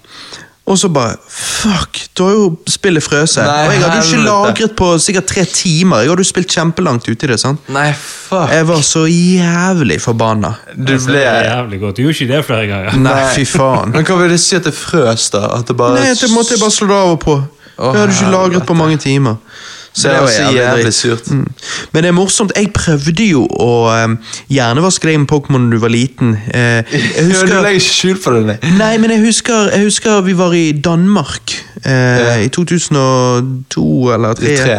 Og så bare Fuck, da har jo spillet frøset. Nei, Og jeg hadde jo ikke lagret på sikkert tre timer. Jeg hadde jo spilt kjempelangt ute i det. sant? nei, fuck. Jeg var så jævlig forbanna. Du ble jævlig godt. Du gjorde ikke det flere ganger. Nei, fy faen. [laughs] Men hva vil det si at det frøs, da? At det bare Nei, det måtte jeg bare slå det av og på. Jeg hadde ikke lagret på mange timer. Det er også jævlig surt. Mm. Men det er morsomt. Jeg prøvde jo å um, hjernevaske deg med Pokémon da du var liten. Uh, jeg [laughs] husker, Du legger ikke skjul på det, nei. men jeg husker, jeg husker vi var i Danmark eh, i 2002 eller 2003.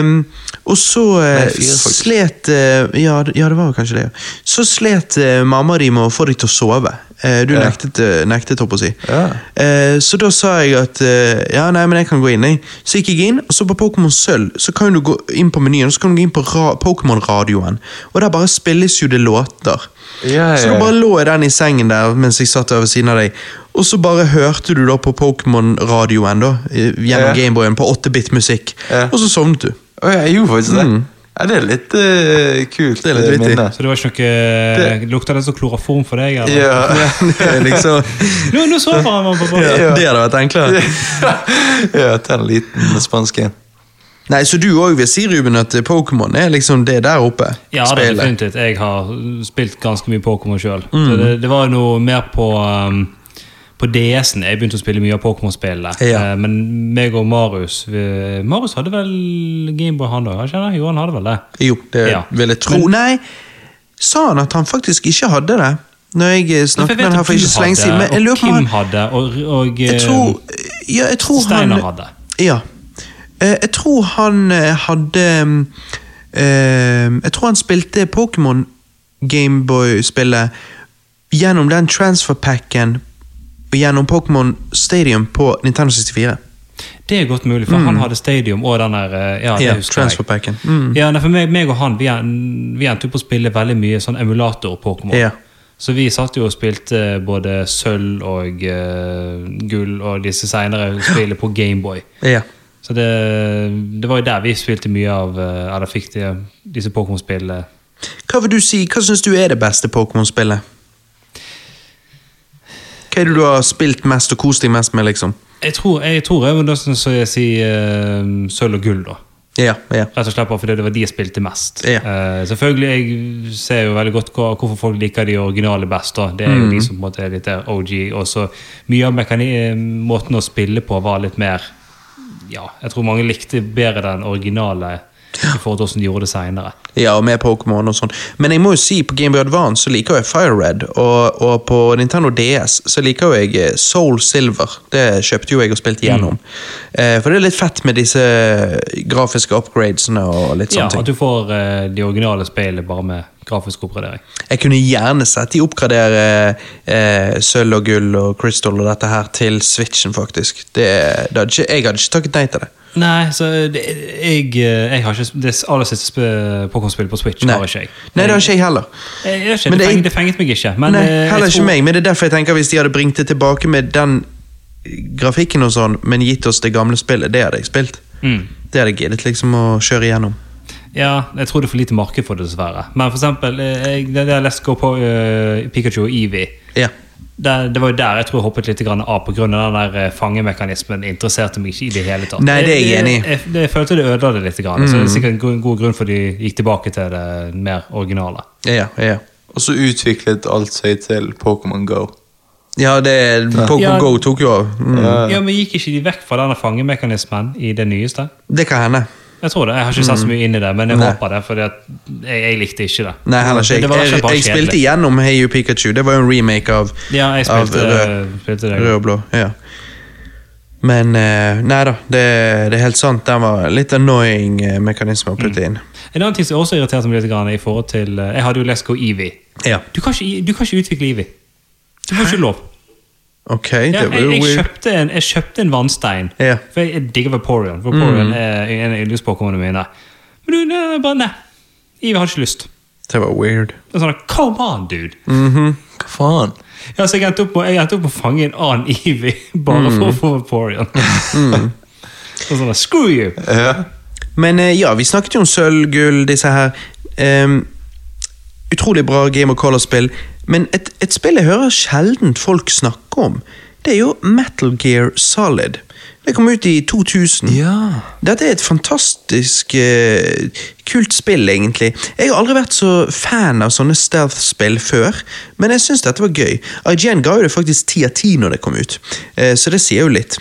Um, og så uh, Nei, slet eh, ja, det- ja, det var kanskje det. Så slet mamma di med å få deg til å sove. Eh, du nektet, eh, nektet, holdt på å si. Ja. Eh, så da sa jeg at ja, nei, men jeg kan gå inn. Jeg. Så gikk jeg inn, og så på Pokémon Sølv så kan du gå inn på menyen og så kan du gå inn på ra Pokémon-radioen. Og der bare spilles jo det låter. Ja, Så da bare lå jeg den i sengen der mens jeg satt der ved siden av deg. Og så bare hørte du da på Pokémon-radioen da, gjennom. Gameboyen på 8-bit-musikk. Ja. Og så sovnet du. Å, jeg gjorde faktisk det. Ja, det er litt uh, kult. Det er litt eh, vittig. Så det var ikke noe Det- Lukta det som kloroform for deg? Eller? Ja. [laughs] [laughs] Det er liksom, Nå, nå sover han på bordet. ja, det hadde vært enklere. ja, [laughs] ta en liten spansk en. Nei, Så du òg vil si, Ruben, at Pokémon er liksom det der oppe? Ja, det er definitivt. Jeg har spilt ganske mye Pokémon sjøl. Mm. Det, det var noe mer på um, På DS-en jeg begynte å spille mye av Pokémon-spillene. Ja. Eh, men meg og Marius vi, Marius hadde vel Gameboy, han òg? Jo, han hadde vel det. Jo, det Ja. vil jeg tro. Men- Nei, sa han at han faktisk ikke hadde det? Når jeg eh, snakket med ham for ikke så lenge siden. Men jeg lurer på om Kim han hadde, og, og Jeg eh, tror, ja, jeg tror Steiner han hadde. Ja. Jeg tror han hadde Jeg tror han spilte Pokémon Gameboy-spillet gjennom den transferpacken gjennom Pokémon Stadium på Nintendo 64. Det er godt mulig, for han hadde Stadium og den der eh, Ja, Mm. Jeg. transferpacken. Mm. Ja, for meg, meg og han, vi, vi endte opp å spille veldig mye sånn emulator-Pokémon. Ja. Så vi satt jo og spilte både sølv og uh, gull og disse senere spillene på Gameboy. [laughs] Ja. Så det, det var jo der vi spilte mye av eh, Eller fikk de, disse Pokémon-spillene. Hva vil du si, hva syns du er det beste Pokémon-spillet? Hva er det du har spilt mest og kost deg mest med, liksom? Jeg tror jeg, tror jeg jeg sier eh, sølv og gull, da. Ja, ja. Rett og slett bare fordi det var de jeg spilte mest. Ja. Uh, selvfølgelig, jeg ser jo veldig godt hva- hvorfor folk liker de originale best. da. Det er jo Mm. de som på en måte er litt der OG. Og så mye av eh, måten å spille på var litt mer Ja, jeg tror mange likte bedre den originale i forhold til hvordan de gjorde det senere. Ja, og med Pokémon og sånn. Men jeg må jo si, på Game Boy Advance så liker jeg Fire Red, og, og på Nintendo DS så liker jeg eh, Soul Silver. Det kjøpte jo jeg og spilte gjennom. Eh, for det er litt fett med disse grafiske upgradesene og litt Ja, sånne At ting. du får eh, de originale speilene bare med grafisk oppgradering. Jeg kunne gjerne sett de oppgradere eh, sølv og gull og crystal og dette her til Switchen, faktisk. Det, det hadde ikke, jeg hadde ikke takket nei til det. Nei, så det, jeg, eh, jeg har ikke Det aller siste sp- Pokémon-spillet på Switch Nei. har ikke jeg. Nei, det har ikke jeg heller. Jeg, jeg, vet ikke, Men det, fenget, det fenget meg ikke. Men Nei, heller tror... ikke meg, men det er derfor jeg tenker hvis de hadde bringt det tilbake med den grafikken og sånn, men gitt oss det gamle spillet, det hadde jeg spilt. Mm. Det hadde jeg giddet liksom å kjøre igjennom. Ja, jeg tror det er for lite marked for det, dessverre. Men for eksempel, eh, jeg, det der jeg Go gå på uh, Pikachu og Eevee Ja. Det, det var jo der jeg tror jeg hoppet litt grann av pga. den der eh, fangemekanismen. interesserte meg ikke i det hele tatt. Nei, det er jeg enig i. Jeg, jeg, jeg følte det ødela det litt. Grann, Så det er sikkert en god, grunn for de gikk tilbake til det mer originale. Ja, ja. Og så utviklet alt seg til Pokémon Go. Ja, det Pokémon Ja. Go tok jo av. Mm. Ja. Ja, men Gikk ikke de vekk fra denne fangemekanismen i det nyeste? Det kan hende. Jeg tror det, jeg har ikke sett så mye inn i det, men jeg Nei. håper det. For jeg, jeg likte ikke det. Nei, heller ikke jeg. Jeg, jeg spilte igjennom Hey You Pikachu. Det var jo en remake av, Ja, jeg av rød, spilte det. rød og blå. Ja. Men eh, nei da, det, det er helt sant. Den var litt annoying eh, mekanisme å putte inn. En annen ting som også irriterte meg litt i forhold til eh, Jeg hadde jo Lesko Eevee. Ja. Du kan ikke, du kan ikke utvikle Eevee. Du får ikke lov. Ok, Ja, det jeg, var jo jeg, weird. kjøpte en, jeg kjøpte en vannstein. Ja. For jeg, jeg digger Vaporeon. Vaporeon er en av yndlingspokémonene mine. Men du, nei, bare nei. Ivi har ikke lyst. Det var weird. Det er sånn, Come on, dude! Hva faen? Ja, så jeg endte opp med, jeg å fange en annen Ivi bare for å få Vaporeon. [laughs] Og sånn, Screw you! Ja. Men eh, ja, vi snakket jo om sølv, gull, disse her. Um, utrolig bra Game of Color-spill. Men et, et spill jeg hører sjelden folk snakke om, det er jo Metal Gear Solid. Det kom ut i 2000. Ja. Dette er et fantastisk uh, kult spill, egentlig. Jeg har aldri vært så fan av sånne stealth-spill før, men jeg syns dette var gøy. IGN ga jo det faktisk ti av ti når det kom ut, uh, så det sier jo litt.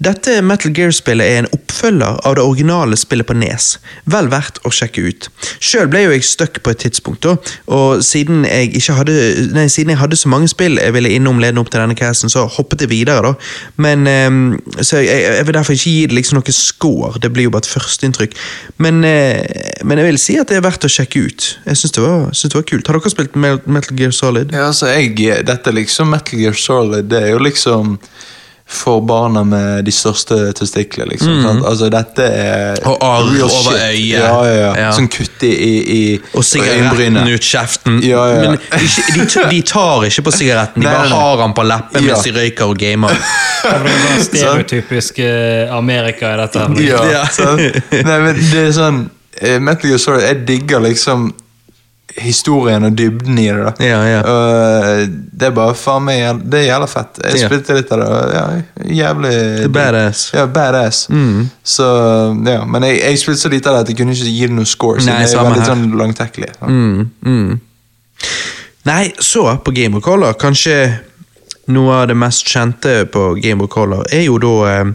Dette Metal Gear-spillet er en oppfølger av det originale spillet på Nes. Vel verdt å sjekke ut. Sjøl ble jo jeg stuck på et tidspunkt, da, og siden jeg, hadde, nei, siden jeg hadde så mange spill jeg ville innom ledende opp til denne casten, så hoppet jeg videre. da. Men ehm, Så jeg, jeg vil derfor ikke gi det liksom noe score, det blir jo bare et førsteinntrykk. Men, eh, men jeg vil si at det er verdt å sjekke ut. Jeg syns det, det var kult. Har dere spilt Metal Gear Solid? Ja, altså, jeg, dette liksom Metal Gear Solid, det er jo liksom for barna med de største testiklene, liksom. mm. Altså, dette er Og arr over øyet. Ja, ja, ja. Ja. Sånn kutt i, i, Og sigaretten ut kjeften. Ja, ja. Men de, de tar ikke på sigaretten, de [laughs] bare nei, nei. har den på leppen Ja. mens de røyker og gamer. [laughs] Det er sånn stereotypisk eh, Amerika i dette. Ja, Ja. Nei, men det er sånn eh, Metal Gear Solid, jeg digger liksom historien og dybden i det. da Ja, ja. Og, Det er bare faen meg Det er jævla fett. Jeg spilte litt av det. og Ja, jævlig Det er badass. Ja, badass. Mm. Så, ja, Men jeg, jeg spilte så lite av det at jeg kunne ikke gi det noen score. Siden Nei, det er veldig her. sånn langtekkelig. sant? Mm, mm. Nei, så på Game of Color Kanskje noe av det mest kjente på Game of Color er jo da eh,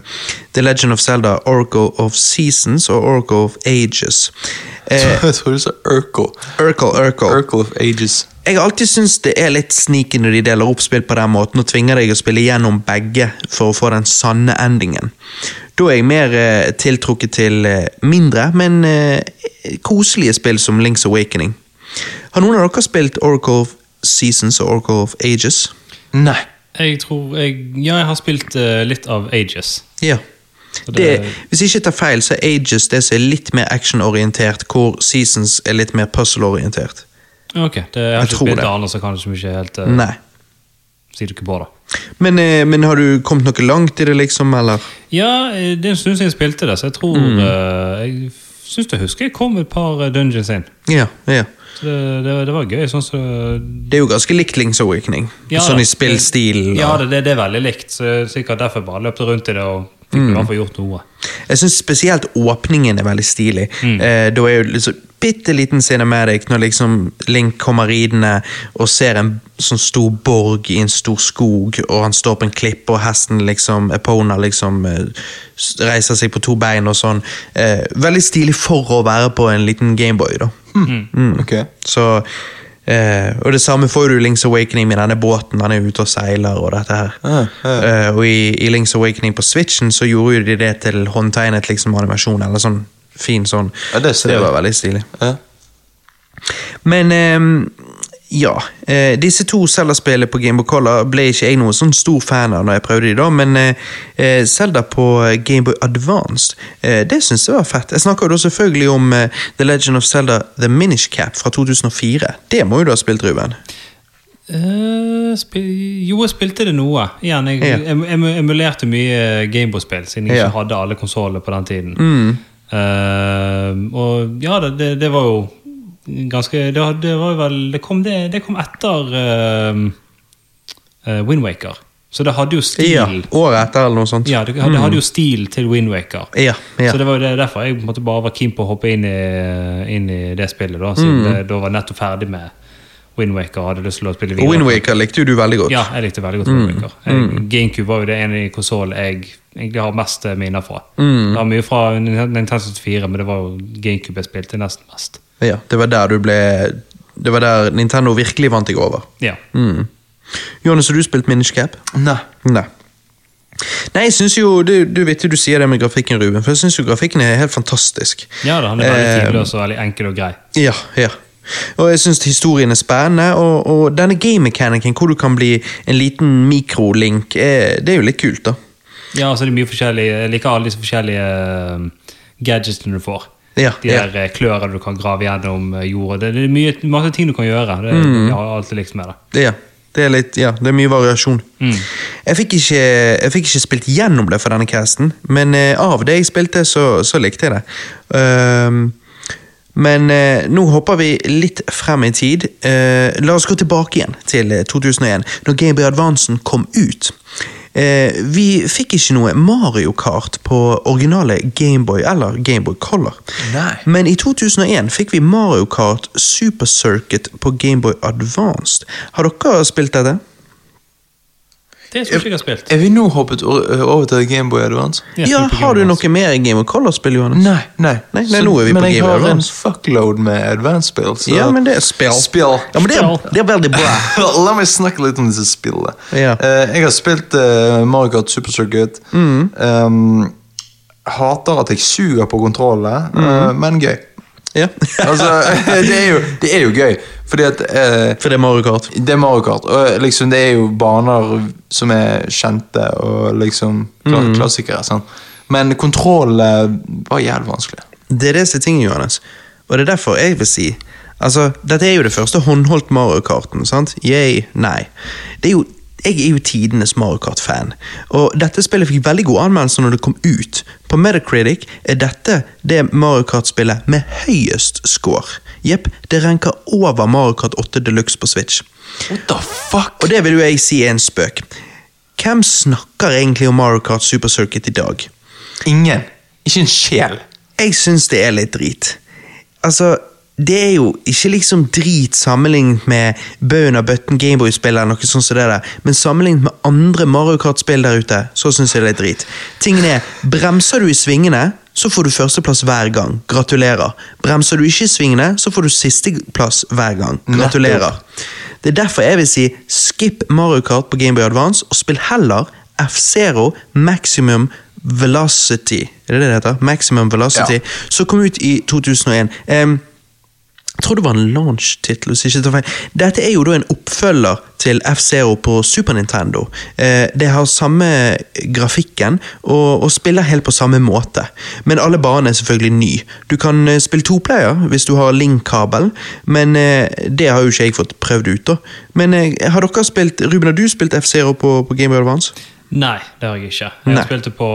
The Legend of Zelda, Oracle of Seasons og Oracle of Ages. [laughs] Eh, Jeg tror du sa Urkel. Urkel, Urkel. Urkel of Ages. Jeg har alltid syntes det er litt sneaky når de deler opp spill på den måten og tvinger deg å spille gjennom begge for å få den sanne endingen. Da er jeg mer eh, tiltrukket til eh, mindre, men eh, koselige spill som Link's Awakening. Har noen av dere spilt Oracle of Seasons og Oracle of Ages? Nei. Jeg tror jeg, Ja, jeg har spilt uh, litt av Ages. Ja. Det, det- hvis jeg ikke tar feil, så er Ages det som er litt mer actionorientert, hvor Seasons er litt mer puzzle-orientert. Ok, det, jeg har Jeg ikke spilt det. andre, så kan ikke helt uh, Nei. si dere på det. Men, uh, men har du kommet noe langt i det, liksom, eller? Ja, det er en stund siden jeg spilte det, så jeg tror Mm. Jeg syns jeg husker jeg kom et par dungeons inn. Ja, ja. Det, det, det var gøy. sånn så Det er jo ganske likt Link's Awakening. Ja, sånn i spillstil. Ja, det, det, er veldig likt. Så er sikkert derfor bare løpte rundt i det og fikk Mm. i hvert fall gjort noe. Jeg syns spesielt åpningen er veldig stilig. Mm. Eh, da er jo liksom bitte liten cinematic når liksom Link kommer ridende og ser en sånn stor borg i en stor skog, og han står på en klippe, og hesten liksom, Epona liksom eh, reiser seg på to bein og sånn. Eh, veldig stilig for å være på en liten Gameboy, da. Mm. Ok. Så eh, Og det samme får du i Link's Awakening med denne båten, han er ute og seiler og dette her. Ah, ja. Eh, og i, i Link's Awakening på Switchen så gjorde jo de det til håndtegnet liksom animasjon, eller sånn fin sånn. Ja, det så det var veldig stilig. Ja. Men eh, ja, eh, disse to Zelda-spillene på Gameboy Color ble ikke jeg noen sånn stor fan av når jeg prøvde de da, men eh, eh, Zelda på Gameboy Advanced, eh, det synes jeg var fett. Jeg snakker jo da selvfølgelig om eh, The Legend of Zelda The Minish Cap fra 2004. Det må jo du ha spilt, Ruben? Uh, jo, jeg spilte det noe. Igjen, jeg, Ja. em- em- emulerte mye Gameboy-spill, siden jeg Ja. ikke hadde alle konsoller på den tiden. Mm. Eh, og ja, det, det, var jo ganske Det, det var jo vel Det kom, det, det kom etter uh, Windwaker. Så det hadde jo stil Ja, året etter eller noe sånt. Ja, det, hadde, mm. jo stil til Windwaker. Ja, ja. Så det var jo derfor jeg måtte bare var keen på å hoppe inn i, inn i det spillet. Da, siden det, da var nettopp ferdig med Windwaker hadde lyst til å spille videre. Wind Waker likte jo du veldig godt. Ja, jeg likte veldig godt Windwaker. Mm. Gamecube var jo det ene konsollen jeg egentlig har mest minner fra. Det var mye fra Nintendo 64, men det var jo Gamecube jeg spilte nesten mest. Ja, det var der du ble Det var der Nintendo virkelig vant deg over. Ja. Mm. Johannes, har du spilt Minish Cap? Nei. Nei. Nei, jeg synes jo, du, du vet jo du sier det med grafikken, Ruben, for jeg syns jo grafikken er helt fantastisk. ja da, han er veldig Eh, tidløs og veldig enkel og grei. Ja, ja. Og jeg syns historien er spennende, og, og denne game-mechanicen hvor du kan bli en liten mikrolink, er, det er jo litt kult, da. Ja, altså det er mye forskjellig Jeg liker alle disse forskjellige eh, gadgetsene du får. Ja, De der ja. klørne du kan grave gjennom eh, jorda. Det, er mye, masse ting du kan gjøre. Det, Mm. Alltid liksom med det. Det, ja. Det er litt, ja, det er mye variasjon. Jeg, fikk ikke, jeg fikk ikke spilt gjennom det for denne casten, men eh, av det jeg spilte, så, så likte jeg det. Ehm, men eh, nå hopper vi litt frem i tid. Eh, la oss gå tilbake igjen til eh, 2001, når Gameboy Advancen kom ut. Eh, vi fikk ikke noe Mario Kart på originale Gameboy eller Gameboy Color. Nei. Men i 2001 fikk vi Mario Kart Super Circuit på Gameboy Advanced. Har dere spilt dette? Det tror jeg har spilt. Er vi nå hoppet over til Gameboy Advance? Ja, Ja, Har du Game noe mer Gameboy Color-spill, Johannes? Nei, nei. Nei, nei, Så- nå er vi på men jeg har en fuckload med Advance-spill. Ja, men det er spill. Spill. Ja, men det er, det er veldig bra. [laughs] La meg snakke litt om disse spillene. Ja. Uh, jeg har spilt uh, Mario Kart Super Circuit. Mm. Um, hater at jeg suger på kontrollene, mm. uh, men gøy. Ja. Altså, [laughs] det, er jo, det er jo gøy, fordi at eh, For det er Mario Kart. det er Mario Kart, og liksom det er jo baner som er kjente og liksom kla Mm. klassikere. Sant? Men kontrollen var jævlig vanskelig. Det er det som er tingen, Johannes. Og det er derfor jeg vil si Altså, Dette er jo det første håndholdt Mario Karten, sant? Yay, nei. Det er jo, jeg er jo tidenes Mario Kart-fan, og dette spillet fikk veldig god anmeldelse når det kom ut. På Metacritic er dette det Mario Kart-spillet med høyest score. Jepp, det renker over Mario Kart 8 Deluxe på Switch. What the fuck? Og det vil jo jeg si er en spøk. Hvem snakker egentlig om Mario Kart Super Circuit i dag? Ingen. Ikke en sjel. Jeg syns det er litt drit. Altså, det er jo ikke liksom drit sammenlignet med Bøen av Bøtten Gameboy-spill eller noe sånt som det der, men sammenlignet med andre Mario Kart-spill der ute, så syns jeg det er drit. Tingen er, bremser du i svingene, så får du førsteplass hver gang. Gratulerer. Bremser du ikke i svingene, så får du sisteplass hver gang. Gratulerer. Det er derfor jeg vil si skip Mario Kart på Gameboy Advance, og spill heller F-Zero Maximum Velocity. Er det det det heter? Maximum Velocity. Ja. Som kom ut i 2001. Em, jeg tror det var en launch-tittel. Dette er jo da en oppfølger til F-Zero på Super Nintendo. Eh, det har samme grafikken og, og spiller helt på samme måte. Men alle banene er selvfølgelig ny. Du kan eh, spille toplayer hvis du har link-kabel, men eh, det har jo ikke jeg fått prøvd ut. da. Men har dere spilt Ruben, har du spilt F-Zero på, på Game Boy Advance? Nei, det har jeg ikke. Jeg Nei. spilte på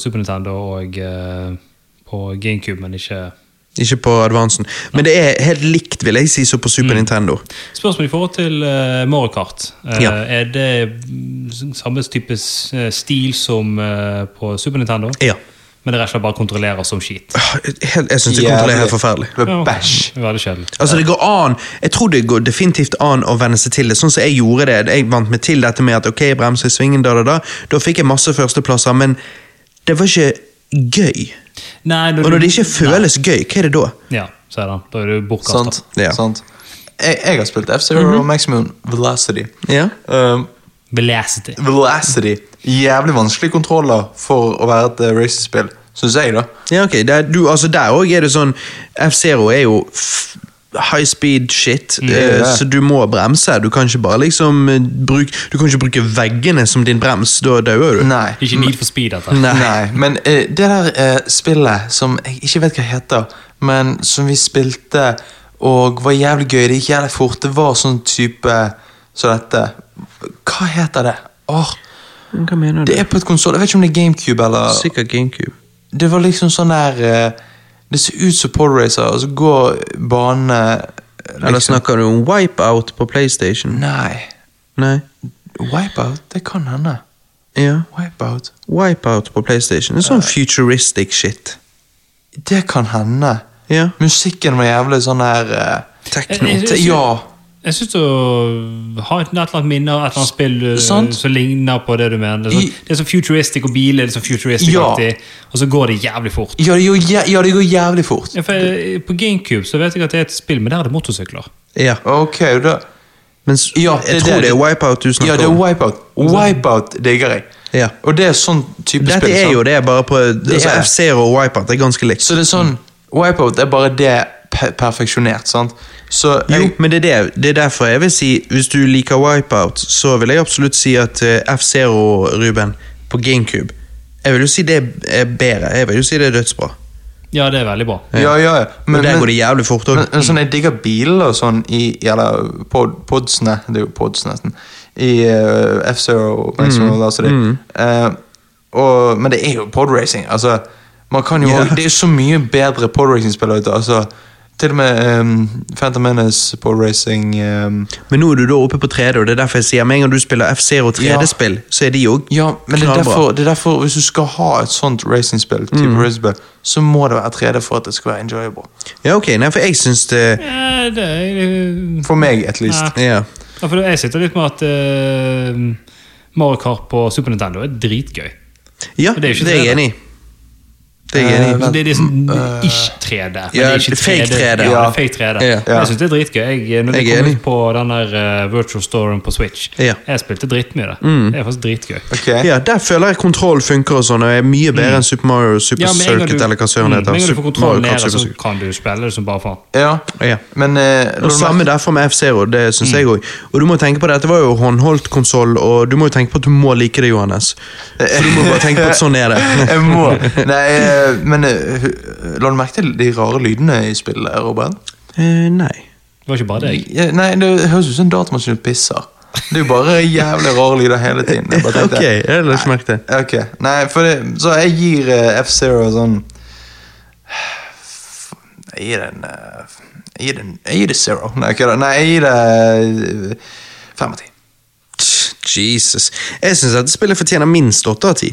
Super Nintendo og eh, på GameCube, men ikke Ikke på Advancen. Men det er helt likt, vil jeg si, som på Super Nintendo. Spørsmål i forhold til uh, Mario Kart. Uh, Ja. Er det mm, samme type eh, stil som uh, på Super Nintendo? Ja. Men det er rett og slett bare kontrollerer som skit. Helt, jeg syns det kontrollerer helt forferdelig. Det var bæsj. Veldig kjedelig. Altså det går an, Jeg tror det går definitivt an å venne seg til det. Sånn som jeg gjorde det. Jeg vant meg til dette med at ok, bremser i svingen, da, da, da. Da fikk jeg masse førsteplasser, men det var ikke gøy. Nei, Og når det ikke føles gøy, hva er det da? Ja, så er det. Da er du bortkasta. Sant. Ja. Jeg, jeg har spilt F-Zero og Maximum Velocity. Ja. Um, Velocity. Velocity. Jævlig vanskelige kontroller for å være et racerspill, racespill, syns jeg, da. Ja, ok. Det er, du, altså Der òg er det sånn F-Zero er jo f high speed shit, eh, Ja. så du må bremse. Du kan ikke bare liksom eh, bruke Du kan ikke bruke veggene som din brems. Da dauer du. Nei. Ikke Need for speed, dette. Nei. Nei, men uh, det der uh, spillet som jeg ikke vet hva heter, men som vi spilte og var jævlig gøy, det gikk jævlig fort, det var sånn type som dette. Hva heter det? Åh, Hva mener du? det er på et konsoll, jeg vet ikke om det er GameCube eller Sikkert GameCube. Det var liksom sånn der eh, Det ser ut som Podracer, og så går banene liksom, Eller snakker du om Wipeout på PlayStation? Nei. Nei. Wipeout? Det kan hende. Ja. Wipeout. Wipeout på PlayStation. Det er sånn futuristic shit. Det kan hende. Ja. Musikken var jævlig sånn her uh, Tekno. Jeg- jeg- Ja. Jeg syns du har et eller annet minne av et eller annet spill Sant. som ligner på det du mener. Det er, I- sånn, det er så futuristic, og biler er så futuristic-aktig, og så går det jævlig fort. Ja, det går, ja, det går jævlig fort. Ja, for eh, På GameCube så vet jeg at det er et spill, men der er det motorsykler. Ja. Ok, da Men Ja, jeg det- tror det- det er Wipeout du snakker om. Ja, det er. Wipeout. Wipeout digger jeg. Ja. Og det er sånn type Dette spill. er sant? jo det, bare på altså, er og Wipeout er ganske likt. Så det er sånn Wipeout er bare det pe perfeksjonert, sant? Så Jo, jeg, men det er, det, det er derfor jeg vil si Hvis du liker Wipeout, så vil jeg absolutt si at eh, F-Zero, Ruben, på GameCube Jeg vil jo si det er bedre. Jeg vil jo si det er dødsbra. Ja, det er veldig bra. Ja, ja, ja. Men, der går det jævlig fort òg. Sånn, jeg digger biler og sånn i Eller pod, podsene, det er jo pods nesten. I uh, F-Zero Mm. Velocity. Eh, og, men det er jo podracing. Altså, man kan jo, yeah. Det er så mye bedre podracing-spill ute. Altså, til og med um, Phantom Menace podracing um, Men nå er du da oppe på 3D, og det er derfor jeg sier med en gang du spiller F-Zero 3D-spill, så er de òg Ja, men det er, derfor, det er derfor hvis du skal ha et sånt racingspill, type Mm. racingspill, så må det være 3D for at det skal være enjoyable. Ja, ok, nei, for jeg syns det Ja, det er, For meg, at least. Ja. Ja. Ja, for jeg sitter litt med at uh, Mario Kart på Super Nintendo er dritgøy. Ja, det er det er jeg enig i. Det er enig. Eh, Det er liksom øh, ish 3D. Ja, det fake 3D. Ja, fake 3D. Ja. Men Jeg synes det er dritgøy. Jeg, når Jeg kom ut på den der uh, virtual storen på Switch, Ja. Mm. jeg spilte dritmye det. Det er faktisk dritgøy. Okay. Ja, Der føler jeg kontroll funker og sånn, og er mye bedre enn Super Mario Super Mm. Ja, Circuit du, eller hva søren mm, det heter. Med en gang du får Super ned, Mario Kart Super så Circuit. kan du spille det som bare faen. Ja, Ja. men uh, Og Samme derfor med F-Zero, det syns jeg òg. Og du må tenke på det, dette var jo håndholdt konsoll, og du må jo tenke på at du må like det, Johannes. [laughs] For du må bare tenke på at sånn er det. Jeg må. Nei, eh, men eh, la du merke til de rare lydene i spillet, Robert? Eh, nei. Det var ikke bare deg. Ja, Nei, Det høres ut som en datamaskin pisser. Det er jo bare jævlig rare lyder hele tiden. Jeg bare tenkte- Ok, jeg har ikke merket det. Ok, nei, for det, Så jeg gir eh, F-Zero sånn Jeg gir den eh, Jeg gir den Jeg gir det zero. Nei. Nei, jeg gir det eh, fem av ti. Jesus. Jeg syns dette spillet fortjener minst åtte av ti.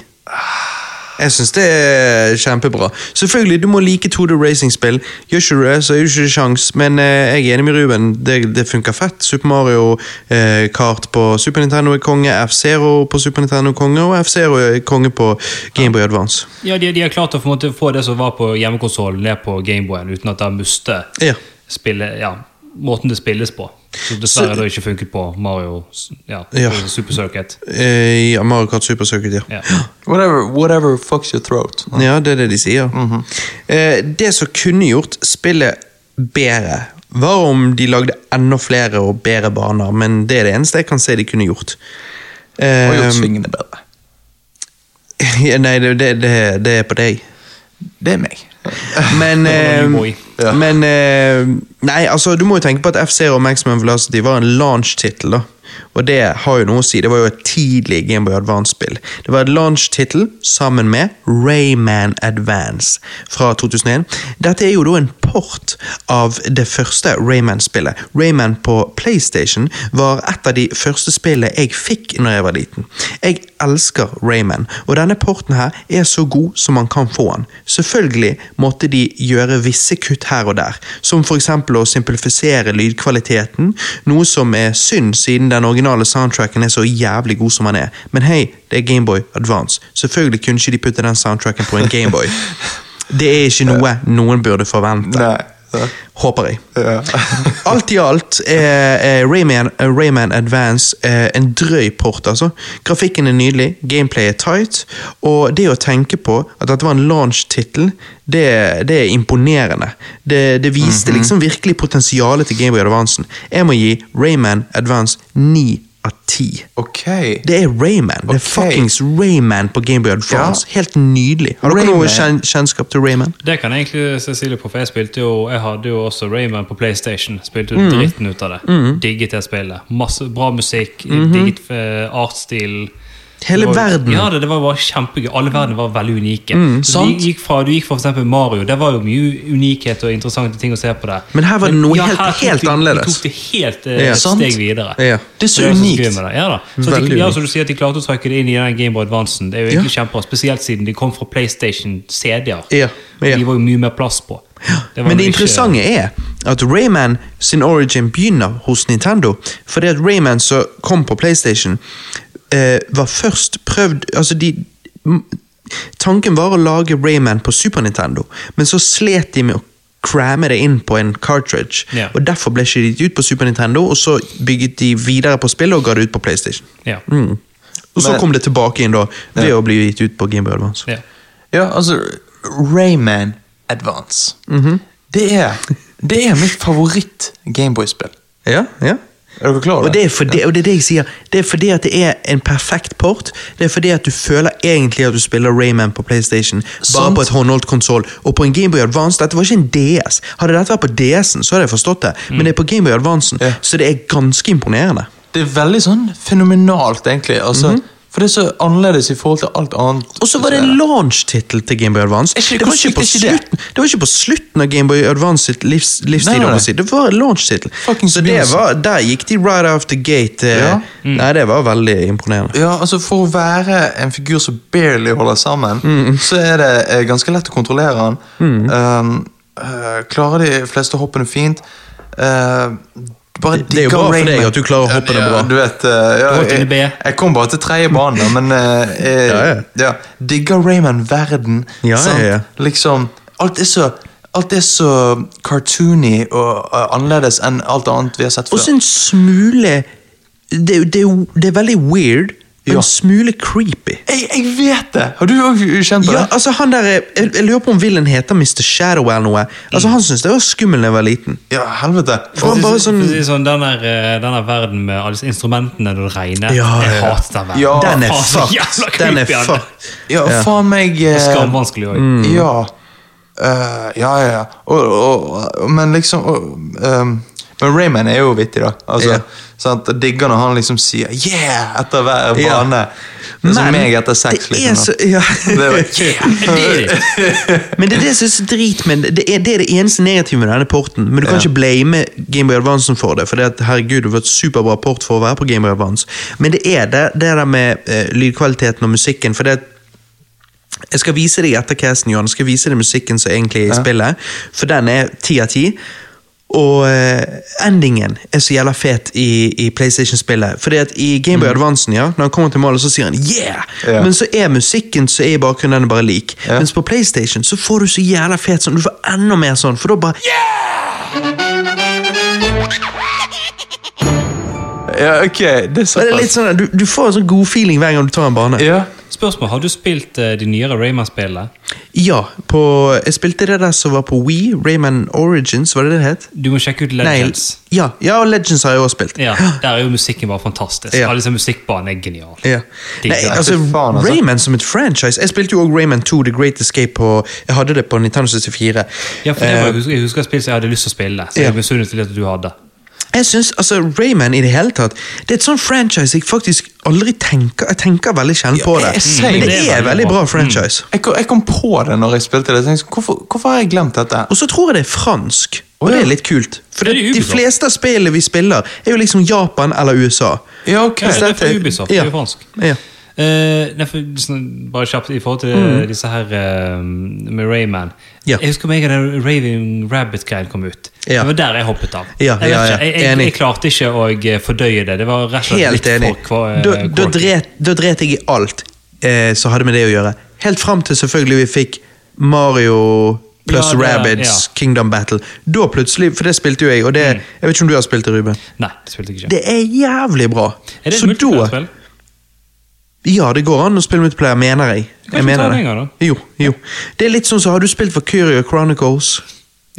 Jeg syns det er kjempebra. Selvfølgelig, du må like 2D racing-spill. Gjør ikke du det, så er det ikke sjans, men eh, jeg er enig med Ruben. Det, det funker fett. Super Mario eh, Kart på Super Nintendo er konge, F-Zero på Super Nintendo er konge, og F-Zero er konge på Gameboy Advance. Ja, de, de har klart å få, måte, få det som var på hjemmekonsollen, ned på Gameboyen, uten at de mister Ja. spille, ja, måten det spilles på. Så dessverre da ikke funket på Mario ja, Ja. Super Circuit. Eh, ja, Mario Kart Super Circuit, ja. Ja. Whatever, whatever fucks your throat. Ja, det er det de sier. eh, det som kunne gjort spillet bedre, var om de lagde enda flere og bedre baner, men det er det eneste jeg kan se de kunne gjort. Og Eh, gjort svingene bedre. [laughs] nei, det, det, det, det er på deg. Det er meg. [laughs] Men, eh. Ja. men eh, Nei, altså, du må jo tenke på at F-Zero Maximum Velocity var en launch-tittel. da. Og det har jo noe å si. Det var jo et tidlig Gameboy Advance-spill. Det var et launch-tittel sammen med Rayman Advance fra 2001. Dette er jo da en port av det første Rayman-spillet. Rayman på PlayStation var et av de første spillene jeg fikk når jeg var liten. Jeg elsker Rayman, og denne porten her er så god som man kan få den. Selvfølgelig måtte de gjøre visse kutt her og der, som eksempel å simplifisere lydkvaliteten, noe som er synd siden den originale soundtracken er så jævlig god som den er. Men hei, det er Gameboy Advance. Selvfølgelig kunne ikke de putte den soundtracken på en Gameboy. [laughs] Det er ikke noe noen burde forvente. Nei. Ja. Håper jeg. Ja. [laughs] Alt i alt er, er Rayman, er Rayman Advance eh, en drøy port, altså. Grafikken er nydelig, gameplay er tight, og det å tenke på at dette var en launch-tittel, det, det er imponerende. Det, det viste liksom virkelig potensialet til Gameboy Advancen. Jeg må gi Rayman Advance 9 av 10. Ok. Det er Rayman. Det er fuckings Rayman på Gameboy Advance. Ja. Helt nydelig. Har dere noe kjen kjennskap til Rayman? Det kan egentlig Cecilie på, for jeg spilte jo Jeg hadde jo også Rayman på PlayStation. Spilte Mm. dritten ut av det. Digget det spillet. Masse bra musikk, digget eh, artsstil. Hele var- verden. Ja, det, det var bare kjempegøy. Alle verdener var veldig unike. Så du gikk fra, du gikk fra for eksempel Mario. Det var jo mye unikhet og interessante ting å se på der. Men her var det noe helt- ja, helt, helt helt, annerledes. De tok det helt eh, Ja. steg videre. Ja. Det er så Det unikt. Så med det. Ja, da. Så de, ja, unikt. så du sier at de klarte å trekke det inn i den Game Boy Advancen. Det er jo egentlig kjempebra, Spesielt siden de kom fra PlayStation CD-er. Ja, ja. De var jo mye mer plass på. Det Men det interessante ikke- er at Rayman sin origin begynner hos Nintendo. Fordi at Rayman som kom på PlayStation, eh, var først prøvd Altså, de Tanken var å lage Rayman på Super Nintendo, men så slet de med å cramme det inn på en cartridge. Yeah. Og Derfor ble ikke de gitt ut på Super Nintendo, og så bygget de videre på spillet og ga det ut på PlayStation. Yeah. Mm. Og så Men- kom det tilbake inn da, ved yeah. å bli gitt ut på Gameboy Advance. Ja. Ja, altså Rayman Advance. Mhm. det, er, det er mitt favoritt-Gameboy-spill. Ja, ja. Er dere klar over Og det, er fordi, og det er det jeg sier. Det er fordi at det er en perfekt port. Det er fordi at du føler egentlig at du spiller Rayman på PlayStation, bare Sant. på et håndholdt konsoll. Og på en Gameboy Advance Dette var ikke en DS. Hadde dette vært på DS-en, så hadde jeg forstått det. Men det er på Gameboy Advance, Ja. så det er ganske imponerende. Det er veldig sånn fenomenalt, egentlig. Altså, For det er så annerledes i forhold til alt annet. Og så var det en launch-tittel til Gameboy Advance. Ikke det- det, var ikke på ikke slutten, det var ikke på slutten av Gameboy Advance sitt livs, livstid. Nei, nei. Det var en launch-tittel. Så det var, der gikk de right off the gate. Ja. Mm. Nei, det var veldig imponerende. Ja, altså For å være en figur som barely holder sammen, Mm. så er det eh, ganske lett å kontrollere han. Um, uh, klarer de fleste hoppene fint. Uh, bare Det- det er jo bra for deg at du klarer å hoppe ja, bra. Du vet, eh, ja, jeg, jeg kom bare til tredje bane, men eh, eh, Ja, ja. ja, Digger Rayman-verden. Ja, sant? ja, ja. Liksom, alt er så Alt er så cartoony og uh, annerledes enn alt annet vi har sett før. Og så en smule det, det, det er veldig weird, Ja. en smule creepy. jeg, jeg vet det! Har du òg kjent på Ja, det? altså han der, jeg, jeg lurer på om Villen heter Mr. Shadow eller noe. Altså Han syntes det var skummel da jeg var liten. Ja, helvete. For han bare sånn sånn, den, der, eh, den der verden med alle disse instrumentene når det regner. Ja, jeg ja, ja. hater den verden. Ja, Den er fucked. Den er creepy, fucked. Ja, Ja. faen meg eh, Skamvanskelig òg. Mm. Ja. Uh, ja, ja, ja. Og, og, og, men liksom og, ehm, Men Rayman er jo vittig, da. Altså, Ja. sant? Digger når han liksom sier 'yeah' etter hver Ja. bane. Det er som Men meg etter sex. det er liksom. så, ja. Det er bare, yeah. Men det er det som er så drit med det er, det er det eneste negative med denne porten. Men du kan Ja. ikke blame Gameboy Advance for det, for det at, herregud, det var et superbra port for å være på Gameboy Advance. Men det er det, det der med uh, lydkvaliteten og musikken. for det at jeg skal vise deg etter casten, Johan. Jeg skal vise deg musikken som egentlig er i Ja. spillet. For den er ti av ti. Og eh, endingen er så jævla fet i, i PlayStation-spillet. Fordi at I Gameboy Advancen, ja, når han kommer til målet, så sier han 'yeah'! Mm. Ja. Men så er musikken som er i bakgrunnen, den er bare lik. Ja. Mens på PlayStation så får du så jævla fet sånn, du får enda mer sånn, for da bare 'yeah'! [laughs] ja, ok. Det er såpass. sånn, du, du får en sånn god feeling hver gang du tar en bane. Ja. Spørsmål, Har du spilt uh, de nyere Rayman-spillene? Ja, på, jeg spilte det der som var på Wii, Rayman Origins, var det det det het? Du må sjekke ut Nei, Legends. ja, ja, og Legends har jeg også spilt. Ja, Der er jo musikken bare fantastisk. Ja. Alle disse musikkbanene er geniale. Ja. Nei, altså, faen, altså. Rayman som et franchise Jeg spilte jo også Rayman 2 The Great Escape på Jeg hadde det på Nintendo 64. Ja, for det var, Eh, jeg husker, jeg husker jeg spilte, så jeg hadde lyst til å spille. Så Ja. jeg misunnet litt at du hadde. Jeg synes, altså, Rayman i det hele tatt Det er et sånn franchise jeg faktisk aldri tenker Jeg tenker veldig sjelden på det. Ja, Men det er er veldig bra. bra franchise. Jeg, kom- jeg kom på det når jeg spilte det. Jeg tenkte, hvorfor, hvorfor har jeg glemt dette? Og så tror jeg det er fransk, og det er litt kult. For Det det, de fleste av spillene vi spiller, er jo liksom Japan eller USA. Ja, ok. Ja, det er Ubisoft. Det er jo fransk. Ja. Eh, nei, for, sånn, bare kjapt i forhold til Mm. disse her eh, med Rayman. Ja. Jeg husker meg da Raving Rabbit-greien kom ut. Ja. Det var der jeg hoppet av. Ja, jeg, jeg, jeg, jeg klarte ikke å eh, fordøye det. Det var rett og slett Helt enig. Da, dret, jeg i alt eh, som hadde med det å gjøre. Helt fram til selvfølgelig vi fikk Mario pluss Ja, Rabbids ja. Mm. Kingdom Battle. Da plutselig, For det spilte jo jeg, og det, jeg vet ikke om du har spilt det, Ruben. Nei, det spilte jeg ikke. Det er jævlig bra. er det Så da? Ja, det går an å spille multiplayer, mener jeg. Kan jeg ikke ta mener det gang, da? Jo, jo. Det er litt sånn så Har du spilt for Curio Chronicles?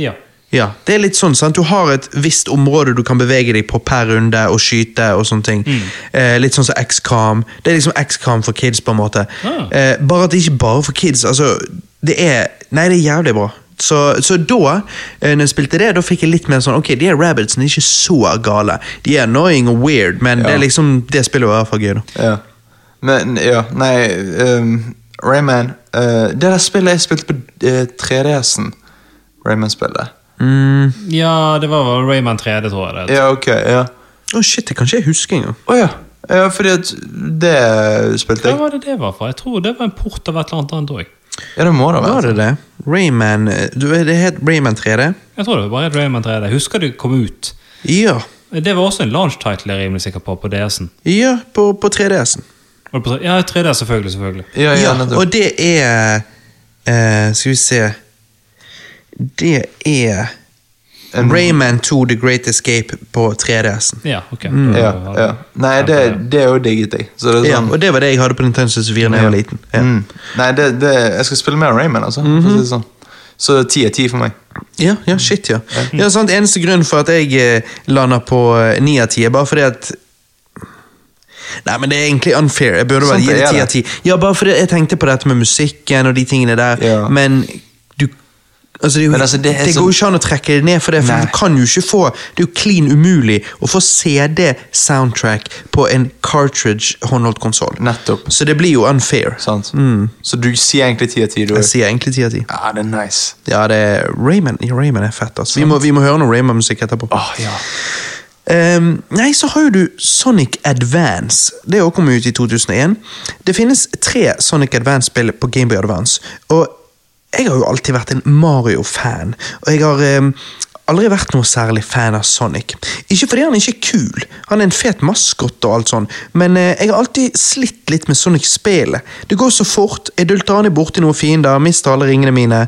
Ja. Ja, det er litt sånn, sant? Du har et visst område du kan bevege deg på per runde og skyte og sånne ting. Mm. Eh, litt sånn som XCOM. Det er liksom XCOM for kids, på en måte. Ah. Eh, bare at det ikke bare for kids. Altså, det er Nei, det er jævlig bra. Så, så da eh, når jeg spilte det, da fikk jeg litt mer sånn Ok, de er rabbitsene er ikke så gale. De er annoying og weird, men det er liksom Det spillet var i hvert fall gøy. da. Ja. Men, ja, nei um, Rayman uh, Det der spillet jeg spilte på uh, 3DS-en, Rayman-spillet. Mm. ja, det var Rayman 3D, tror jeg. det. Ja, ok, ja. Å shit, det kan ikke jeg huske engang. Å ja. ja. Fordi at det spilte jeg. Hva var det det var for? Jeg tror det var en port av et eller annet annet òg. Ja, det må det være. Var det det? Rayman eh, du, Det het Rayman 3D? Jeg tror det var bare Rayman 3D. Jeg husker det kom ut. Ja. Det var også en launch title jeg er rimelig sikker på på DS-en. Ja, på, på 3DS-en. Ja, 3D selvfølgelig. selvfølgelig. Ja, ja, Ja, og det er uh, Skal vi se Det er En- Rayman 2 The Great Escape på 3DS-en. Ja, ok. Mm. Ja, ja. Nei, det, det er jo digget jeg. Så det er Ja, sånn og det var det jeg hadde på Nintendo 64 da jeg var liten. Ja. Mm. Nei, det, det, jeg skal spille mer Rayman, altså. for å si sånn. Så ti er ti for meg. Ja, ja, shit, ja. ja sant, Eneste grunn for at jeg eh, lander på eh, ni av ti, er bare fordi at Nei, men det er egentlig unfair. Jeg burde bare gi det ti av ti. Ja, bare fordi jeg tenkte på dette med musikken og de tingene der, Ja. men du Altså, det, jo, altså, det det, er går sånn- jo ikke an å trekke det ned, for det, for Nei. du kan jo ikke få Det er jo klin umulig å få CD-soundtrack på en cartridge håndholdt konsoll. Så det blir jo unfair. Sant? Så du sier egentlig ti av ti? Jeg sier egentlig ti av ti. Ja, det er nice. Ja, det er Raymond, ja, Raymond er fett, altså. Vi må, vi må høre noe Raymond-musikk etterpå. Åh, ja. Ehm, nei, så har jo du Sonic Advance. Det òg kom ut i 2001. Det finnes tre Sonic Advance-spill på Gameboy Advance. Og jeg har jo alltid vært en Mario-fan. Og jeg har um, aldri vært noe særlig fan av Sonic. Ikke fordi han ikke er kul, han er en fet maskot og alt sånn, men uh, jeg har alltid slitt litt med Sonic-spillet. Det går så fort, jeg dulter han borti noen fiender, mister alle ringene mine.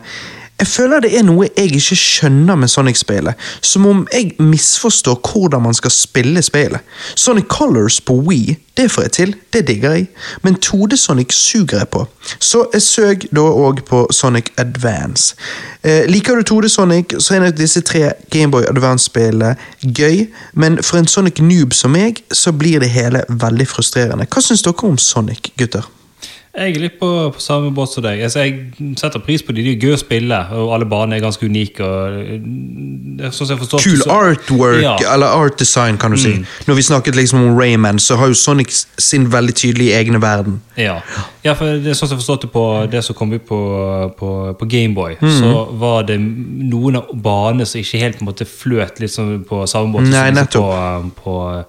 Jeg føler det er noe jeg ikke skjønner med Sonic-spillet. Som om jeg misforstår hvordan man skal spille spillet. Sonic Colors på Wii, det får jeg til, det digger jeg. Men 2D-Sonic suger jeg på. Så jeg søk da òg på Sonic Advance. Eh, liker du 2D-Sonic, så er nok disse tre Gameboy Advance-spillene gøy, men for en Sonic noob som meg, så blir det hele veldig frustrerende. Hva syns dere om Sonic, gutter? Jeg er litt på, på samme båt som deg. Altså, jeg setter pris på de, de er gøy å spille, og alle banene er ganske unike. Og, eh, sånn forstår Kul så- artwork, Ja. Mm. eller art design, kan du si. Når vi snakket liksom om Rayman, så har jo Sonic sin veldig tydelige egne verden. Ja. ja, for det er sånn som jeg forstått det på det som kom ut på, på, på Gameboy, mm. så var det noen av banene som ikke helt måtte fløt sånn på samme måte Nei, som liksom på, på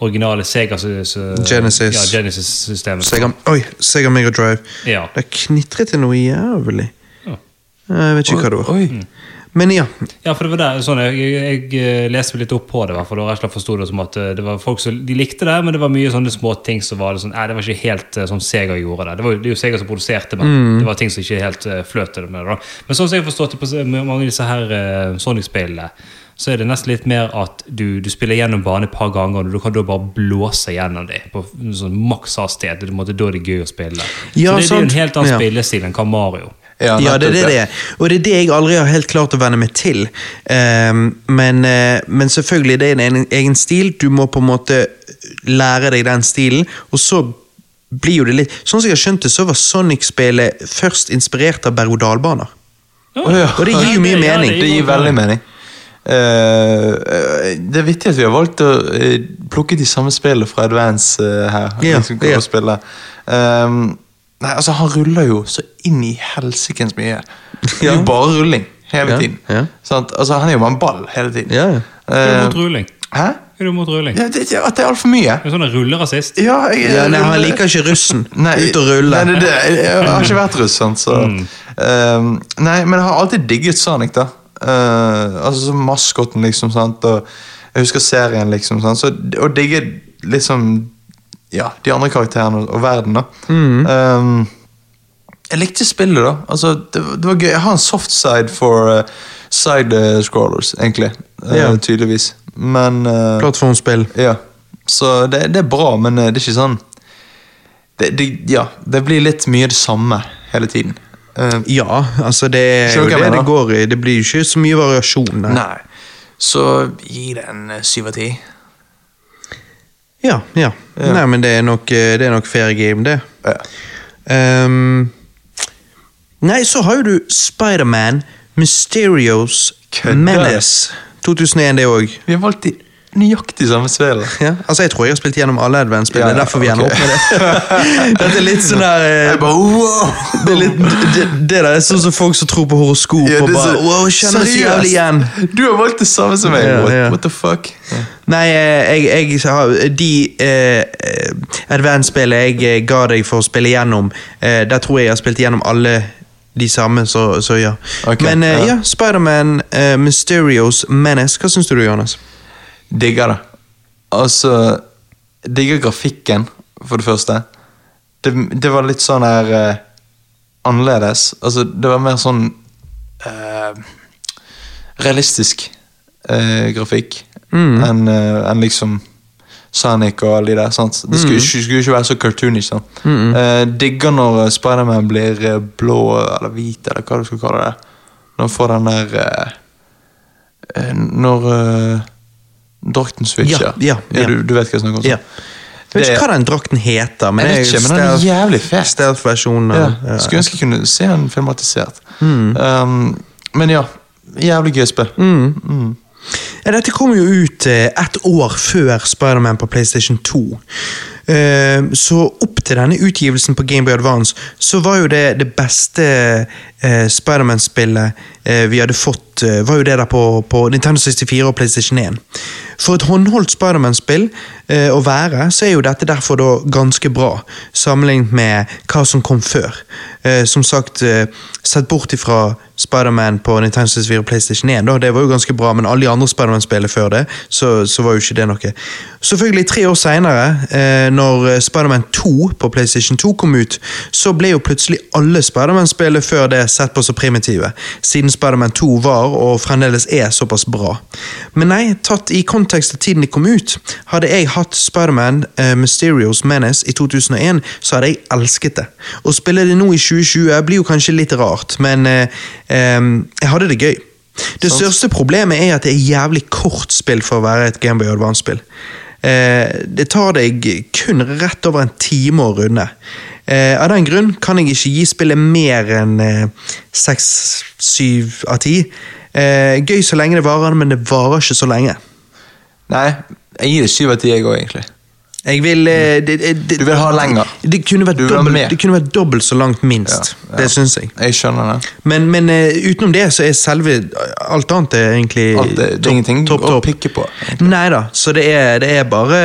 originale Sega så- så- Genesis. Ja, Genesis-systemet. Sega, oi, Sega Mega Drive. Ja. Det knitret til noe jævlig. Ja. Jeg vet ikke hva det var. Oi. Men ja. Ja, for det var det, sånn, jeg, jeg, jeg leste litt opp på det, for og rett og forsto det som at eh, det var folk som de likte det, men det var mye sånne små ting som var det sånn, nei, det var ikke helt eh, sånn Sega gjorde det. Det var det er jo Sega som produserte, men det var ting som ikke helt uh, fløt til det med da. Men sånn som jeg har forstått det på mange av disse her uh, Sonic-spillene, så er det nesten litt mer at du, du spiller gjennom bane et par ganger, og du kan da bare blåse gjennom dem på sånn maks hastighet. Det er på da det er gøy å spille. Ja, så det, det er jo en helt annen Ja. spillestil enn hva Mario. Ja, det er det det er. Og det er det jeg aldri har helt klart å venne meg til. Um, men, uh, men selvfølgelig, det er en egen- stil. Du må på en måte lære deg den stilen, og så blir jo det litt Sånn som jeg har skjønt det, så var Sonic-spillet først inspirert av berg-og-dal-baner. Ja. Og det gir jo mye Ja, ja, mening. Det gir veldig mening. Eh, eh, det er vittig at vi har valgt å uh, plukke de samme spillene fra Advance uh, her. Yeah, liksom, spille. Ehm, nei, altså Han ruller jo så inn i helsikens mye. Det er jo bare rulling hele Ja, tiden. ja. Sant? Altså Han er jo bare en ball hele tiden. Yeah. ja. Du Eh, mot rulling? hæ? Er du mot rulling? Ja, det, at det er altfor mye. Sånn en rullerasist? Ja, jeg, Ja, nei, han liker ikke russen. [laughs] Nei, Ut og rulle. Nei, det, det. Jeg har ikke vært russ, så um, Nei, men jeg har alltid digget Sonic, da. Eh, altså som maskoten, liksom, sant, og jeg husker serien, liksom, sant, så Og digge liksom Ja, de andre karakterene og verden, da. Ehm, jeg likte spillet, da. Altså, det, det var gøy. Jeg har en soft side for uh, side-scrollers, egentlig. Eh, Ja. Tydeligvis. Men Plattformspill. ja, så det, det er bra, men det er ikke sånn det, det, Ja, det blir litt mye det samme hele tiden. Eh, Ja, altså det er jo det det går i. Det blir jo ikke så mye variasjon. Nei. nei. Så gi det en eh, syv av ti. Ja, ja. Ja. Nei, men det er nok, eh, det er nok fair game, det. Ja. Um, nei, så har jo du Spiderman Mysterios. Menace. 2001, det òg. Vi har valgt de nøyaktig samme spill. Ja, altså Jeg tror jeg har spilt gjennom alle Advance-spillene. Ja, ja, derfor vi ender ok. opp med det. [laughs] Dette er litt sånn der eh, wow! det, litt, det, det der er sånn som folk som tror på horoskop Ja, og bare så- wow, kjenner seg jævlig igjen. Du har valgt det samme som meg. What, what the fuck? Nei, jeg, jeg, jeg De eh, eh, Advance-spillene jeg eh, ga deg for å spille gjennom, eh, der tror jeg jeg har spilt gjennom alle de samme, så, så ja. Okay, Men eh, ja. ja, Spiderman eh, Mysterios Menace, hva syns du, Johannes? Digger det. Altså Digger grafikken, for det første. Det, det var litt sånn her uh, annerledes. Altså, det var mer sånn uh, realistisk uh, grafikk enn eh, enn liksom Sonic og alle de der. sant? Det skulle, ikke, skulle ikke være så cartoonish. sant? Eh, digger når Spiderman blir blå eller hvit, eller hva du skal kalle det. Når han får den der Når drakten Switch, Ja, ja, ja. Du, du vet hva jeg snakker om? Ja. Jeg vet ikke hva den drakten heter, men Jeg vet ikke, men den er jævlig fet. Stealth-versjonen. Ja. Skulle ønske jeg kunne se den filmatisert. Mm. Um, men ja, jævlig gøy spill. Ja, dette kom jo ut eh, ett år før Spiderman på PlayStation 2. Eh, så opp til denne utgivelsen på Game Boy Advance, så var jo det det beste eh, Spiderman-spillet eh, vi hadde fått, eh, var jo det der på, på Nintendo 64 og PlayStation 1. For et håndholdt Spiderman-spill eh, å være, så er jo dette derfor da ganske bra, sammenlignet med hva som kom før. Eh, som sagt, eh, sett bort ifra Spiderman på Nintendo 64 og PlayStation 1, da, det var jo ganske bra, men alle de andre Spiderman-spillene før det, så, så var jo ikke det noe. Selvfølgelig, tre år senere, eh, når eh, Spiderman 2 på PlayStation 2 kom ut, så ble jo plutselig alle Spiderman-spillene før det sett på så primitive, siden Spiderman 2 var, og fremdeles er, såpass bra. Men nei, tatt i kontekst av tiden de kom ut, hadde jeg hatt Spiderman uh, Mysterios Menace i 2001, så hadde jeg elsket det. Å spille det nå i 2020 blir jo kanskje litt rart, men uh, um, jeg hadde det gøy. Det største problemet er at det er jævlig kort spill for å være et Gameboy Advance-spill. Eh, det tar deg kun rett over en time å runde. Eh, av den grunn kan jeg ikke gi spillet mer enn eh, seks, syv av ti. Gøy så lenge det varer, men det varer ikke så lenge. Nei, jeg gir det syv av ti, jeg òg, egentlig. Jeg vil, eh, det, det, det, Du vil ha lenger. Det kunne vært dobbelt, det kunne vært dobbelt så langt, minst. Ja, ja. Det syns jeg. Jeg skjønner det. Men, men uh, utenom det så er selve Alt annet er egentlig Alt det, er ingenting top. å pikke på. Nei da, så det er, det, er bare,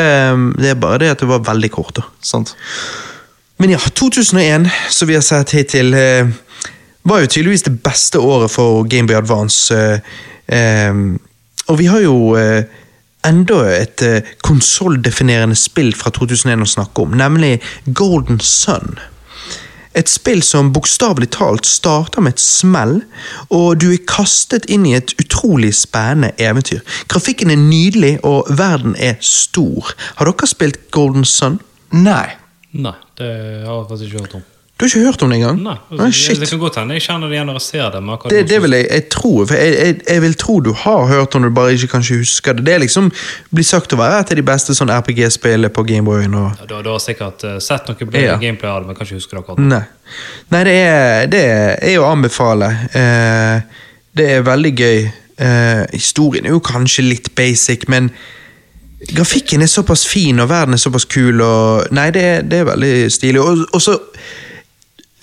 det er bare det at det var veldig kort. da. Sant? Men ja, 2001, som vi har sett hittil, uh, var jo tydeligvis det beste året for Gameboy Advance. Uh, eh, og vi har jo eh, enda et eh, konsolldefinerende spill fra 2001 å snakke om, nemlig Golden Sun. Et spill som bokstavelig talt starter med et smell, og du er kastet inn i et utrolig spennende eventyr. Grafikken er nydelig, og verden er stor. Har dere spilt Golden Sun? Nei. Nei, det har jeg faktisk ikke hørt om. Du har ikke hørt om det engang? Nei, ah, altså, shit. Det kan godt hende jeg kjenner det igjen når jeg ser det. Det, det vil jeg, jeg tro, for jeg, jeg, jeg vil tro du har hørt om det, du bare ikke kanskje husker det. Det liksom blir sagt å være et av de beste sånn RPG-spillene på Gameboyen. Og... Ja, Du, du har sikkert uh, sett noe ble- Ja. gameplay av det, men kanskje husker det akkurat. Nei. Nei, det er, det er å anbefale. Uh, det er veldig gøy. Uh, historien er jo kanskje litt basic, men grafikken er såpass fin, og verden er såpass kul, og Nei, det, det er veldig stilig. Og så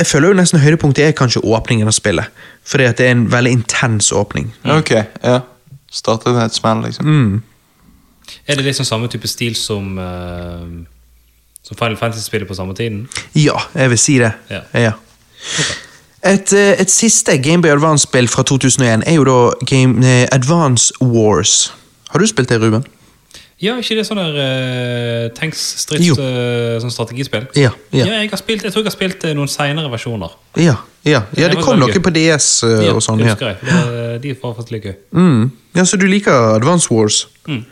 Jeg føler jo nesten høydepunktet er kanskje åpningen av spillet. Fordi at det er en veldig intens åpning. Ok, ja. Startet med et smell, liksom. Mm. Er det liksom samme type stil som, uh, som Final Fantasy-spillet på samme tiden? Ja, jeg vil si det. Ja. Ja. Et, eh, et siste Gameboy Advance-spill fra 2001 er jo da Game, eh, Advance Wars. Har du spilt det, Ruben? Ja, ikke det sånn der uh, tanks strids Jo. eh, sånn strategispill? Ja, ja. jeg, har spilt, jeg tror jeg har spilt eh, noen seinere versjoner. Ja, ja. ja det kom noe på DS uh, Ja, og sånn. det Ja. husker jeg. Det, de var faktisk gøy. Mm. ja, Så du liker Advance Wars? Mm.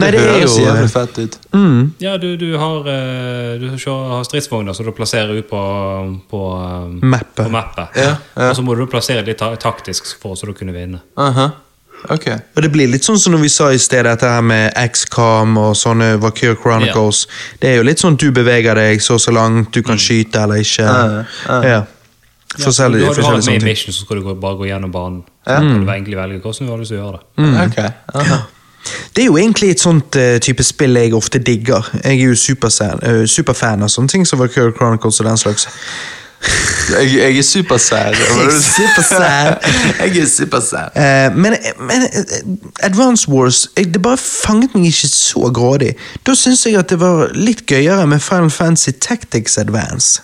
Nei, det er høres jo jævlig eh, fett ut. mm, Ja, du, du har, eh, du har stridsvogner som du plasserer ut på, på, eh, Mappet. på mappet. Ja, ja. Og så må du plassere litt taktisk for så du kunne vinne. Aha. Ok. Og det blir litt sånn som når vi sa i sted, dette her med XCOM og sånne Vakir Chronicles. Det er jo litt sånn du beveger deg så og så langt, du kan skyte eller ikke. Uh, ja. Ja. Forskjellige, du, har, du har forskjellige et main ting. mission, så skal du bare gå gjennom banen. Ja. Så kan du egentlig velge hvordan du har lyst til å gjøre det. Mm. Ok. Aha. Det er jo egentlig et sånt uh, type spill jeg ofte digger. Jeg er jo superfan, uh, superfan av sånne ting som Valkyrie Chronicles og den slags. Jeg, jeg er supersær. Det du sa? Jeg er supersær. [laughs] Uh, men men eh, Advance Wars jeg, Det bare fanget meg ikke så grådig. Da syns jeg at det var litt gøyere med Final Fantasy Tactics Advance.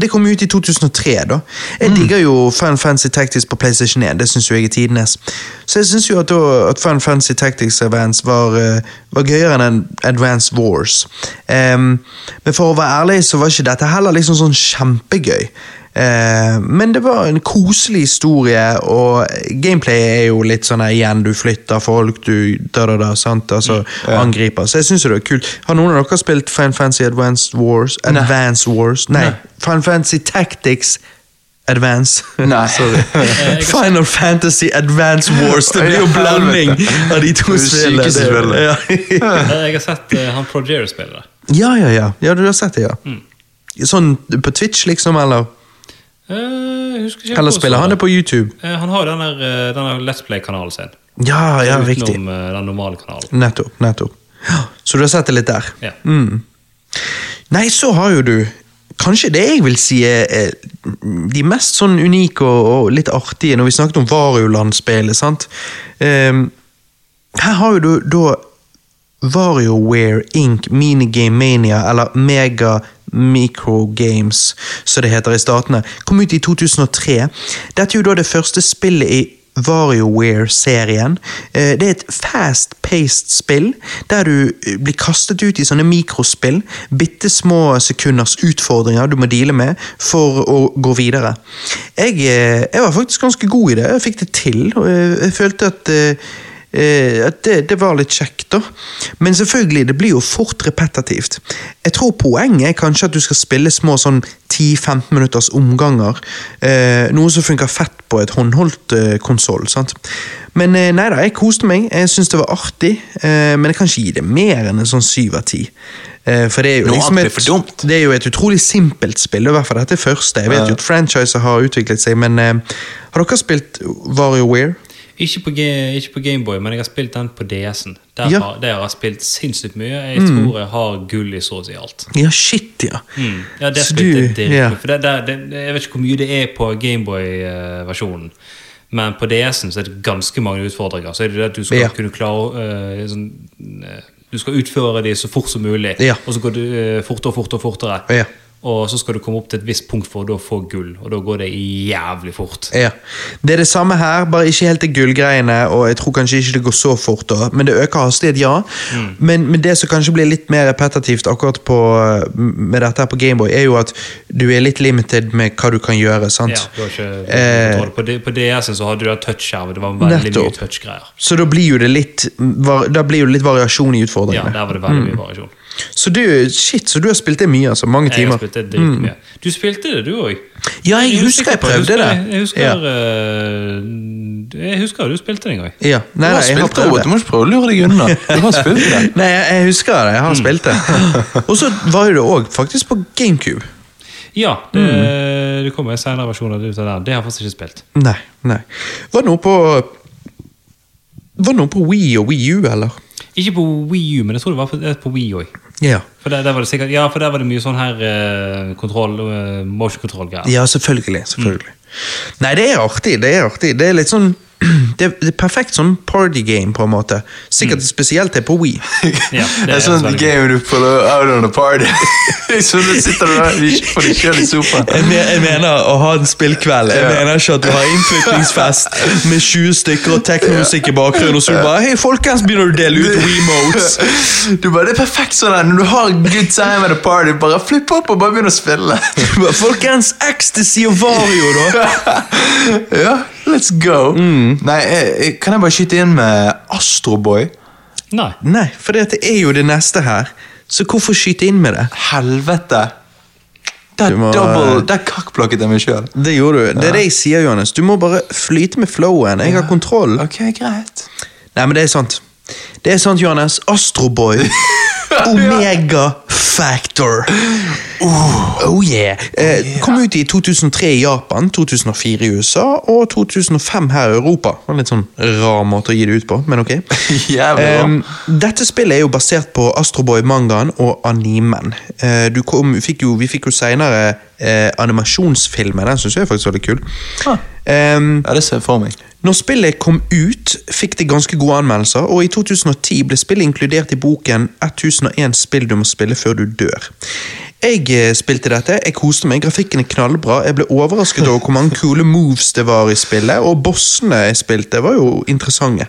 Det kom ut i 2003, da. Jeg digger jo Fun Fancy Tactics på PlayStation 1. Det syns jeg er tidenes. Så jeg syns jo at, da, at Fun Fancy Tactics Advance var, eh, var gøyere enn Advance Wars. Um, men for å være ærlig så var ikke dette heller liksom sånn kjempegøy. Eh, men det var en koselig historie, og gameplay er jo litt sånn igjen, du flytter folk, du da, da, da, sant? Altså, angriper. Så jeg syns det er kult. Har noen av dere spilt Final Fantasy Advanced Wars? Advance Wars? Nei. Final Fantasy Tactics Advance. Nei. [laughs] Sorry. [laughs] Final Fantasy Advance Wars. Det blir jo [laughs] blanding av de to Det spillene. Ja. Eh, Jeg har sett eh, han Progere spille det. ja, ja, ja. Ja, du har sett det, ja. Mm. Sånn på Twitch, liksom, eller? Eller spiller han det på YouTube? Eh, Han har jo denne, eh, denne Let's Play-kanalen sin. Ja, ja. Utenom riktig. den normale kanalen. Nettopp. nettopp. Så du har sett det litt der? Ja. Mm. Nei, så har jo du Kanskje det jeg vil si er de mest sånn unike og, og litt artige, når vi snakket om Varioland-spillet, sant? Um, her har jo du da WarioWare Inc. Minigame Mania, eller Mega Microgames, som det heter i statene, kom ut i 2003. Dette er jo da det første spillet i WarioWare-serien. Eh, Det er et fast-paced spill, der du eh, blir kastet ut i sånne mikrospill. Bitte små sekunders utfordringer du må deale med for å gå videre. Jeg, eh, jeg var faktisk ganske god i det. Jeg fikk det til. Jeg følte at eh, det, det var litt kjekt, da. Men selvfølgelig, det blir jo fort repetitivt. Jeg tror poenget er kanskje at du skal spille små sånn 10-15 minutters omganger. Eh, noe som funker fett på et håndholdt eh, konsoll. Men eh, nei da, jeg koste meg. Jeg syns det var artig. Eh, men jeg kan ikke gi det mer enn en sånn syv av ti. Eh, for det er jo Noe liksom et, det er jo et utrolig simpelt spill. I hvert fall dette første. Jeg vet jo at franchiser har utviklet seg, men eh, har dere spilt WarioWare? Ikke på, ikke på Gameboy, men jeg har spilt den på DS-en. Der, Ja. har, der har jeg spilt sinnssykt mye. Jeg tror jeg har gull i så å si alt. Ja, shit, ja. Ja, det spilte jeg ja. For det, det, det, jeg vet ikke hvor mye det er på Gameboy-versjonen. Men på DS-en så er det ganske mange utfordringer. Så er det det at du skal Ja. kunne klare uh, sånn, uh, Du skal utføre de så fort som mulig, Ja. og så går du uh, fortere og fortere. fortere Ja. Og så skal du komme opp til et visst punkt for å få gull, og da går det jævlig fort. Ja. Det er det samme her, bare ikke helt til gullgreiene, og jeg tror kanskje ikke det går så fort da, men det øker hastighet, ja. Men, men det som kanskje blir litt mer repetitivt akkurat på, med dette her på Gameboy, er jo at du er litt limited med hva du kan gjøre, sant? Ja, du har ikke Eh, kontroll. på, på DS-en så hadde du touch-skjerm, det var veldig Nettopp. mye touch-greier. Så da blir jo det litt, var- da blir jo det litt variasjon i Ja, der var det veldig mye variasjon. Så du, shit, så du har spilt det mye, altså, mange Jeg har spilt det dritmye. Du spilte det, du òg. Ja, jeg husker jeg prøvde det. Jeg husker, Ja. uh, jeg husker du spilte det en gang. Ja, nei, Du nei, har jeg spilt det, prøvd Robert. det. Du må ikke prøve å lure deg unna. Du har spilt det. [laughs] Nei, jeg, jeg husker det, jeg har spilt det. [laughs] Og så var jo det òg faktisk på GameCube. Ja, det, Mm. det kommer en senere versjon av det. ut av den. Det har jeg faktisk ikke spilt. Nei, nei. Var det noe på Var det noe på Wii og Wii U, eller? Ikke på Wii U, men jeg tror det var på, på Wii òg. Ja. For der, der var det sikkert, ja, for der var det mye sånn her eh, kontroll, eh, motion control-greier. Ja, selvfølgelig. selvfølgelig. Nei, det er artig. Det er artig. Det er litt sånn [clears throat] det er, det er perfekt sånn party game, på en måte. Sikkert spesielt det på Wii. [laughs] Ja, Det er sånn game du puller out on a party. [laughs] [laughs] så du sitter der for deg sjøl i sofaen. Jeg, jeg mener å ha en spillkveld. Jeg Ja. mener ikke at du har innflyttingsfest med 20 stykker og teknomusikk i bakgrunnen, og så du bare Hei, folkens, begynner du å dele ut Remotes. Du bare, Det er perfekt sånn når du har good time at a party, bare flipp opp og bare begynn å spille. Bare, Folkens, Ecstasy og Vario, da. ja, let's go. Nei, jeg, eh, Kan jeg bare skyte inn med Astroboy? Nei. Nei, for det er jo det neste her. Så hvorfor skyte inn med det? Helvete. Der, må- double, der jeg meg sjøl. Det gjorde du. Det er det jeg sier, Johannes. Du må bare flyte med flowen. Jeg har kontroll. Ok, greit. Nei, men det er sant. Det er sant, Johannes. Astroboy. [laughs] Omega Factor. Oh yeah. Eh, kom ut i 2003 i Japan, 2004 i USA og 2005 her i Europa. Det var en litt sånn rar måte å gi det ut på, men ok. [laughs] Jævlig dette spillet er jo basert på Astroboy-mangaen og animen. Eh, du kom, fikk jo, vi fikk jo senere eh, animasjonsfilmen, den syns jeg faktisk var litt kul. Ah. Em, Ja, det ser jeg for meg. Når spillet kom ut, fikk det ganske gode anmeldelser, og i 2010 ble spillet inkludert i boken 1001 spill du må spille før du dør. Jeg eh, spilte dette, jeg koste meg, grafikken er knallbra, jeg ble overrasket over hvor mange kule moves det var i spillet, og bossene jeg spilte var jo interessante.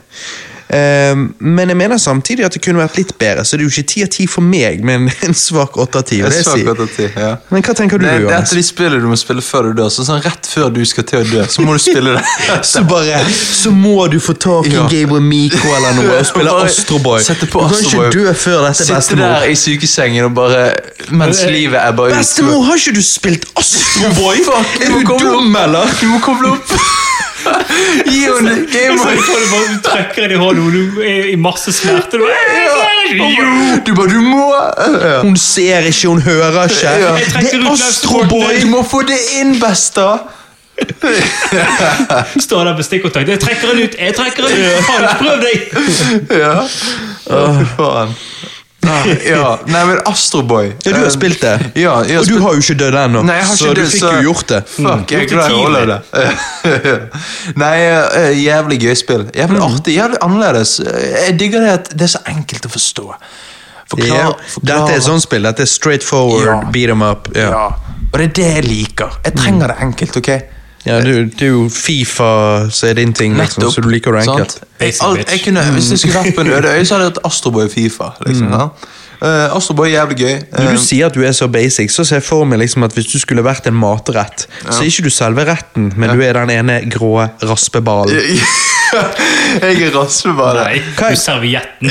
Eh, men jeg mener samtidig at det kunne vært litt bedre, så det er jo ikke 10 av 10 for meg, men [laughs] en svak 8 av 10. vil Jeg jeg så si. godt at de, ja. Men hva tenker du, Det, det er et av de spillene du må spille før du dør. Så sånn Rett før du skal til å dø, så må du spille det. [laughs] Så bare, så må du få tak i Ja. Gabriel Miko eller noe og spille Astroboy. sette på du kan ikke dø før dette, Sitte der i sykesengen og bare Mens livet er bare Bestemor, har ikke du spilt Astroboy? Fuck, er du dum, eller? Du må koble opp! Gi henne bare, du trekker den i hånden, og du er i masse smerte. Du, bare, Du bare Du må! Hun ser ikke, hun hører ikke. Det er ut Astroboy! Du må få det inn, besta! Står der med stikkontakt. Jeg trekker den ut! Jeg trekker den ut! Faen, prøv deg! Ja. Å, fy faen. Ah, [laughs] ja. Nei, men Astroboy Ja, du har Eh, spilt det. Ja, jeg har Og du spilt- har jo ikke dødd ennå, jeg så død, du fikk så- jo gjort det. Fuck, jeg er glad i å holde det. [laughs] Nei, eh, jævlig gøy spill. Jævlig Mm. artig, jævlig annerledes. Eh, Jeg digger det at det er så enkelt å forstå. Forklar, Ja, forklar- dette er sånn spill. Dette er straight forward, Ja. beat em up. Ja. Ja. Og det er det jeg liker. Jeg trenger det enkelt, ok? Ja, du, jo Fifa så er din ting, liksom, så du liker å ranke. sant? Alt, jeg kunne, hvis jeg skulle vært på en øde øy, så hadde jeg hatt Astroboy Fifa. Liksom, sant? Eh, Astroboy er jævlig gøy. Når Eh, du sier at du er så basic, så ser jeg for meg liksom at hvis du skulle vært en matrett, så er ikke du selve retten, men du er den ene grå raspeballen. [laughs] jeg er raspeball. Nei, Hva er- du servietten.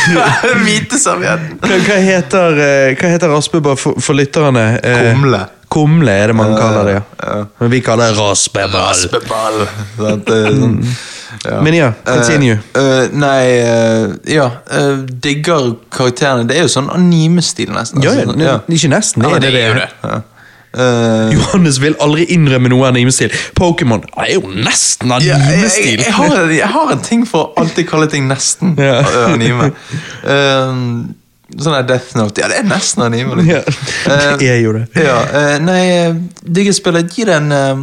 [laughs] Hvite servietten. Hva, hva heter, eh, hva heter raspeball for, for lytterne? Eh, Kumle. Kumle er det man kaller det, ja. ja. Men vi kaller det raspeball. Raspeball. Sånn, ja. Men ja, continue. Uh, uh, nei, uh, ja. eh, digger karakterene. Det er jo sånn anime-stil, nesten. Ja, ja, altså, ne- ikke nesten, det Ja, er det det er. det. Ja. Eh, Johannes vil aldri innrømme noe anime-stil. Pokémon er jo nesten ja, jeg, jeg, anime-stil. jeg, jeg har en ting for å alltid kalle ting nesten Ja. [laughs] eh, anime. Eh, sånn der Death Note. Ja, det er nesten anime. Ja, det er jo det. Ja, uh, nei, eh, digger spillet. Gi det en eh,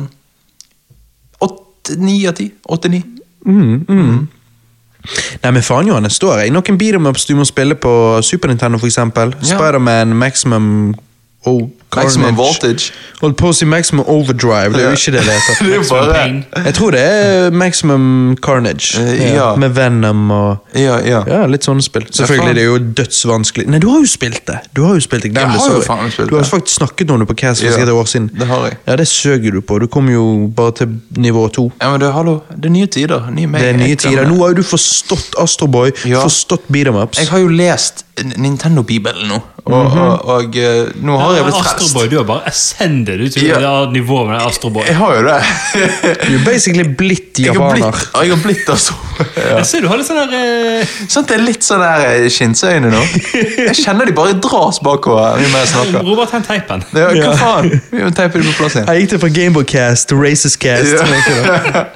åtte, ni av ti. Åtte-ni. Nei, men faen, Johannes, står jeg. Noen beat em ups du må spille på Super Nintendo, eksempel. Ja. Spiderman, Maximum oh, Maximum voltage. Holdt på å si Maximum Overdrive, det er jo ikke det det heter. [laughs] Det er bare pain. Jeg tror det er Maximum Carnage. uh, ja. Med Venom og Ja, ja. Ja, litt sånne spill. Selvfølgelig det er jo dødsvanskelig. Nei, du har jo spilt det! Du har jo spilt det, glem det. sorry. spilt Du har faktisk snakket om det på Cast for Ja, sikkert et år siden. det har jeg. Ja, det søker du på. Du kom jo bare til nivå to. Ja, men du, hallo, det er nye tider. Nye meg. Det er nye tider. Nå har jo du forstått Astroboy, Ja. forstått beat em ups. Jeg har jo lest Nintendo-bibelen nå, og, og, og, og eh, nå har jeg blitt frelst. Astroboy, du har bare ascended ut til Ja. nivå med den Astroboy. Jeg har jo det. [laughs] Du er basically blitt japaner. blitt, jeg har blitt altså. Ja. [laughs] Jeg ser du har litt sånn der [laughs] Sånn at det er litt sånn der eh, skinnsøyne nå. Jeg kjenner de bare dras bakover. Robert, hent teipen. Ja, hva faen? Vi må teipe det på plass igjen. Jeg gikk det fra Gameboy-cast til Racist-cast. Ja.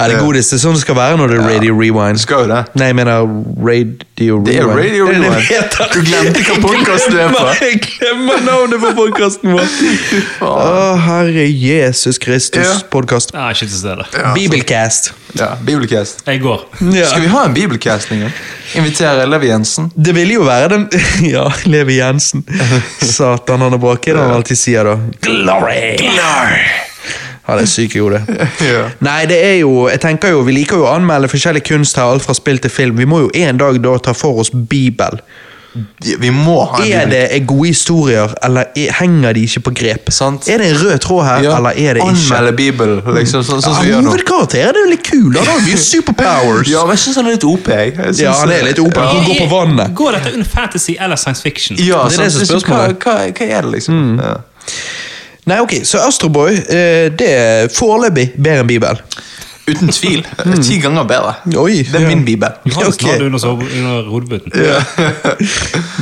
Ja, det er godis. Det er sånn det skal være når det er Radio Rewind. Skal jo det. Nei, jeg mener Radio Rewind. Det er Radio [laughs] det det Rewind. heter? Du glemte hva podkast du er på. Jeg glemmer navnet på podkasten vår! [laughs] Å, herre Jesus Kristus Ja. podkast. Er ikke til stede. Bibelcast. Ja, Bibelcast. Jeg går. Ja. Skal vi ha en bibelcast en gang? Invitere Levi Jensen? Det ville jo være den [laughs] Ja, Levi Jensen. Satan, han er bråkete, han alltid sier da. Glory! Ja, det er syke i hodet. [laughs] Ja. Nei, det er jo Jeg tenker jo, Vi liker jo å anmelde forskjellig kunst her, alt fra spill til film. Vi må jo en dag da ta for oss Bibel. Vi må ha en Er det gode historier, eller er, henger de ikke på grep? Sant. Er det en rød tråd her, Ja, eller er det ikke? Anmelde Bibel, liksom, sånn, sånn som vi ja, gjør nå. Hovedkarakteren er jo litt kul. Han har mye superpowers. Ja, men jeg syns han er litt OP. Jeg. Jeg synes- Ja, han er litt OP. Ja. Han går på vannet. Går dette under fantasy eller science fiction? Ja, Det er det som er spørsmålet. Hva, hva, hva er det, liksom? Ja. Nei, ok, Så Astroboy eh, det er foreløpig bedre enn Bibel. Uten tvil. [laughs] Ti ganger bedre. Oi, Det er min bibel. Johansen okay. har det under, sove- under hodebuten.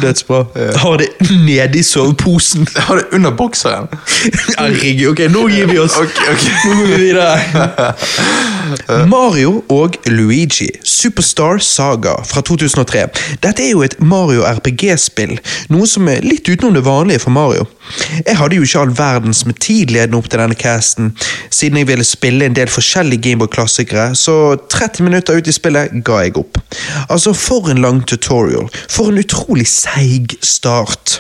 Dødsbra. [laughs] [laughs] Har det nedi soveposen. Har det under bokseren. Herregud, ok, nå gir vi oss. Ok, ok. Nå går vi videre. Mario og Luigi, Superstar Saga fra 2003. Dette er jo et Mario RPG-spill, noe som er litt utenom det vanlige for Mario. Jeg hadde jo ikke all verdens med tid ledende opp til denne casten, siden jeg ville spille en del forskjellige Gameboy-klassikere, så 30 minutter ut i spillet ga jeg opp. Altså, for en lang tutorial. For en utrolig seig start.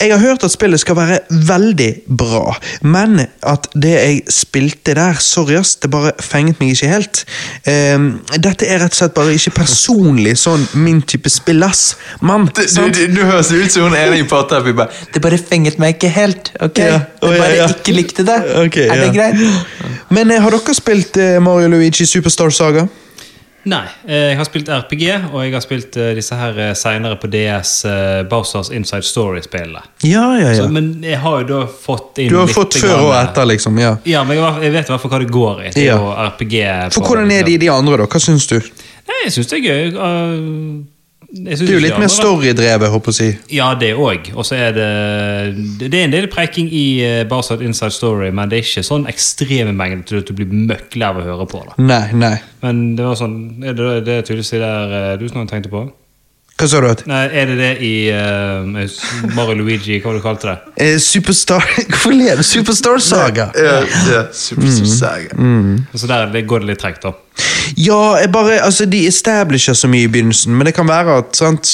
Jeg har hørt at spillet skal være veldig bra, men at det jeg spilte der, sorry ass, det bare fenget meg ikke helt. Um, dette er rett og slett bare ikke personlig sånn min type spill, ass. Mann, Du, du, du høres ut som hun ene i Parterapi. bare, Det bare fenget meg ikke helt. ok? Ja, Oh, Jeg ja, bare ja. ikke likte det. Okay, er det ja. greit? Men eh, har dere spilt eh, Mario Luigi Superstar Saga? Nei, eh, jeg har spilt RPG, og jeg har spilt eh, disse her eh, senere på DS Bowsers Inside Story-spillene. Ja, ja, Så, ja. Men jeg har jo da fått inn Du har litt fått før og etter, liksom. ja. Ja, men jeg, jeg vet i hvert fall hva det går i. Ja. RPG. For hvordan er de de andre, da? Hva syns du? Nei, jeg syns det er gøy. Uh, Det er jo litt mer storydrevet, håper jeg å si. Ja, det òg. Og så er det Det er en del preking i uh, Barsat Inside Story, men det er ikke sånn ekstreme mengder til at du blir møkk lei av å høre på. da Nei, nei. Men det var sånn Er det, det er tydeligvis det der du som tenkte på? Hva sa du? at? Nei, Er det det i uh, Mario Luigi, hva var det du kalte det? Eh, Superstar [laughs] Hvorfor ler du? Superstar Saga? Ja, ja, super, Mm. saga. Så der det går det litt tregt, da. Ja, jeg bare, altså de establisher så mye i begynnelsen, men det kan være at, sant,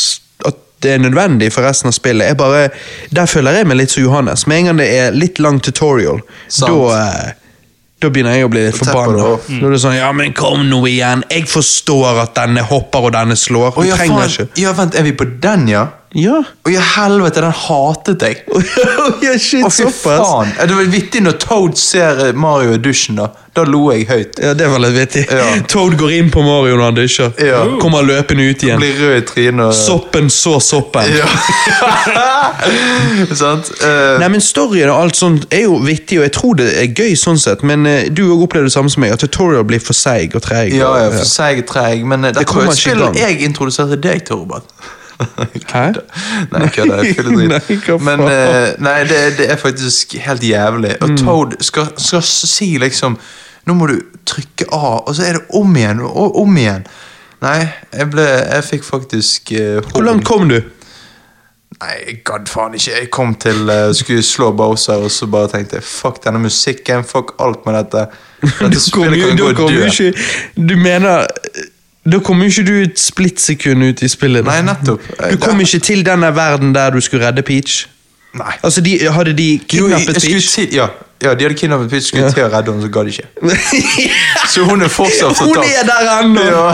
at det er nødvendig for resten av spillet. Jeg bare, der føler jeg meg litt som Johannes. Med en gang det er litt lang tutorial, da, eh, da begynner jeg å bli litt forbanna. Mm. Da er det sånn, ja, men kom nå igjen. Jeg forstår at denne hopper og denne slår. Å oh, ja, trenger faen. ikke. Ja, vent, er vi på den, ja? Ja. Å ja, helvete, den hatet jeg. [laughs] ja, shit, Å, fy såpass. faen. Det var vittig når Toad ser eh, Mario i dusjen, da. Da lo jeg høyt. Ja, det var litt vittig. Ja. [laughs] Toad går inn på Mario når han dusjer. Ja. Kommer løpende ut igjen. Blir rød i trynet. og- Soppen så soppen. Ja. [laughs] Sant? Eh, Nei, men Storyen og alt sånt er jo vittig, og jeg tror det er gøy sånn sett, men eh, du òg opplevde det samme som meg, at tutorial blir for seig og treig. ja, ja, og- for seg treg, men eh, dette var kommer et ikke i spill gang. jeg introduserte deg til, Robert. Hæ? Nei, kødda. jeg fyller dritt. [laughs] Men eh, nei, det, det er faktisk helt jævlig. Mm. Og Toad skal, skal si liksom Nå må du trykke av, og så er det om igjen og om igjen. Nei, jeg ble Jeg fikk faktisk eh, Hvor langt kom du? Nei, jeg gadd faen ikke. Jeg kom til uh, skulle slå Bowser, og så bare tenkte jeg fuck denne musikken, fuck alt med dette. [laughs] Dette Du kom jo, gå kom ikke Du mener Da kom jo ikke du et splittsekund ut i spillet. Nei, nettopp. Du kom ikke til denne verden der du skulle redde Peach. Nei. Altså, de, Hadde de Jo, jeg, kidnappet jeg Peach? til, ja, ja, de hadde kidnappet Peach, skulle Ja. til å redde henne, så ga de ikke. [laughs] Så hun er fortsatt Hun er der ennå! Ja.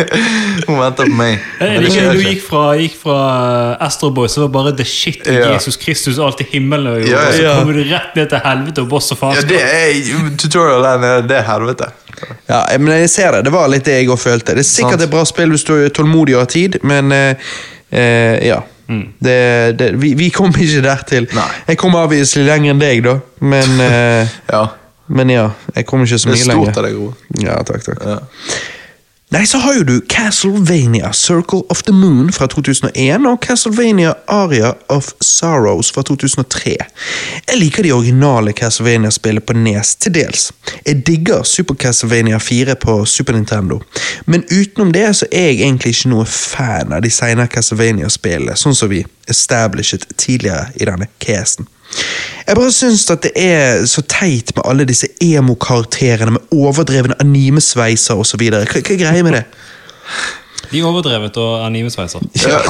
[laughs] Hun venter på meg. Jeg liker du gikk fra, gikk fra uh, Astro Boy, som var bare the shit i Ja. Jesus Kristus alt i himmelen, og, Ja, og så kommer du rett ned til helvete og boss og Ja, det er tutorial der nede, det er helvete. Ja, men jeg ser det. Det var litt det jeg òg følte. Det er sikkert Sant. et bra spill hvis du er tålmodig og har tid, men eh, eh, ja. Det, det, vi, vi kommer ikke dertil. Jeg kommer avviselig lenger enn deg, da, men, eh, [laughs] Ja. men ja. Jeg kommer ikke så mye lenger. Det er stort av deg, Ro. Ja, takk, takk. Ja. Nei, så har jo du Castlevania Circle of the Moon fra 2001 og Castlevania Aria of Sorrows fra 2003. Jeg liker de originale Castlevania-spillene på Nes til dels. Jeg digger Super Castlevania 4 på Super Nintendo, men utenom det så er jeg egentlig ikke noe fan av de senere Castlevania-spillene, sånn som vi established tidligere i denne casten. Jeg bare syns at det er så teit med alle disse emo-karakterene med overdrevne animesveiser osv. Hva, hva er greia med det? De er overdrevet og animesveiser. Ja,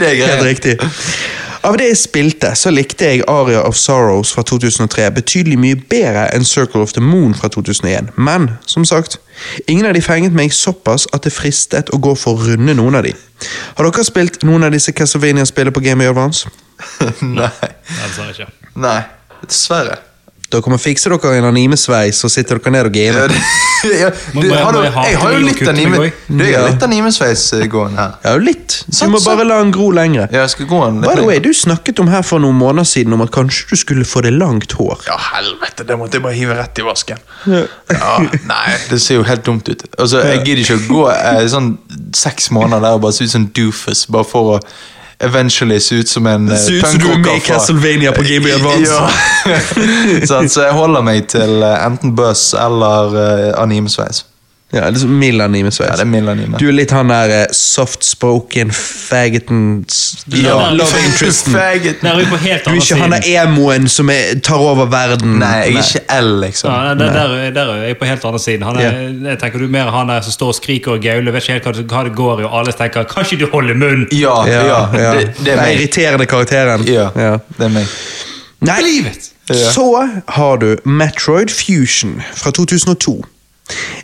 det er Helt riktig. Av det jeg spilte, så likte jeg Aria of Sorrows fra 2003 betydelig mye bedre enn Circle of the Moon fra 2001. Men som sagt, ingen av de fenget meg såpass at det fristet å gå for å runde noen av de. Har dere spilt noen av disse Castlevania-spillene på Game of Advance? [laughs] Nei. Nei, dessverre ikke. Nei. Dessverre. Dere må fikse dere en animesveis, så sitter dere ned og gamer. ja, [laughs] du, har du, jeg har jo litt anime, du, jeg har litt animesveis eh, gående her. Ja, litt. Du må bare la den gro lengre. Ja, jeg skal gå en litt By the way, du snakket om her for noen måneder siden om at kanskje du skulle få det langt hår. Ja, helvete, det måtte jeg bare hive rett i vasken. Ja, nei, det ser jo helt dumt ut. Altså, Jeg gidder ikke å gå eh, sånn seks måneder der og bare se ut som en doofus, bare for å eventually se ut som en eh, Ser ut som du er med i Castlevania på Game Boy [laughs] Advance. [laughs] Ja. så, jeg holder meg til eh, enten Buzz eller eh, animesveis. Ja, det er sånn mild animesveis. Ja, det er mild. Du er litt han der eh, soft-spoken faggoten Ja, Love interesten. [laughs] faggoten. Der er vi på helt Du er ikke han der emoen som er, tar over verden. Nei, jeg er ikke L, liksom. Ja, der, der, der er jeg på helt andre siden. Han er, jeg tenker du er mer han der som står og skriker og gauler, vet ikke helt hva det, går i, og alle tenker 'kan ikke du holde munn'? Ja, ja, Ja, ja. Det, det er Den meg. irriterende karakteren. Ja, Ja. det er meg. Nei, Livet! Ja. så har du Metroid Fusion fra 2002.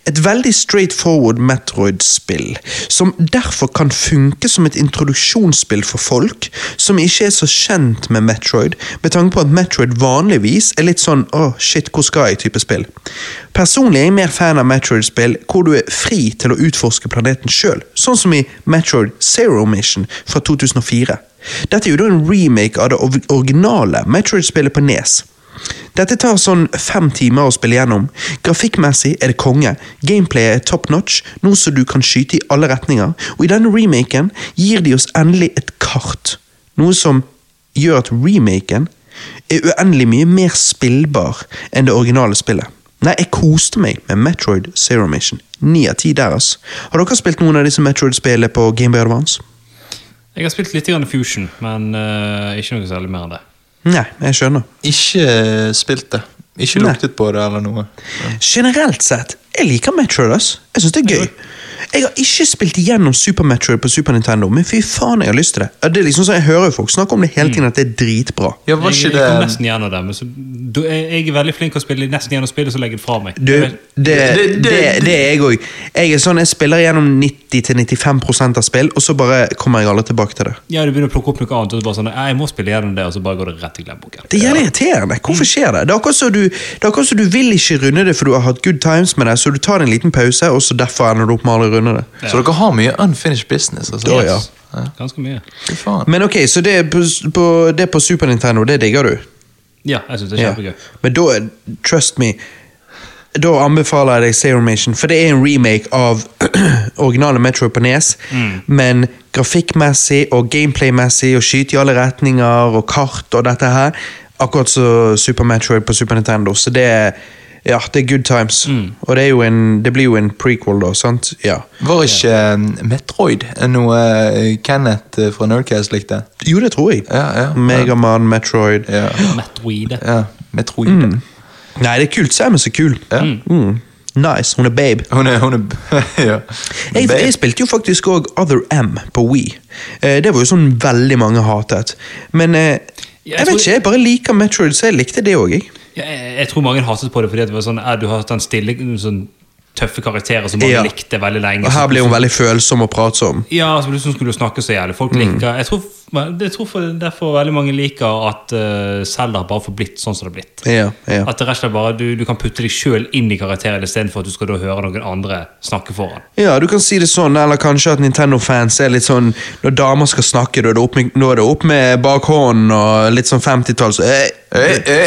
Et veldig straightforward Metroid-spill, som derfor kan funke som et introduksjonsspill for folk som ikke er så kjent med Metroid, med tanke på at Metroid vanligvis er litt sånn åh, shit, hvor skal jeg?-type spill. Personlig er jeg mer fan av Metroid-spill hvor du er fri til å utforske planeten sjøl, sånn som i Metroid Zero Mission fra 2004. Dette er jo da en remake av det originale Metroid-spillet på Nes. Dette tar sånn fem timer å spille gjennom. Grafikkmessig er det konge, gameplayet er top notch, noe som du kan skyte i alle retninger, og i denne remaken gir de oss endelig et kart. Noe som gjør at remaken er uendelig mye mer spillbar enn det originale spillet. Nei, jeg koste meg med Metroid Zero Mission. Ni av ti der, ass. Har dere spilt noen av disse Metroid-spillene på Gameboy Advance? Jeg har spilt litt grann Fusion, men uh, ikke noe særlig mer enn det. Nei, jeg skjønner. Ikke spilt det. Ikke Nei. luktet på det eller noe. Generelt sett, jeg liker Metroid. Jeg synes det er gøy. Jeg har ikke spilt igjennom Super Metroid på Super Nintendo, men fy faen, jeg har lyst til det. Det er liksom sånn, Jeg hører jo folk snakke om det hele tiden, at det er dritbra. Jeg, var Jeg, ikke jeg kom det nesten gjennom det, men så, du, jeg, er veldig flink til å spille nesten gjennom spillet, så legger jeg det fra meg. Du, det, det, det- det, er jeg òg. Jeg er sånn, jeg spiller gjennom 90-95% av spill, og så bare kommer jeg aldri tilbake til det. Ja, du begynner å plukke opp noe annet, og så bare sånn, jeg må spille gjennom det, og så bare går det rett i glemmeboken. Det er irriterende. Hvorfor skjer det? Det er akkurat som du, du vil ikke runde det, for du har hatt good times med det, så du tar en liten pause, og så derfor ender du opp med å runde det. Så dere har mye unfinished business? Altså. Da, ja. Ganske mye. Men ok, så det er på, på, det er på Super Nintendo, det digger du? Ja, jeg synes det er Ja. kjempegøy. Men da, trust me, da anbefaler jeg deg Zero Mission, for det er en remake av [clears throat] originale Metro på Nes, men grafikkmessig og gameplaymessig og skyte i alle retninger og kart og dette her, akkurat så Super Metroid på Super Nintendo, så det er ja, det er good times. Og det, er jo en, det blir jo en prequel, da. sant? Ja. Var ikke uh, Metroid noe uh, Kenneth eh, fra Nerdcast likte? Jo, det tror jeg. Ja, ja. Megaman, Metroid. Ja. Metroid. ja. Metroid. Nei, det er kult. Sam er så kul. Ja. Mm. Nice. Hun er babe. Hun er, hun er [laughs] ja. Jeg, Babe. jeg spilte jo faktisk òg Other M på Wii. Eh, det var jo sånn veldig mange hatet. Men eh, Jeg jeg vet ikke, jeg bare liker Metroid, så jeg likte det òg, jeg. Jeg, jeg tror mange hatet på det fordi det var sånn, er, du har hatt den stille, sånn tøffe karakterer som mange Ja. likte veldig lenge. Og her blir hun veldig følsom og pratsom. Ja, så plutselig skulle du snakke så jævlig. Folk Mm. liker Jeg tror, jeg tror for, derfor veldig mange liker at uh, Zelda bare forblitt sånn som det har blitt. Ja, ja. At det rett og slett bare du, du kan putte deg sjøl inn i karakteren istedenfor at du skal da høre noen andre snakke foran. ja, du kan si det sånn, eller kanskje at Nintendo-fans er litt sånn Når damer skal snakke, da er det opp med, det opp med bakhånden og litt sånn 50-talls eh, Eh, eh.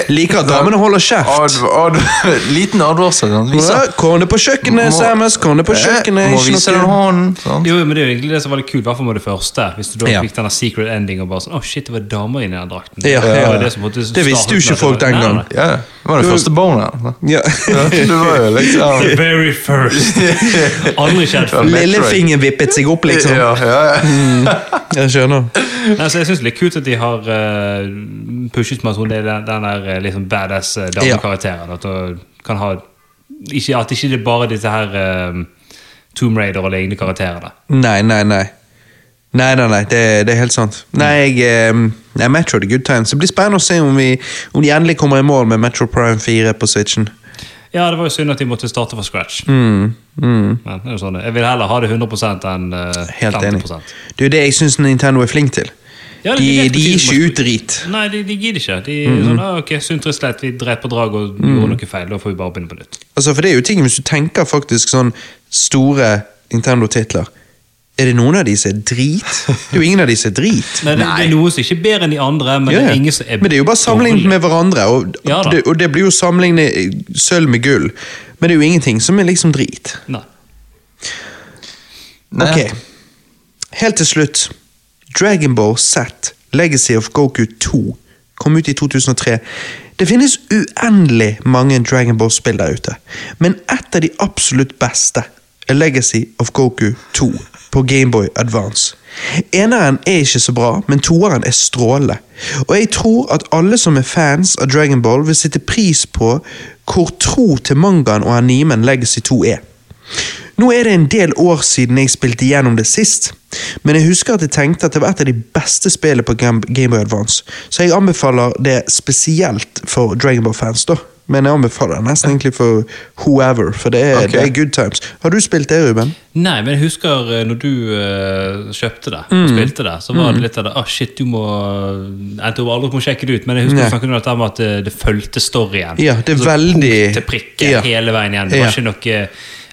Liker at damene holder kjeft. Adv adv [laughs] liten advarsel. Vise. Ja, Kone på kjøkkenet, Samus. Samus. Kone på kjøkkenet. Eh, Må vise den hånden. sånn. Jo, men Det er jo egentlig det som var litt kult, i hvert fall med det første. Hvis du da Ja. fikk denne secret ending og bare sånn Å, shit, det var damer inni den drakten. Ja, Det ja. var det som måtte Det visste jo ikke folk den Nei, nei, gang. Ja, det var det Du- første barnet Ja. [laughs] Ja, det var jo liksom The very first. [laughs] Aldri skjedd før. Lillefingeren vippet seg opp, liksom. Ja, ja, ja. Jeg skjønner. Nei, så jeg synes det er kult at de har uh, pushet meg sånn. er den, den der eh, liksom badass eh, damekarakteren. At du kan ha ikke, At ikke det bare disse her um, Tomb Raider og lignende karakterene. Nei, nei, nei. Nei, nei, nei, det, det er helt sant. Nei, jeg, nei, Metro the good times. Det blir spennende å se om, vi, om de endelig kommer i mål med Metro Prime 4 på Switchen. Ja, det var jo synd at de måtte starte fra scratch. Mm, mm. Men sånn, jeg vil heller ha det 100 enn eh, Helt 50 enig. Jo det jeg syns Nintendo er flink til. Ja, De, de, de gir ikke ut drit. Nei, de, de gidder ikke. De mm -hmm. sånn, ah, ok, sunt og slett, vi dreper drag og Mm. gjorde noe feil. Da får vi bare begynne på nytt. Altså, for det er jo ting, Hvis du tenker faktisk sånn store Nintendo-titler Er det noen av de som er drit? Det er jo ingen av de som er drit. [laughs] Nei, det, det er noe som ikke er bedre enn de andre, men Ja, det er ingen som er Men det er jo bare sammenlignet med hverandre, og, Ja det, og det blir jo sammenlignet sølv med gull. Men det er jo ingenting som er liksom drit. Nei. Nei. Ok, helt til slutt. Dragon Ball Z, Legacy of Goku 2, kom ut i 2003. Det finnes uendelig mange Dragon Ball-spill der ute, men ett av de absolutt beste er Legacy of Goku 2 på Gameboy Advance. Eneren er ikke så bra, men toeren er strålende. Og jeg tror at alle som er fans av Dragon Ball vil sette pris på hvor tro til mangaen og animen Legacy 2 er. Nå er det en del år siden jeg spilte gjennom det sist, men jeg husker at jeg tenkte at det var et av de beste spillene på Gameboy Game Boy Advance, så jeg anbefaler det spesielt for Dragon Ball-fans, da. Men jeg anbefaler det nesten egentlig for whoever, for det er, okay. det er good times. Har du spilt det, Ruben? Nei, men jeg husker eh, når du uh, kjøpte det Mm. spilte det, så var det litt av det ah, shit, du må Jeg tror aldri må sjekke det ut, men jeg husker snakket om dette med at det, det fulgte storyen. Ja, det er Altså, veldig- Punkt til prikke Ja. hele veien igjen. Det var at ikke noe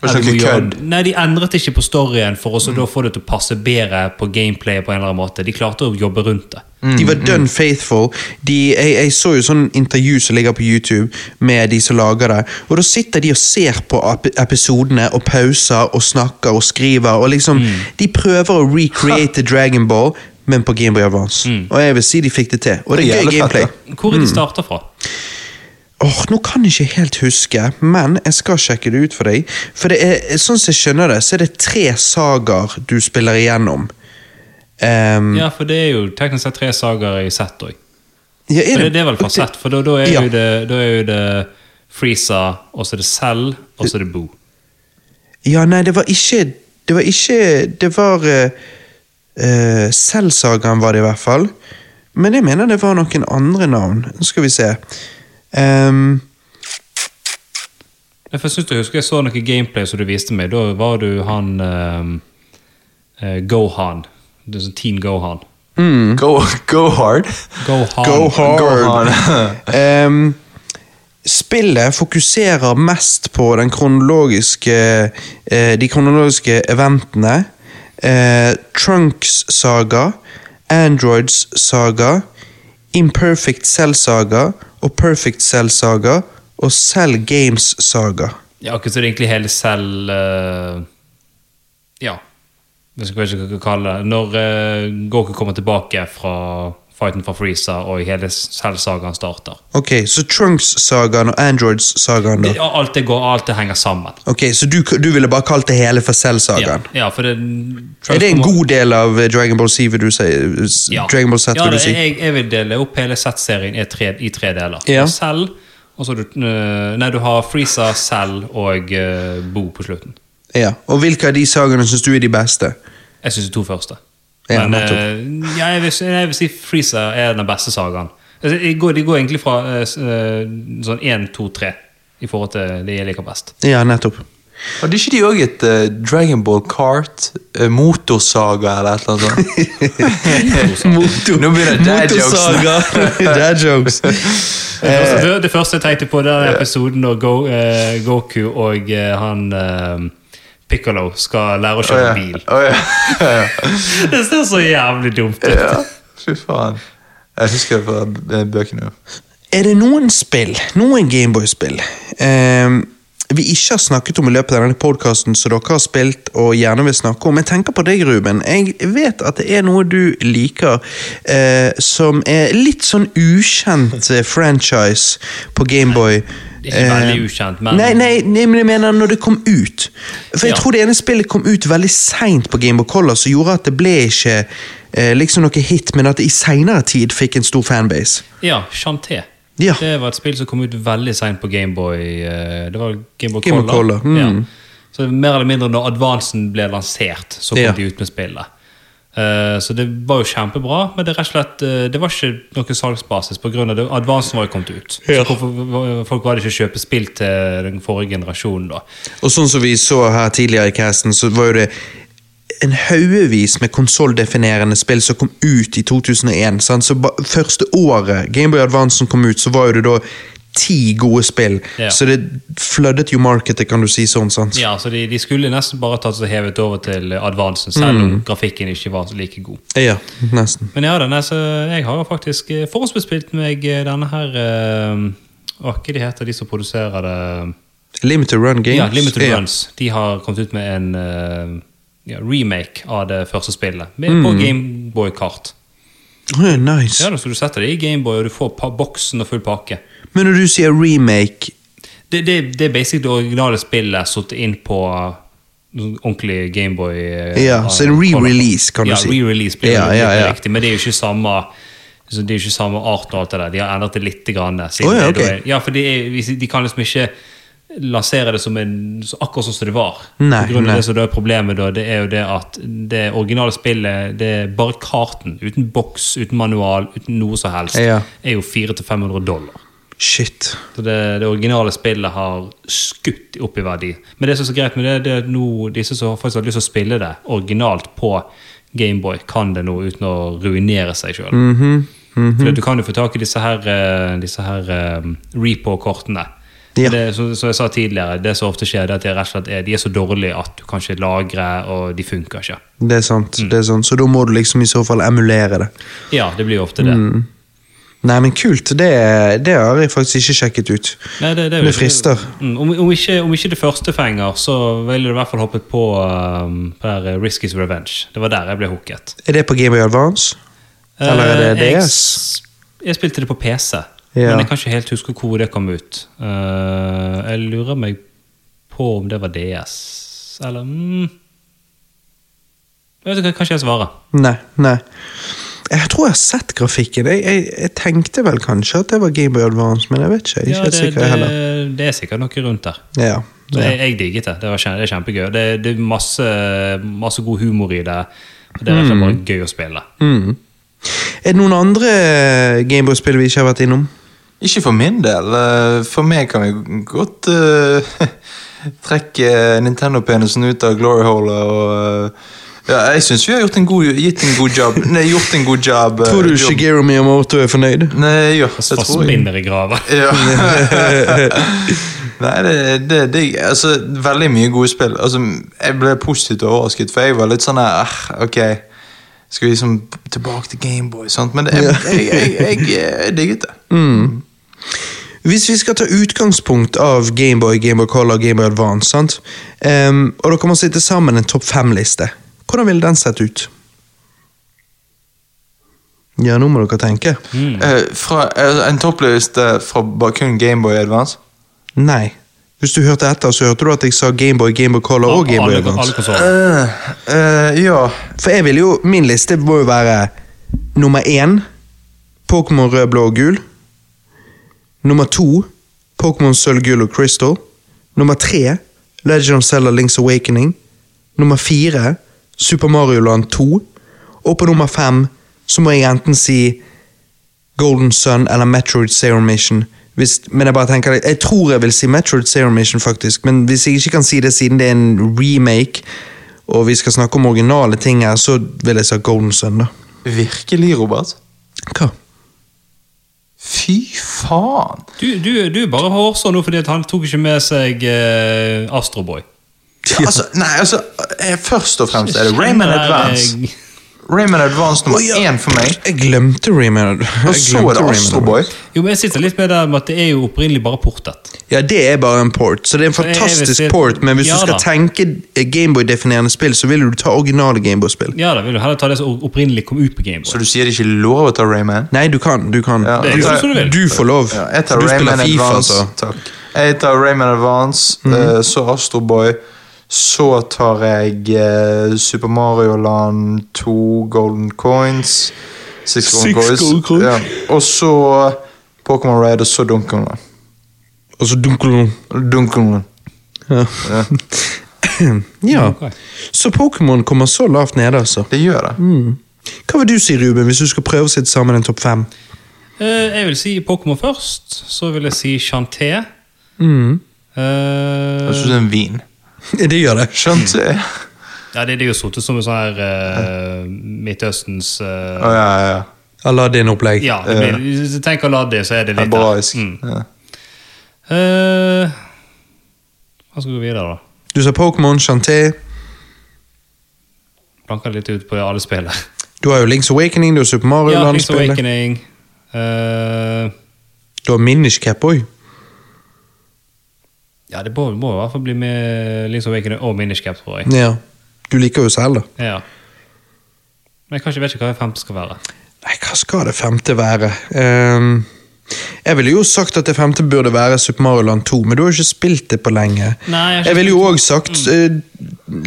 kødd. Nei, De endret ikke på storyen for å få det til å passe bedre på gameplayet på en eller annen måte. De klarte å jobbe rundt det. De var done faithful. De, jeg, jeg så jo sånn intervju som ligger på YouTube med de som lager det. Og da sitter de og ser på ep- episodene og pauser og snakker og skriver. Og liksom, De prøver å recreate [laughs] Dragon Ball, men på Game Boy Advance. Og jeg vil si de fikk det til. Og det er gøy gameplay. Hvor er de starta fra? Åh, Nå kan jeg ikke helt huske, men jeg skal sjekke det ut for deg. For det er, sånn som jeg skjønner det, så er det tre sagaer du spiller igjennom. Um, Ja, for det er jo teknisk sett tre sagaer i sett òg. ja, er Det, det er vel fra sett, for da, da, er Ja. det, da er jo det Freeza, og så er det Cell, og så er det Boo. Ja, nei, det var ikke Det var ikke Det var uh, Selvsagaen var det i hvert fall. Men jeg mener det var noen andre navn. Nå skal vi se. Ehm, Jeg syns jeg husker jeg så noe gameplay som du viste meg. Da var du han eh, Gohan. Det er sånn Teen Gohan. Go, go hard. Gohan. go hard. Go hard. um, [laughs] spillet fokuserer mest på den kronologiske eh, de kronologiske eventene. Eh, Trunks saga, Androids saga, Imperfect Cell saga og Perfect Cell saga og Cell Games saga. Ja, akkurat så det egentlig hele Cell uh, Ja. Jeg vet ikke skal kalle det. Når uh, Goku kommer tilbake fra fighten for Freeza, og hele Cell-sagaen starter. Ok, Så Trunks-sagaen og Androids-sagaen, Det, Ja, alt det går, alt det henger sammen. Ok, Så du, du ville bare kalt det hele for Cell-sagaen? ja, for det Er det en god del av eh, Dragon Ball Z, vil du si? Ja. Dragon Ball Z, ja, det- si? Jeg, jeg vil dele opp hele Z-serien i, i tre deler. Ja. Cell, og så du, øh, nei, du har Freeza, Cell og uh, Bo på slutten. Ja, Og hvilke av de sagaene syns du er de beste? Jeg syns de to første. Ja, Men ja, jeg, vil, jeg vil si Freezer er den beste sagaen. Altså, de, går, de går egentlig fra øh, øh, sånn 1, 2, 3 i forhold til det jeg liker best. Ja, nettopp. Hadde ikke de òg et uh, Dragon Ball Kart? eh, motorsaga eller et eller annet sånt? [laughs] Motor, Nå begynner dad jokes. [laughs] Dad jokes. Det første, det, det jeg tenkte på, det er episoden når Go, uh, Goku og han Piccolo skal lære å kjøre kjøre ja. bil. Oh, ja. ja. [laughs] Det ser så jævlig dumt ut. ja. Fy faen. Jeg husker det fra eh, bøkene. Er det noen spill, noen Gameboy-spill, eh, vi ikke har snakket om i løpet av denne podkasten, som dere har spilt og gjerne vil snakke om? Jeg tenker på deg, Ruben. Jeg vet at det er noe du liker, eh, som er litt sånn ukjent eh, franchise på Gameboy. Ikke veldig ukjent, men Nei, nei, nei, men jeg mener når det kom ut. For jeg Ja. tror det ene spillet kom ut veldig seint på Gameboy Color, som gjorde at det ble ikke eh, liksom noe hit, men at det i seinere tid fikk en stor fanbase. Ja, Chanté. Ja. Det var et spill som kom ut veldig seint på Gameboy. eh, Det var Gameboy Game Color. Color, mm. Ja. Så mer eller mindre når Advancen ble lansert, så kom Ja. de ut med spillet. Eh, så det var jo kjempebra, men det rett og slett eh, Det var ikke noe salgsbasis På grunn av det, Advancen var jo kommet ut. Ja. Så hvorfor, folk hadde ikke kjøpe spill til den forrige generasjonen, da. Og sånn som vi så her tidligere i casten, så var jo det en haugevis med konsolldefinerende spill som kom ut i 2001. Sant? Så ba, første året Gameboy Advancen kom ut, så var det da ti gode spill. Ja. Så det fløddet jo markedet, kan du si sånn. sant? Ja, så de, de skulle nesten bare tatt seg hevet over til Advancen, selv Mm. om grafikken ikke var like god. Ja, nesten. Men ja, denne, så jeg har jo faktisk eh, forhåndsbespilt meg eh, denne her øh, Hva de heter de som produserer det? Limited Run Games. Ja, Limited Ja. Runs. De har kommet ut med en ja, remake av det første spillet. Med, Mm. På Gameboy-kart. Å, nice. Ja, da skal du sette det i Gameboy, og du får boksen og full pakke. Men når du sier remake Det, det, det er basically det originale spillet satt inn på sånn ordentlig Gameboy. eh, Ja, så en re-release, kan du ja, si. re-release blir Ja, ja, ja. riktig, men det er jo ikke samme så det er jo ikke samme art og alt det der. De har endret det litt. Grann, Å, ja, det er- ja, for de, er, de kan liksom ikke lansere det som en, akkurat sånn som det var. Nei, På grunn av nei. det da er problemet, da, det er jo det at det originale spillet, det er bare karten, uten boks, uten manual, uten noe som helst, Ja. er jo 400-500 dollar. Shit. Så det, det originale spillet har skutt opp i verdi. Men det som er så greit med det, det er at nå, disse som faktisk har lyst til å spille det originalt på Gameboy, kan det nå uten å ruinere seg sjøl. Mhm, For du kan jo få tak i disse her, eh, disse her um, repo-kortene. Ja. Det, som, som jeg sa tidligere, det som ofte skjer, det at de er, de er så dårlige at du kan ikke lagre, og de funker ikke. Det er sant. Mm. det er sant. Så da må du liksom i så fall emulere det. Ja, det blir jo ofte det. Mm. Nei, men kult. Det, det har jeg faktisk ikke sjekket ut. Nei, det, det, Det frister. Mm, om, om, ikke, om ikke det første fenger, så ville du i hvert fall hoppet på um, per eh, Risky's Revenge. Det var der jeg ble hooket. Er det på Game of Advance? Eller er det DS? jeg, jeg spilte det på PC, Ja. men jeg kan ikke helt huske hvor det kom ut. Uh, jeg lurer meg på om det var DS, eller mm, Jeg vet ikke, Kanskje jeg svarer. Nei. nei. Jeg tror jeg har sett grafikken. Jeg, jeg, jeg tenkte vel kanskje at det var Gameboy Advance, men jeg vet ikke. Jeg er Ja, det, sikker det, heller. det, er sikkert noe rundt der. Ja. Ja. jeg, jeg digget det. Det, var det er kjempegøy. Det, det er masse, masse god humor i det. Det er slett bare gøy å spille. Mm. Er det noen andre Gameboy-spill vi ikke har vært innom? Ikke for min del. Eh, For meg kan vi godt uh, [laughs] trekke Nintendo-penisen ut av glory hole og uh, ja, Jeg syns vi har gjort en god, gitt en god job. Nei, gjort en god job. eh, Tror du jobb. Shigeru Miyamoto er fornøyd? Nei, ja, det tror jeg. spinner i grava. [laughs] Ja. [laughs] Nei, det, det, det altså, Veldig mye gode spill. Altså, jeg ble positivt overrasket, for jeg var litt sånn her ah, Ok, skal vi liksom tilbake til Gameboy? Men det, jeg, jeg, jeg, jeg, jeg digget det. Hvis vi skal ta utgangspunkt av Gameboy, Gameboy Color, Gameboy Advance, sant? Um, og dere må sitte sammen en topp fem-liste, hvordan ville den sett ut? Ja, nå må dere tenke. Eh, fra, uh, en toppliste fra bare kun Gameboy Advance? Nei. Hvis du hørte etter, så hørte du at jeg sa Gameboy, Gameboy Color og Gameboy alle, alle Advance. Uh, Eh, eh, ja. For jeg vil jo, min liste må jo være nummer én Pokémon rød, blå og gul. Nummer to Pokémon sølv, gull og crystal. Nummer tre Legend of Zelda Link's Awakening. Nummer fire Super Mario Land 2. Og på nummer fem så må jeg enten si Golden Sun eller Metroid Zero Mission. Hvis, men jeg bare tenker Jeg tror jeg vil si Metroid Zero Mission, faktisk. Men hvis jeg ikke kan si det siden det er en remake, og vi skal snakke om originale ting her, så vil jeg si Golden Sun, da. Virkelig, Robert? Hva? Fy faen! Du, du, du bare hårsår nå fordi han tok ikke med seg eh, Astroboy. Ja, altså, nei, altså eh, Først og fremst er det Advance. Advance. Rayman Advance nummer oh, ja. én for meg. Jeg glemte Rayman. Og så er det Astroboy. Jo, men jeg sitter litt med det med at det er jo opprinnelig bare portet. Ja, det er bare en port, så det er en fantastisk si- port, men hvis Ja du skal da. tenke Gameboy-definerende spill, så vil du ta originale Gameboy-spill. Ja, da vil du heller ta det som opprinnelig kom ut på Gameboy. Så du sier det ikke er lov å ta Rayman? Nei, du kan. Du kan. Ja. Du, jo du du får lov. Ja, jeg tar du spiller Rayman Fifa, Advance. så. Takk. Jeg tar Rayman Advance, Mhm. uh, så Astro Boy. Så tar jeg eh, Super Mario Land 2 Golden Coins. Six Golden Six Coins. Gold Coins. Ja. Og så Pokémon Raid, og så Dunkelman. Og så dunkel Dunkelman. Ja. Ja, [clears throat] ja. Så Pokémon kommer så lavt nede, altså. det gjør det. Mm. Hva vil du si, Ruben, hvis du skal prøve å sitte sammen en topp fem? Uh, jeg vil si Pokémon først. Så vil jeg si Chanté. Mm. Uh, Jeg synes det er en vin. [laughs] Det gjør det. Skjønt. jeg? ja, det, det er jo sittet som en sånn her eh, Midtøstens Å eh, ja, ja, ja. Aladdin-opplegg. Ja, det blir, hvis du tenker Aladdin, så er det litt der. Hebraisk. Mm. Ja. Eh, hva skal vi gå videre, da? Du sa Pokémon, Chanté. Blanker litt ut på alle spillene. [laughs] Du har jo Links Awakening, du har Super Mario Ja, Link's Land-spillet. Awakening. eh, Du har Minish Cap òg. Ja, det må, må i hvert fall bli med Link's Awakening og Minish Cap, tror jeg. Ja. Du liker jo Zelda. Ja. Men jeg kanskje vet ikke hva det femte skal være. Nei, hva skal det femte være? Um, jeg ville jo sagt at det femte burde være Super Mario Land 2, men du har jo ikke spilt det på lenge. Nei, jeg jeg ville jo òg sagt eh,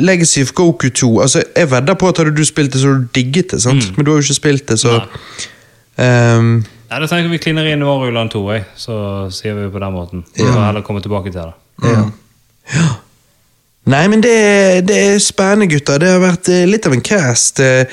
Legacy of Goku 2. Altså, Jeg vedder på at hadde du spilt det, så hadde du digget det, sant? men du har jo ikke spilt det, så um, Nei, Da tenker vi kliner inn Mario Land 2, jeg. så sier vi på den måten. Vi Ja. heller komme tilbake til det. Ja. Nei, men det, det er spennende, gutter. Det har vært eh, litt av en cast. eh,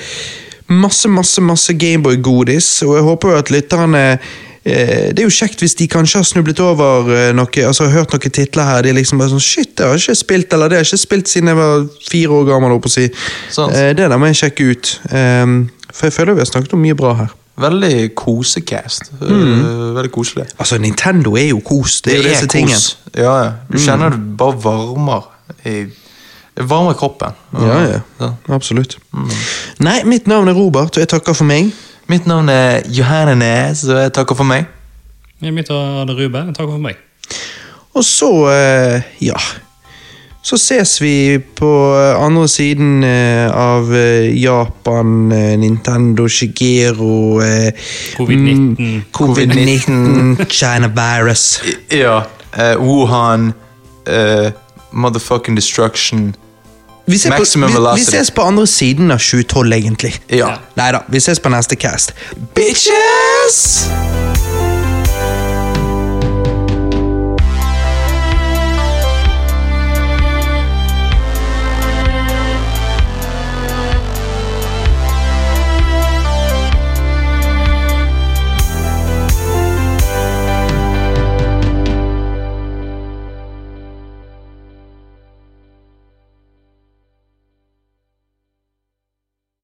masse, masse, masse Gameboy-godis, og jeg håper jo at lytterne eh, Det er jo kjekt hvis de kanskje har snublet over noe, altså har hørt noen titler her. De er liksom bare sånn Shit, det har jeg ikke spilt, eller det har jeg ikke spilt siden jeg var fire år gammel. å si. Eh, det der må jeg sjekke ut. For jeg føler vi har snakket om mye bra her. Veldig kosecast. Mm. Eh, Veldig koselig. Altså, Nintendo er jo kos. Det er jo disse tingene. Ja, ja. Du kjenner det bare varmer i varmer kroppen. Ja, ja. Absolutt. Nei, mitt navn er Robert, og jeg takker for meg. Mitt navn er Johanne Næs, og jeg takker for meg. Mitt navn er Ruben. Takk for meg. Og så, eh, ja Så ses vi på eh, andre siden eh, av eh, Japan, Nintendo, Shigeru eh, Covid-19. mm, Covid-19, China virus. Ja. Uh, Wuhan Uh, Motherfucking destruction. Vi, på, Maximum vi, vi ses på andre siden av 2012, egentlig. Ja. Nei da, vi ses på neste cast. Bitches!